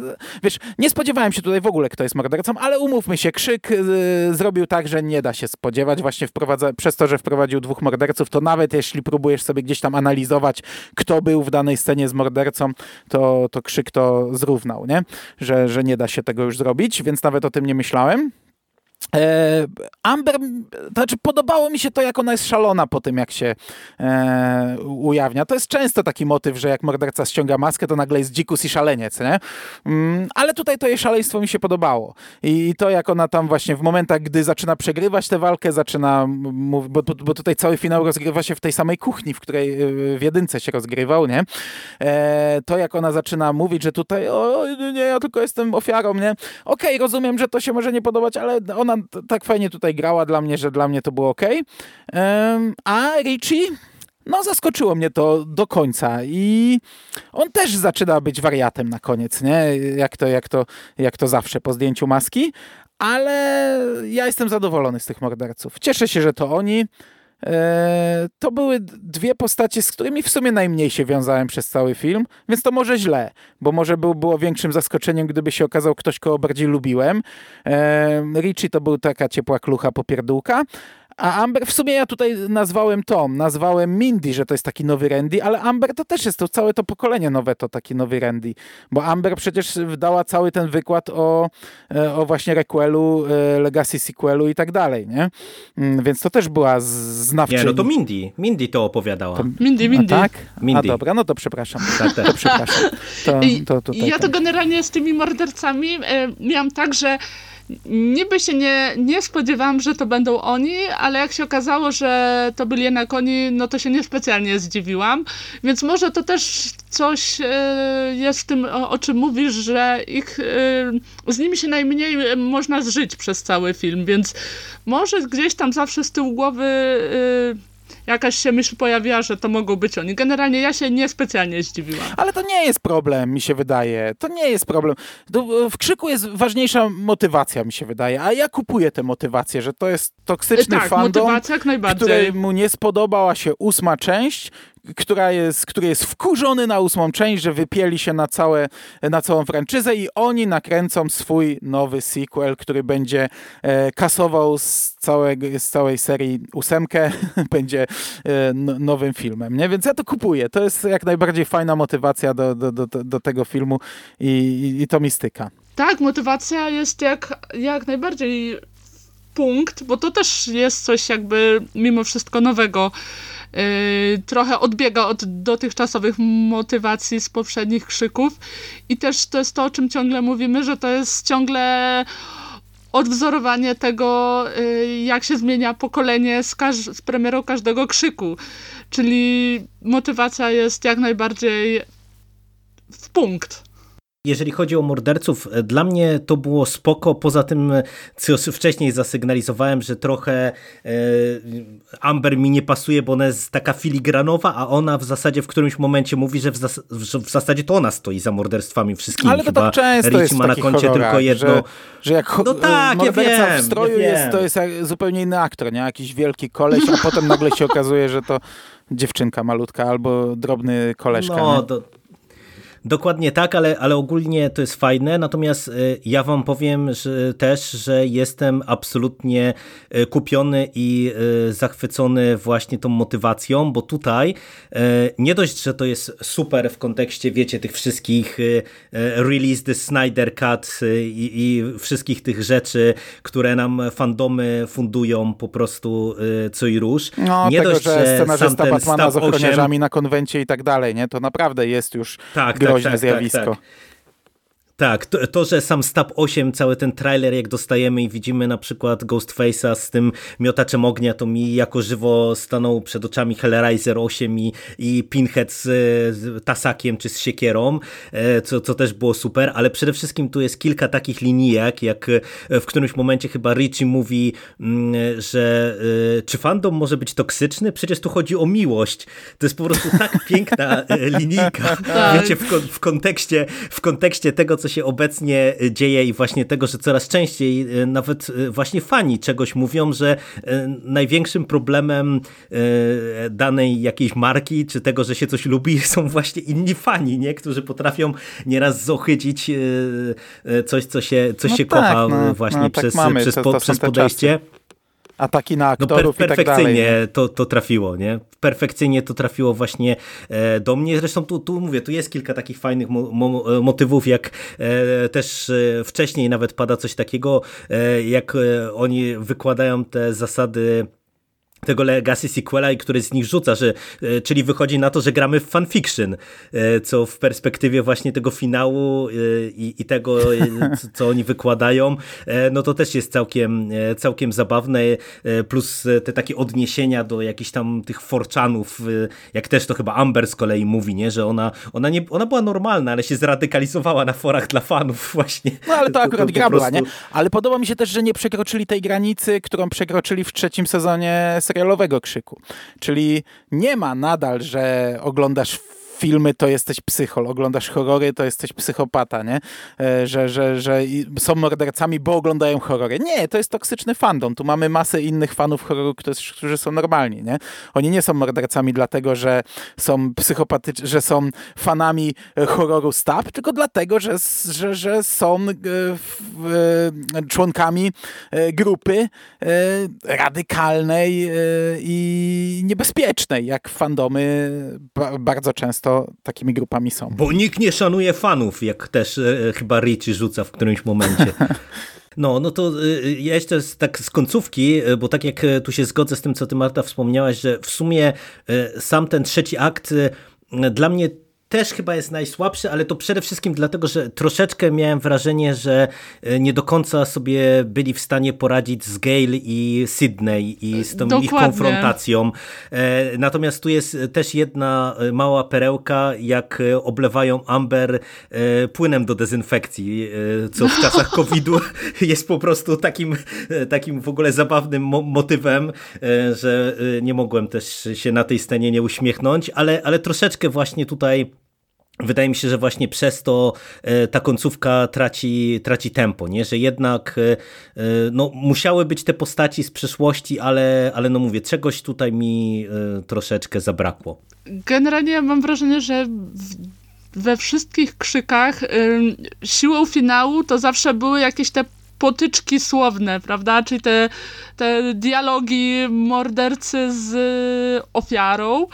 wiesz, nie spodziewałem się tutaj w ogóle, kto jest mordercą, ale umówmy się, Krzyk y, zrobił tak, że nie da się spodziewać. Właśnie wprowadza, przez to, że wprowadził dwóch morderców, to nawet jeśli próbujesz sobie gdzieś tam analizować, kto był w danej scenie z mordercą, to, to krzyk to zrównał, nie? Że, że nie da się tego już zrobić, więc nawet o tym nie myślałem. E, Amber, znaczy podobało mi się to, jak ona jest szalona po tym, jak się e, ujawnia. To jest często taki motyw, że jak morderca ściąga maskę, to nagle jest dzikus i szaleniec, nie? Mm, ale tutaj to jej szaleństwo mi się podobało. I, to, jak ona tam właśnie w momentach, gdy zaczyna przegrywać tę walkę, zaczyna mówić, bo, bo tutaj cały finał rozgrywa się w tej samej kuchni, w której e, w jedynce się rozgrywał, nie? E, to, jak ona zaczyna mówić, że tutaj o, nie, ja tylko jestem ofiarą, nie? Okej, okay, rozumiem, że to się może nie podobać, ale ona tak fajnie tutaj grała dla mnie, że dla mnie to było ok. A Richie no zaskoczyło mnie to do końca i on też zaczyna być wariatem na koniec, nie? Jak to, jak to, jak to zawsze po zdjęciu maski, ale ja jestem zadowolony z tych morderców. Cieszę się, że to oni. E, to były dwie postacie, z którymi w sumie najmniej się wiązałem przez cały film, więc to może źle, bo może był, było większym zaskoczeniem, gdyby się okazał ktoś, kogo bardziej lubiłem. E, Richie to był taka ciepła klucha popierdółka, a Amber, w sumie ja tutaj nazwałem Tom, nazwałem Mindy, że to jest taki nowy Randy, ale Amber to też jest to całe to pokolenie nowe to taki nowy Randy, bo Amber przecież dała cały ten wykład o, e, o właśnie requelu, e, legacy sequelu i tak dalej, nie? Mm, więc to też była znawczyni. Nie, no to Mindy, Mindy to opowiadała. To, Mindy, Mindy. A tak? Mindy. A dobra, no to przepraszam. Tak, tak. To przepraszam. To, to, to ja to generalnie z tymi mordercami e, miałam tak, że niby się nie, nie spodziewałam, że to będą oni, ale jak się okazało, że to byli jednak oni, no to się niespecjalnie zdziwiłam. Więc może to też coś e, jest w tym, o, czym mówisz, że ich, e, z nimi się najmniej można zżyć przez cały film, więc może gdzieś tam zawsze z tyłu głowy e, jakaś się myśl pojawiła, że to mogą być oni. Generalnie ja się niespecjalnie zdziwiłam. Ale to nie jest problem, mi się wydaje. To nie jest problem. W krzyku jest ważniejsza motywacja, mi się wydaje. A ja kupuję tę motywację, że to jest toksyczny tak, fandom, który mu nie spodobała się ósma część, która jest, który jest wkurzony na ósmą część, że wypieli się na, całe, na całą franczyzę i oni nakręcą swój nowy sequel, który będzie e, kasował z, całego, z całej serii ósemkę, będzie e, nowym filmem. Nie? Więc ja to kupuję. To jest jak najbardziej fajna motywacja do, do, do, do tego filmu i, i, i to mi styka. Tak, motywacja jest jak, jak najbardziej punkt, bo to też jest coś jakby mimo wszystko nowego Y, trochę odbiega od dotychczasowych motywacji z poprzednich krzyków. I też to jest to, o czym ciągle mówimy, że to jest ciągle odwzorowanie tego, jak się zmienia pokolenie z, z premierą każdego krzyku. Czyli motywacja jest jak najbardziej w punkt. Jeżeli chodzi o morderców, e, dla mnie to było spoko, poza tym, e, co wcześniej zasygnalizowałem, że trochę e, Amber mi nie pasuje, bo ona jest taka filigranowa, a ona w zasadzie w którymś momencie mówi, że w, zas że w zasadzie to ona stoi za morderstwami wszystkimi. Ale to Chyba tak często Rich jest ma na koncie tylko jedno. Że, że jak no tak, morderca ja wiem, w stroju ja jest, to jest zupełnie inny aktor, nie? Jakiś wielki koleś, a potem nagle się okazuje, że to dziewczynka malutka albo drobny koleżka. No, to, Dokładnie tak, ale, ale ogólnie to jest fajne, natomiast e, ja wam powiem że też, że jestem absolutnie e, kupiony i e, zachwycony właśnie tą motywacją, bo tutaj nie dość, że to jest super w kontekście, wiecie, tych wszystkich release the Snyder Cut i, i wszystkich tych rzeczy, które nam fandomy fundują po prostu co i róż. No, nie tego, dość, że scenarzysta Batmana z ochroniarzami 8... na konwencie i tak dalej, nie? To naprawdę jest już tak, groźne tak, tak, zjawisko. Tak, tak. Tak, to, to, że sam Stab 8, cały ten trailer jak dostajemy i widzimy na przykład Ghostface'a z tym miotaczem ognia, to mi jako żywo stanął przed oczami Hellraiser 8 i, i Pinhead z, z tasakiem czy z siekierą, e, co, co też było super, ale przede wszystkim tu jest kilka takich linijek, jak e, w którymś momencie chyba Richie mówi, mm, że e, czy fandom może być toksyczny? Przecież tu chodzi o miłość. To jest po prostu tak piękna linijka, tak. wiecie, w, w, kontekście, w kontekście tego, co się obecnie e, dzieje i właśnie tego, że coraz częściej e, nawet e, właśnie fani czegoś mówią, że największym problemem danej jakiejś marki, czy tego, że się coś lubi, są właśnie inni fani, nie? którzy potrafią nieraz zohydzić coś, co się, co no się tak, kocha no, właśnie no, tak przez, mamy, przez, to przez podejście. Czasy ataki na aktorów no, per, perfekcyjnie tak dalej, to, to trafiło, nie? Perfekcyjnie to trafiło właśnie e, do mnie. Zresztą tu, tu mówię, tu jest kilka takich fajnych mo, mo, motywów, jak e, też e, wcześniej nawet pada coś takiego, jak oni wykładają te zasady tego Legacy sequela i który z nich rzuca, że, e, czyli wychodzi na to, że gramy w fanfiction, e, co w perspektywie właśnie tego finału e, i, i tego, co oni wykładają, no to też jest całkiem, całkiem zabawne, plus te takie odniesienia do jakichś tam tych forczanów, jak też to chyba Amber z kolei mówi, nie, że ona, ona, nie, ona była normalna, ale się zradykalizowała na forach dla fanów właśnie. No ale to akurat to, to gra prostu... była, nie? Ale podoba mi się też, że nie przekroczyli tej granicy, którą przekroczyli w trzecim sezonie serialowego krzyku. Czyli nie ma nadal, że oglądasz filmy, to jesteś psychol, oglądasz horrory, to jesteś psychopata, nie? E, że, że, że są mordercami, bo oglądają horrory. Nie, to jest toksyczny fandom. Tu mamy masę innych fanów horroru, którzy, są normalni, nie? Oni nie są mordercami dlatego, że są psychopatyczni, że są fanami horroru stab, tylko dlatego, że, że, że są e, e, członkami grupy radykalnej i niebezpiecznej, jak fandomy bardzo często takimi grupami są. Bo nikt nie szanuje fanów, jak też e, chyba Richie rzuca w którymś momencie. No, no to e, ja jeszcze z, tak z końcówki, e, bo tak jak e, tu się zgodzę z tym, co ty Marta wspomniałaś, że w sumie sam ten trzeci akt dla mnie też chyba jest najsłabszy, ale to przede wszystkim dlatego, że troszeczkę miałem wrażenie, że e, nie do końca sobie byli w stanie poradzić z Gale i Sydney i z tą Dokładnie. ich konfrontacją. E, natomiast tu jest też jedna e, mała perełka, jak oblewają Amber płynem do dezynfekcji, co w czasach COVID-u jest po prostu takim, takim w ogóle zabawnym motywem, że nie mogłem też się na tej scenie nie uśmiechnąć, ale, ale troszeczkę właśnie tutaj Wydaje mi się, że właśnie przez to e, ta końcówka traci, traci tempo, nie? że jednak e, e, no, musiały być te postaci z przeszłości, ale, ale no mówię, czegoś tutaj mi troszeczkę zabrakło. Generalnie mam wrażenie, że we wszystkich krzykach siłą finału to zawsze były jakieś te potyczki słowne, prawda? Czyli te, te dialogi mordercy z ofiarą.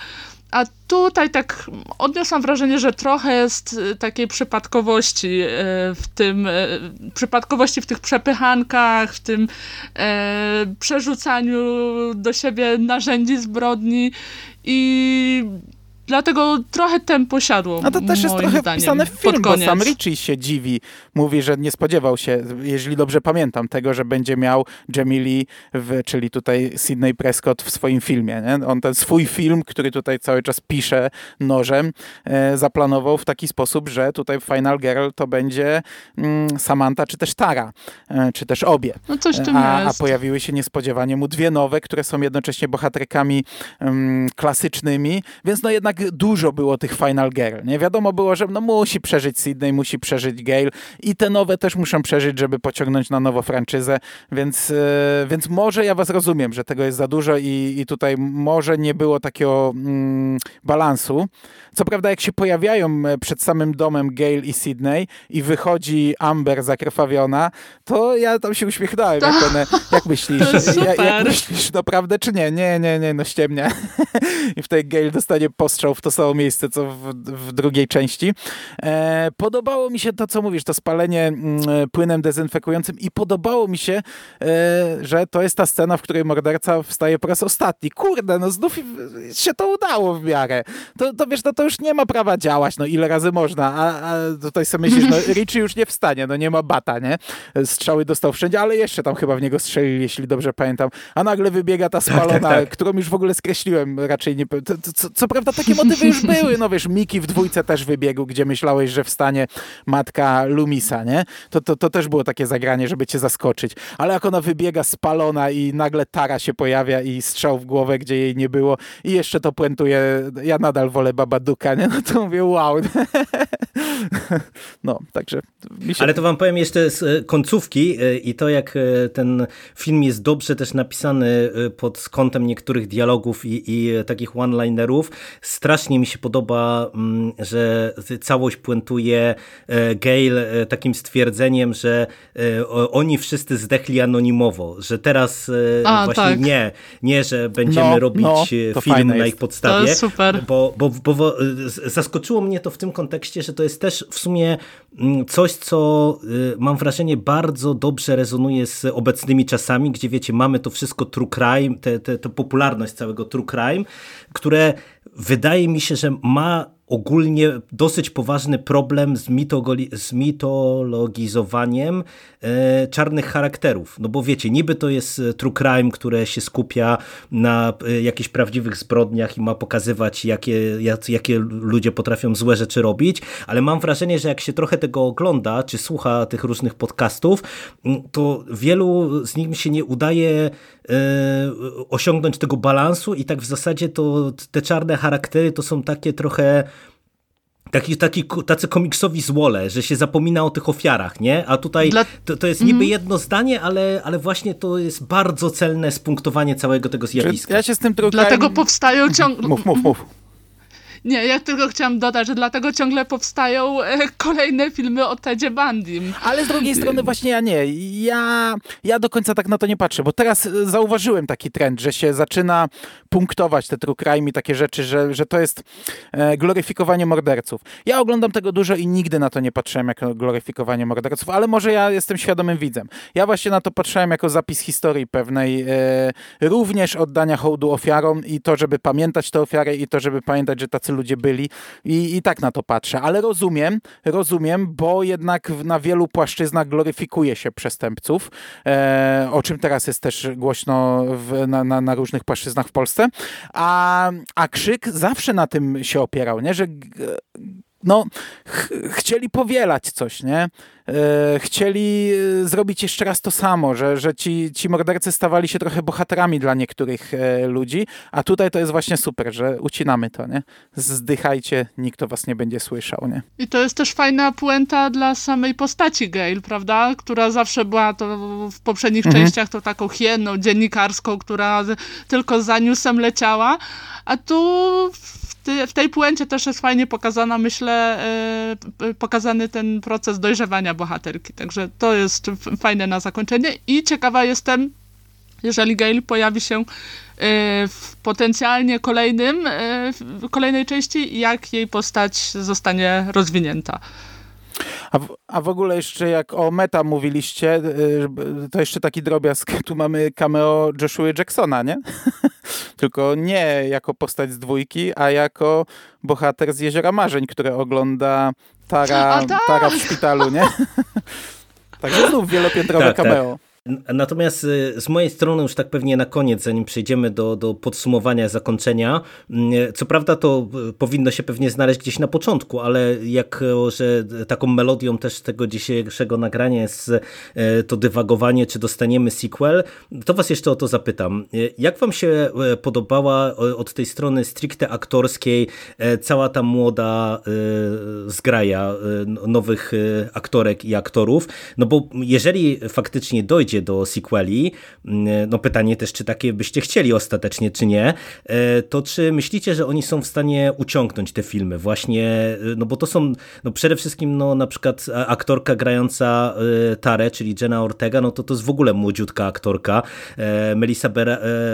A tutaj tak odniosłam wrażenie, że trochę jest y, takiej przypadkowości y, w tym, y, przypadkowości w tych przepychankach, w tym przerzucaniu do siebie narzędzi zbrodni i dlatego trochę tempo siadło. No to też jest trochę zdaniem, wpisane w film, bo sam Richie się dziwi. Mówi, że nie spodziewał się, jeżeli dobrze pamiętam, tego, że będzie miał Jamie Lee, w, czyli tutaj Sidney Prescott w swoim filmie. Nie? On ten swój film, który tutaj cały czas pisze nożem, e, zaplanował w taki sposób, że tutaj Final Girl to będzie mm, Samantha czy też Tara, e, czy też obie. No coś tym a, jest. a pojawiły się niespodziewanie mu dwie nowe, które są jednocześnie bohaterkami mm, klasycznymi, więc no jednak dużo było tych Final Girl. Nie wiadomo było, że no musi przeżyć Sydney, musi przeżyć Gale i te nowe też muszą przeżyć, żeby pociągnąć na nowo franczyzę, więc, e, więc może ja was rozumiem, że tego jest za dużo i, i tutaj może nie było takiego mm, balansu. Co prawda jak się pojawiają e, przed samym domem Gale i Sydney i wychodzi Amber zakrwawiona, to ja tam się uśmiechnąłem. Jak, one, jak myślisz? Ja, jak myślisz naprawdę, czy nie? Nie, nie, nie, no ściemnia. I w tej Gale dostanie w to samo miejsce, co w, w drugiej części. E, podobało mi się to, co mówisz, to spalenie mm, płynem dezynfekującym i podobało mi się, e, że to jest ta scena, w której morderca wstaje po raz ostatni. Kurde, no znów się to udało w miarę. To, to wiesz, no to już nie ma prawa działać, no ile razy można, a, a tutaj sobie myślisz, no Richie już nie wstanie, no nie ma bata, nie? Strzały dostał wszędzie, ale jeszcze tam chyba w niego strzelili, jeśli dobrze pamiętam. A nagle wybiega ta spalona, tak, tak, tak. którą już w ogóle skreśliłem, raczej nie... Co, co, prawda takie motywy już były, no wiesz, Miki w dwójce też wybiegł, gdzie myślałeś, że wstanie matka Lumisa, nie? To, to, to też było takie zagranie, żeby cię zaskoczyć. Ale jak ona wybiega spalona i nagle Tara się pojawia i strzał w głowę, gdzie jej nie było i jeszcze to puentuje, ja nadal wolę Babaduka, nie? No to mówię, wow. No, także... Się... Ale to wam powiem jeszcze z e, końcówki e, i to, jak e, ten film jest dobrze też napisany pod kątem niektórych dialogów i, i takich one-linerów. Strasznie mi się podoba, mm, że całość puentuje Gail takim stwierdzeniem, że oni wszyscy zdechli anonimowo, że teraz A, właśnie tak. nie, nie, że będziemy no, robić no, film na ich podstawie. To jest super. Bo, bo, bo zaskoczyło mnie to w tym kontekście, że to jest też w sumie coś, co y, mam wrażenie bardzo dobrze rezonuje z obecnymi czasami, gdzie wiecie, mamy to wszystko true crime, tę popularność całego true crime, które wydaje mi się, że ma ogólnie dosyć poważny problem z, z mitologizowaniem e, czarnych charakterów. No bo wiecie, niby to jest e, true crime, które się skupia na e, jakichś prawdziwych zbrodniach i ma pokazywać, jakie, jak, jakie ludzie potrafią złe rzeczy robić, ale mam wrażenie, że jak się trochę tego ogląda, czy słucha tych różnych podcastów, to wielu z nich się nie udaje osiągnąć tego balansu i tak w zasadzie to te czarne charaktery to są takie trochę Taki, taki, tacy komiksowi złole, że się zapomina o tych ofiarach, nie? A tutaj Dla... to, to jest niby mm. jedno zdanie, ale, ale właśnie to jest bardzo celne spunktowanie całego tego zjawiska. Ja się z tym Dlatego powstają ciągle... Mów, mów, mów. Nie, ja tylko chciałam dodać, że dlatego ciągle powstają e, kolejne filmy o Tedzie Bandim. Ale z drugiej strony właśnie ja nie. Ja, ja do końca tak na to nie patrzę, bo teraz e, zauważyłem taki trend, że się zaczyna punktować te true crime i takie rzeczy, że, że to jest e, gloryfikowanie morderców. Ja oglądam tego dużo i nigdy na to nie patrzyłem jako gloryfikowanie morderców, ale może ja jestem świadomym widzem. Ja właśnie na to patrzyłem jako zapis historii pewnej, również oddania hołdu ofiarom i to, żeby pamiętać te ofiary i to, żeby pamiętać, że tacy ludzie byli i, i tak na to patrzę. Ale rozumiem, rozumiem, bo jednak na wielu płaszczyznach gloryfikuje się przestępców, e, o czym teraz jest też głośno w, na, na, na, różnych płaszczyznach w Polsce. A, a krzyk zawsze na tym się opierał, nie? że no, ch chcieli powielać coś, nie? E, chcieli e, zrobić jeszcze raz to samo, że, że ci, ci mordercy stawali się trochę bohaterami dla niektórych e, ludzi, a tutaj to jest właśnie super, że ucinamy to, nie? Zdychajcie, nikt o was nie będzie słyszał, nie? I to jest też fajna puenta dla samej postaci Gail, prawda? Która zawsze była to w poprzednich mhm. częściach to taką hienną dziennikarską, która tylko za newsem leciała, a tu w tej puencie też jest fajnie pokazana, myślę, pokazany ten proces dojrzewania bohaterki. Także to jest fajne na zakończenie i ciekawa jestem, jeżeli Gail pojawi się e, w potencjalnie kolejnym, e, w kolejnej części, jak jej postać zostanie rozwinięta. A w, a w ogóle jeszcze jak o meta mówiliście, e, to jeszcze taki drobiazg, tu mamy cameo Joshua Jacksona, nie? tylko nie jako postać z dwójki, a jako bohater z Jeziora Marzeń, które ogląda Tara, tak! Tara w szpitalu, nie? Także znów wielopiętrowe tak, cameo. Tak. Natomiast y, z mojej strony już tak pewnie na koniec, zanim przejdziemy do, do podsumowania, zakończenia, mm, co prawda to y, powinno się pewnie znaleźć gdzieś na początku, ale jak że taką melodią też tego dzisiejszego nagrania jest y, to dywagowanie, czy dostaniemy sequel, to was jeszcze o to zapytam. Jak wam się podobała od tej strony stricte aktorskiej cała ta młoda zgraja nowych aktorek i aktorów? No bo jeżeli faktycznie dojdzie do sequeli. Mm, no pytanie też, czy takie byście chcieli ostatecznie, czy nie. E, to czy myślicie, że oni są w stanie uciągnąć te filmy właśnie, e, no bo to są no przede wszystkim no na przykład aktorka grająca e, Tarę, czyli Jenna Ortega, no to to jest w ogóle młodziutka aktorka. Melissa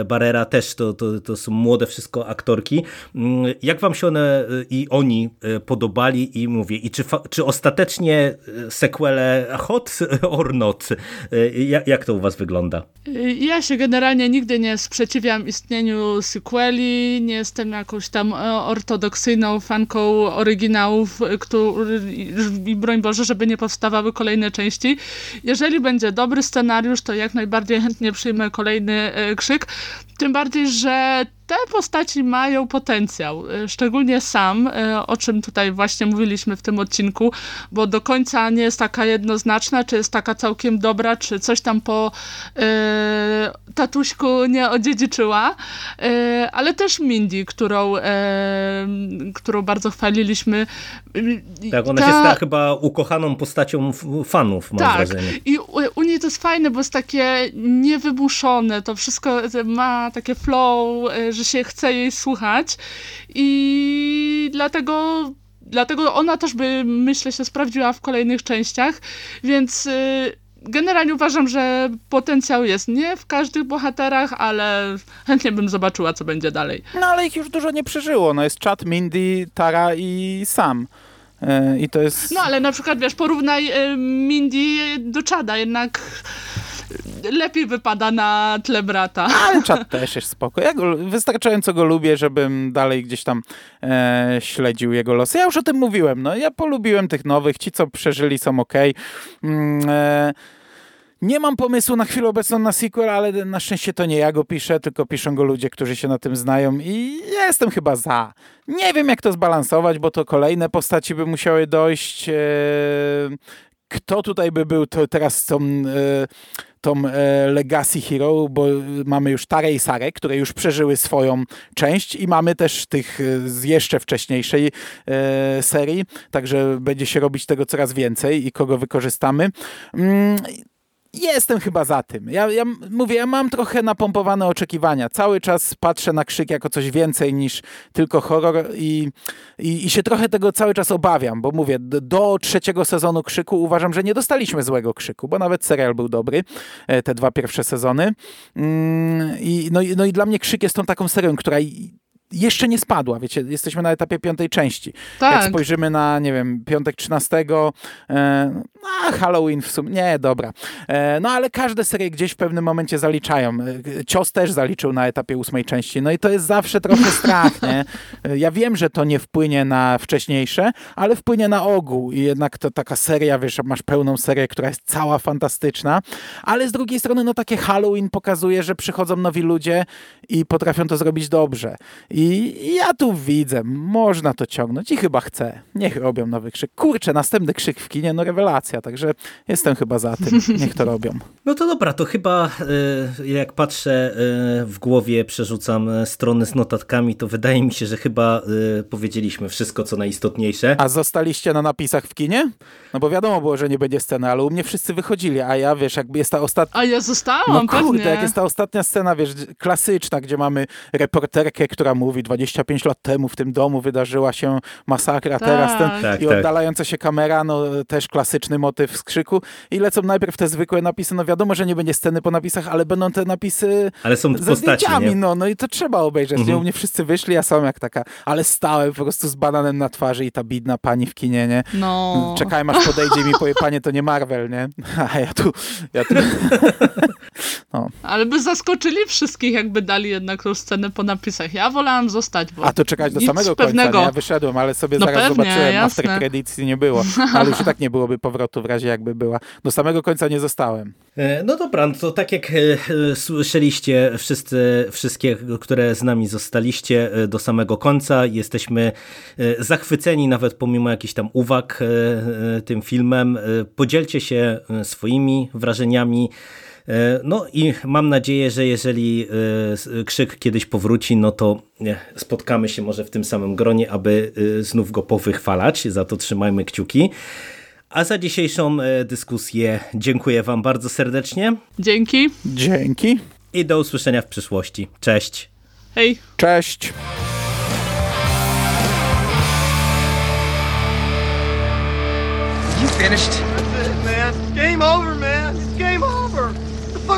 Barrera też to, to, to są młode wszystko aktorki. Mm, jak wam się one i oni podobali i mówię, i czy, czy ostatecznie sequele hot or not? Jak, jak to u was wygląda? Ja się generalnie nigdy nie sprzeciwiam istnieniu sequeli, nie jestem jakąś tam e, ortodoksyjną fanką oryginałów, który, i broń Boże, żeby nie powstawały kolejne części. Jeżeli będzie dobry scenariusz, to jak najbardziej chętnie przyjmę kolejny e, krzyk, tym bardziej, że te postaci mają potencjał, e, szczególnie sam, e, o czym tutaj właśnie mówiliśmy w tym odcinku, bo do końca nie jest taka jednoznaczna, czy jest taka całkiem dobra, czy coś tam po e, tatuśku nie odziedziczyła, ale też Mindy, którą, którą bardzo chwaliliśmy. Tak, ona Ta... się stała chyba ukochaną postacią fanów, mam tak. wrażenie. i u, u niej to jest fajne, bo jest takie niewymuszone, to wszystko ma takie flow, e, że się chce jej słuchać i dlatego dlatego ona też by, myślę, się sprawdziła w kolejnych częściach, więc y, generalnie uważam, że potencjał jest nie w każdych bohaterach, ale chętnie bym zobaczyła, co będzie dalej. No ale ich już dużo nie przeżyło. No jest Chad, Mindy, Tara i Sam. E, I to jest... No ale na przykład, wiesz, porównaj e, Mindy do Chada, jednak lepiej wypada na tle brata. Ale czat też jest spoko. Ja go, wystarczająco go lubię, żebym dalej gdzieś tam e, śledził jego losy. Ja już o tym mówiłem. No, ja polubiłem tych nowych. Ci, co przeżyli, są ok. Mm, e, nie mam pomysłu na chwilę obecną na sequel, ale na szczęście to nie ja go piszę, tylko piszą go ludzie, którzy się na tym znają i ja jestem chyba za. Nie wiem, jak to zbalansować, bo to kolejne postaci by musiały dojść. E, kto tutaj by był to teraz tą, e, tą e, Legacy Hero, bo mamy już Tare i Sarę, które już przeżyły swoją część i mamy też tych e, z jeszcze wcześniejszej serii, także będzie się robić tego coraz więcej i kogo wykorzystamy. Jestem chyba za tym. Ja, ja mówię, ja mam trochę napompowane oczekiwania. Cały czas patrzę na krzyk jako coś więcej niż tylko horror i, i, i się trochę tego cały czas obawiam, bo mówię, do trzeciego sezonu krzyku uważam, że nie dostaliśmy złego krzyku, bo nawet serial był dobry, e, te dwa pierwsze sezony. Mm, I, no, no i dla mnie krzyk jest tą taką serią, która jeszcze nie spadła, wiecie, jesteśmy na etapie piątej części. Tak. Jak spojrzymy na, nie wiem, piątek 13, e, a Halloween w sumie, nie, dobra. E, no ale każde serie gdzieś w pewnym momencie zaliczają. E, Cios też zaliczył na etapie ósmej części, no i to jest zawsze trochę strach, nie? E, ja wiem, że to nie wpłynie na wcześniejsze, ale wpłynie na ogół i jednak to taka seria, wiesz, masz pełną serię, która jest cała fantastyczna, ale z drugiej strony, no takie Halloween pokazuje, że przychodzą nowi ludzie i potrafią to zrobić dobrze. I i ja tu widzę, można to ciągnąć i chyba chcę. Niech robią nowy krzyk. Kurczę, następny krzyk w kinie, no rewelacja, także jestem chyba za tym. Niech to robią. No to dobra, to chyba y, jak patrzę y, w głowie, przerzucam y, strony z notatkami, to wydaje mi się, że chyba powiedzieliśmy wszystko, co najistotniejsze. A zostaliście na napisach w kinie? No bo wiadomo było, że nie będzie sceny, ale u mnie wszyscy wychodzili, a ja, wiesz, jakby jest ta ostatnia... A ja zostałam, No kurde, pewnie. jak jest ta ostatnia scena, wiesz, klasyczna, gdzie mamy reporterkę, która mówi mówi, 25 lat temu w tym domu wydarzyła się masakra, tak. teraz ten tak, i tak. oddalająca się kamera, no też klasyczny motyw skrzyku i lecą najpierw te zwykłe napisy, no wiadomo, że nie będzie sceny po napisach, ale będą te napisy ale są ze postaci, no, no i to trzeba obejrzeć, mhm. nie? U mnie wszyscy wyszli, ja sam jak taka, ale stałem po prostu z bananem na twarzy i ta bidna pani w kinie, nie? No. Czekałem aż podejdzie i mi powie, panie, to nie Marvel, nie? A ja tu, ja tu... No. Ale by zaskoczyli wszystkich, jakby dali jednak tą scenę po napisach. Ja wolałam zostać, bo A to czekać do samego pewnego. końca, nie? Ja wyszedłem, ale sobie No zaraz pewnie, zobaczyłem, jasne. after credits nie było. Ale już i tak nie byłoby powrotu w razie jakby była. Do samego końca nie zostałem. E, No dobra, no to tak jak e, e, słyszeliście wszyscy, wszystkie, które z nami zostaliście do samego końca, jesteśmy zachwyceni nawet pomimo jakichś tam uwag tym filmem. Podzielcie się swoimi wrażeniami. E, No i mam nadzieję, że jeżeli e, krzyk kiedyś powróci, no to spotkamy się może w tym samym gronie, aby e, znów go powychwalać. Za to trzymajmy kciuki. A za dzisiejszą dyskusję dziękuję Wam bardzo serdecznie Dzięki. Dzięki. i do usłyszenia w przyszłości. Cześć! Hej. Cześć. You finished? That's it, man. Game over, man.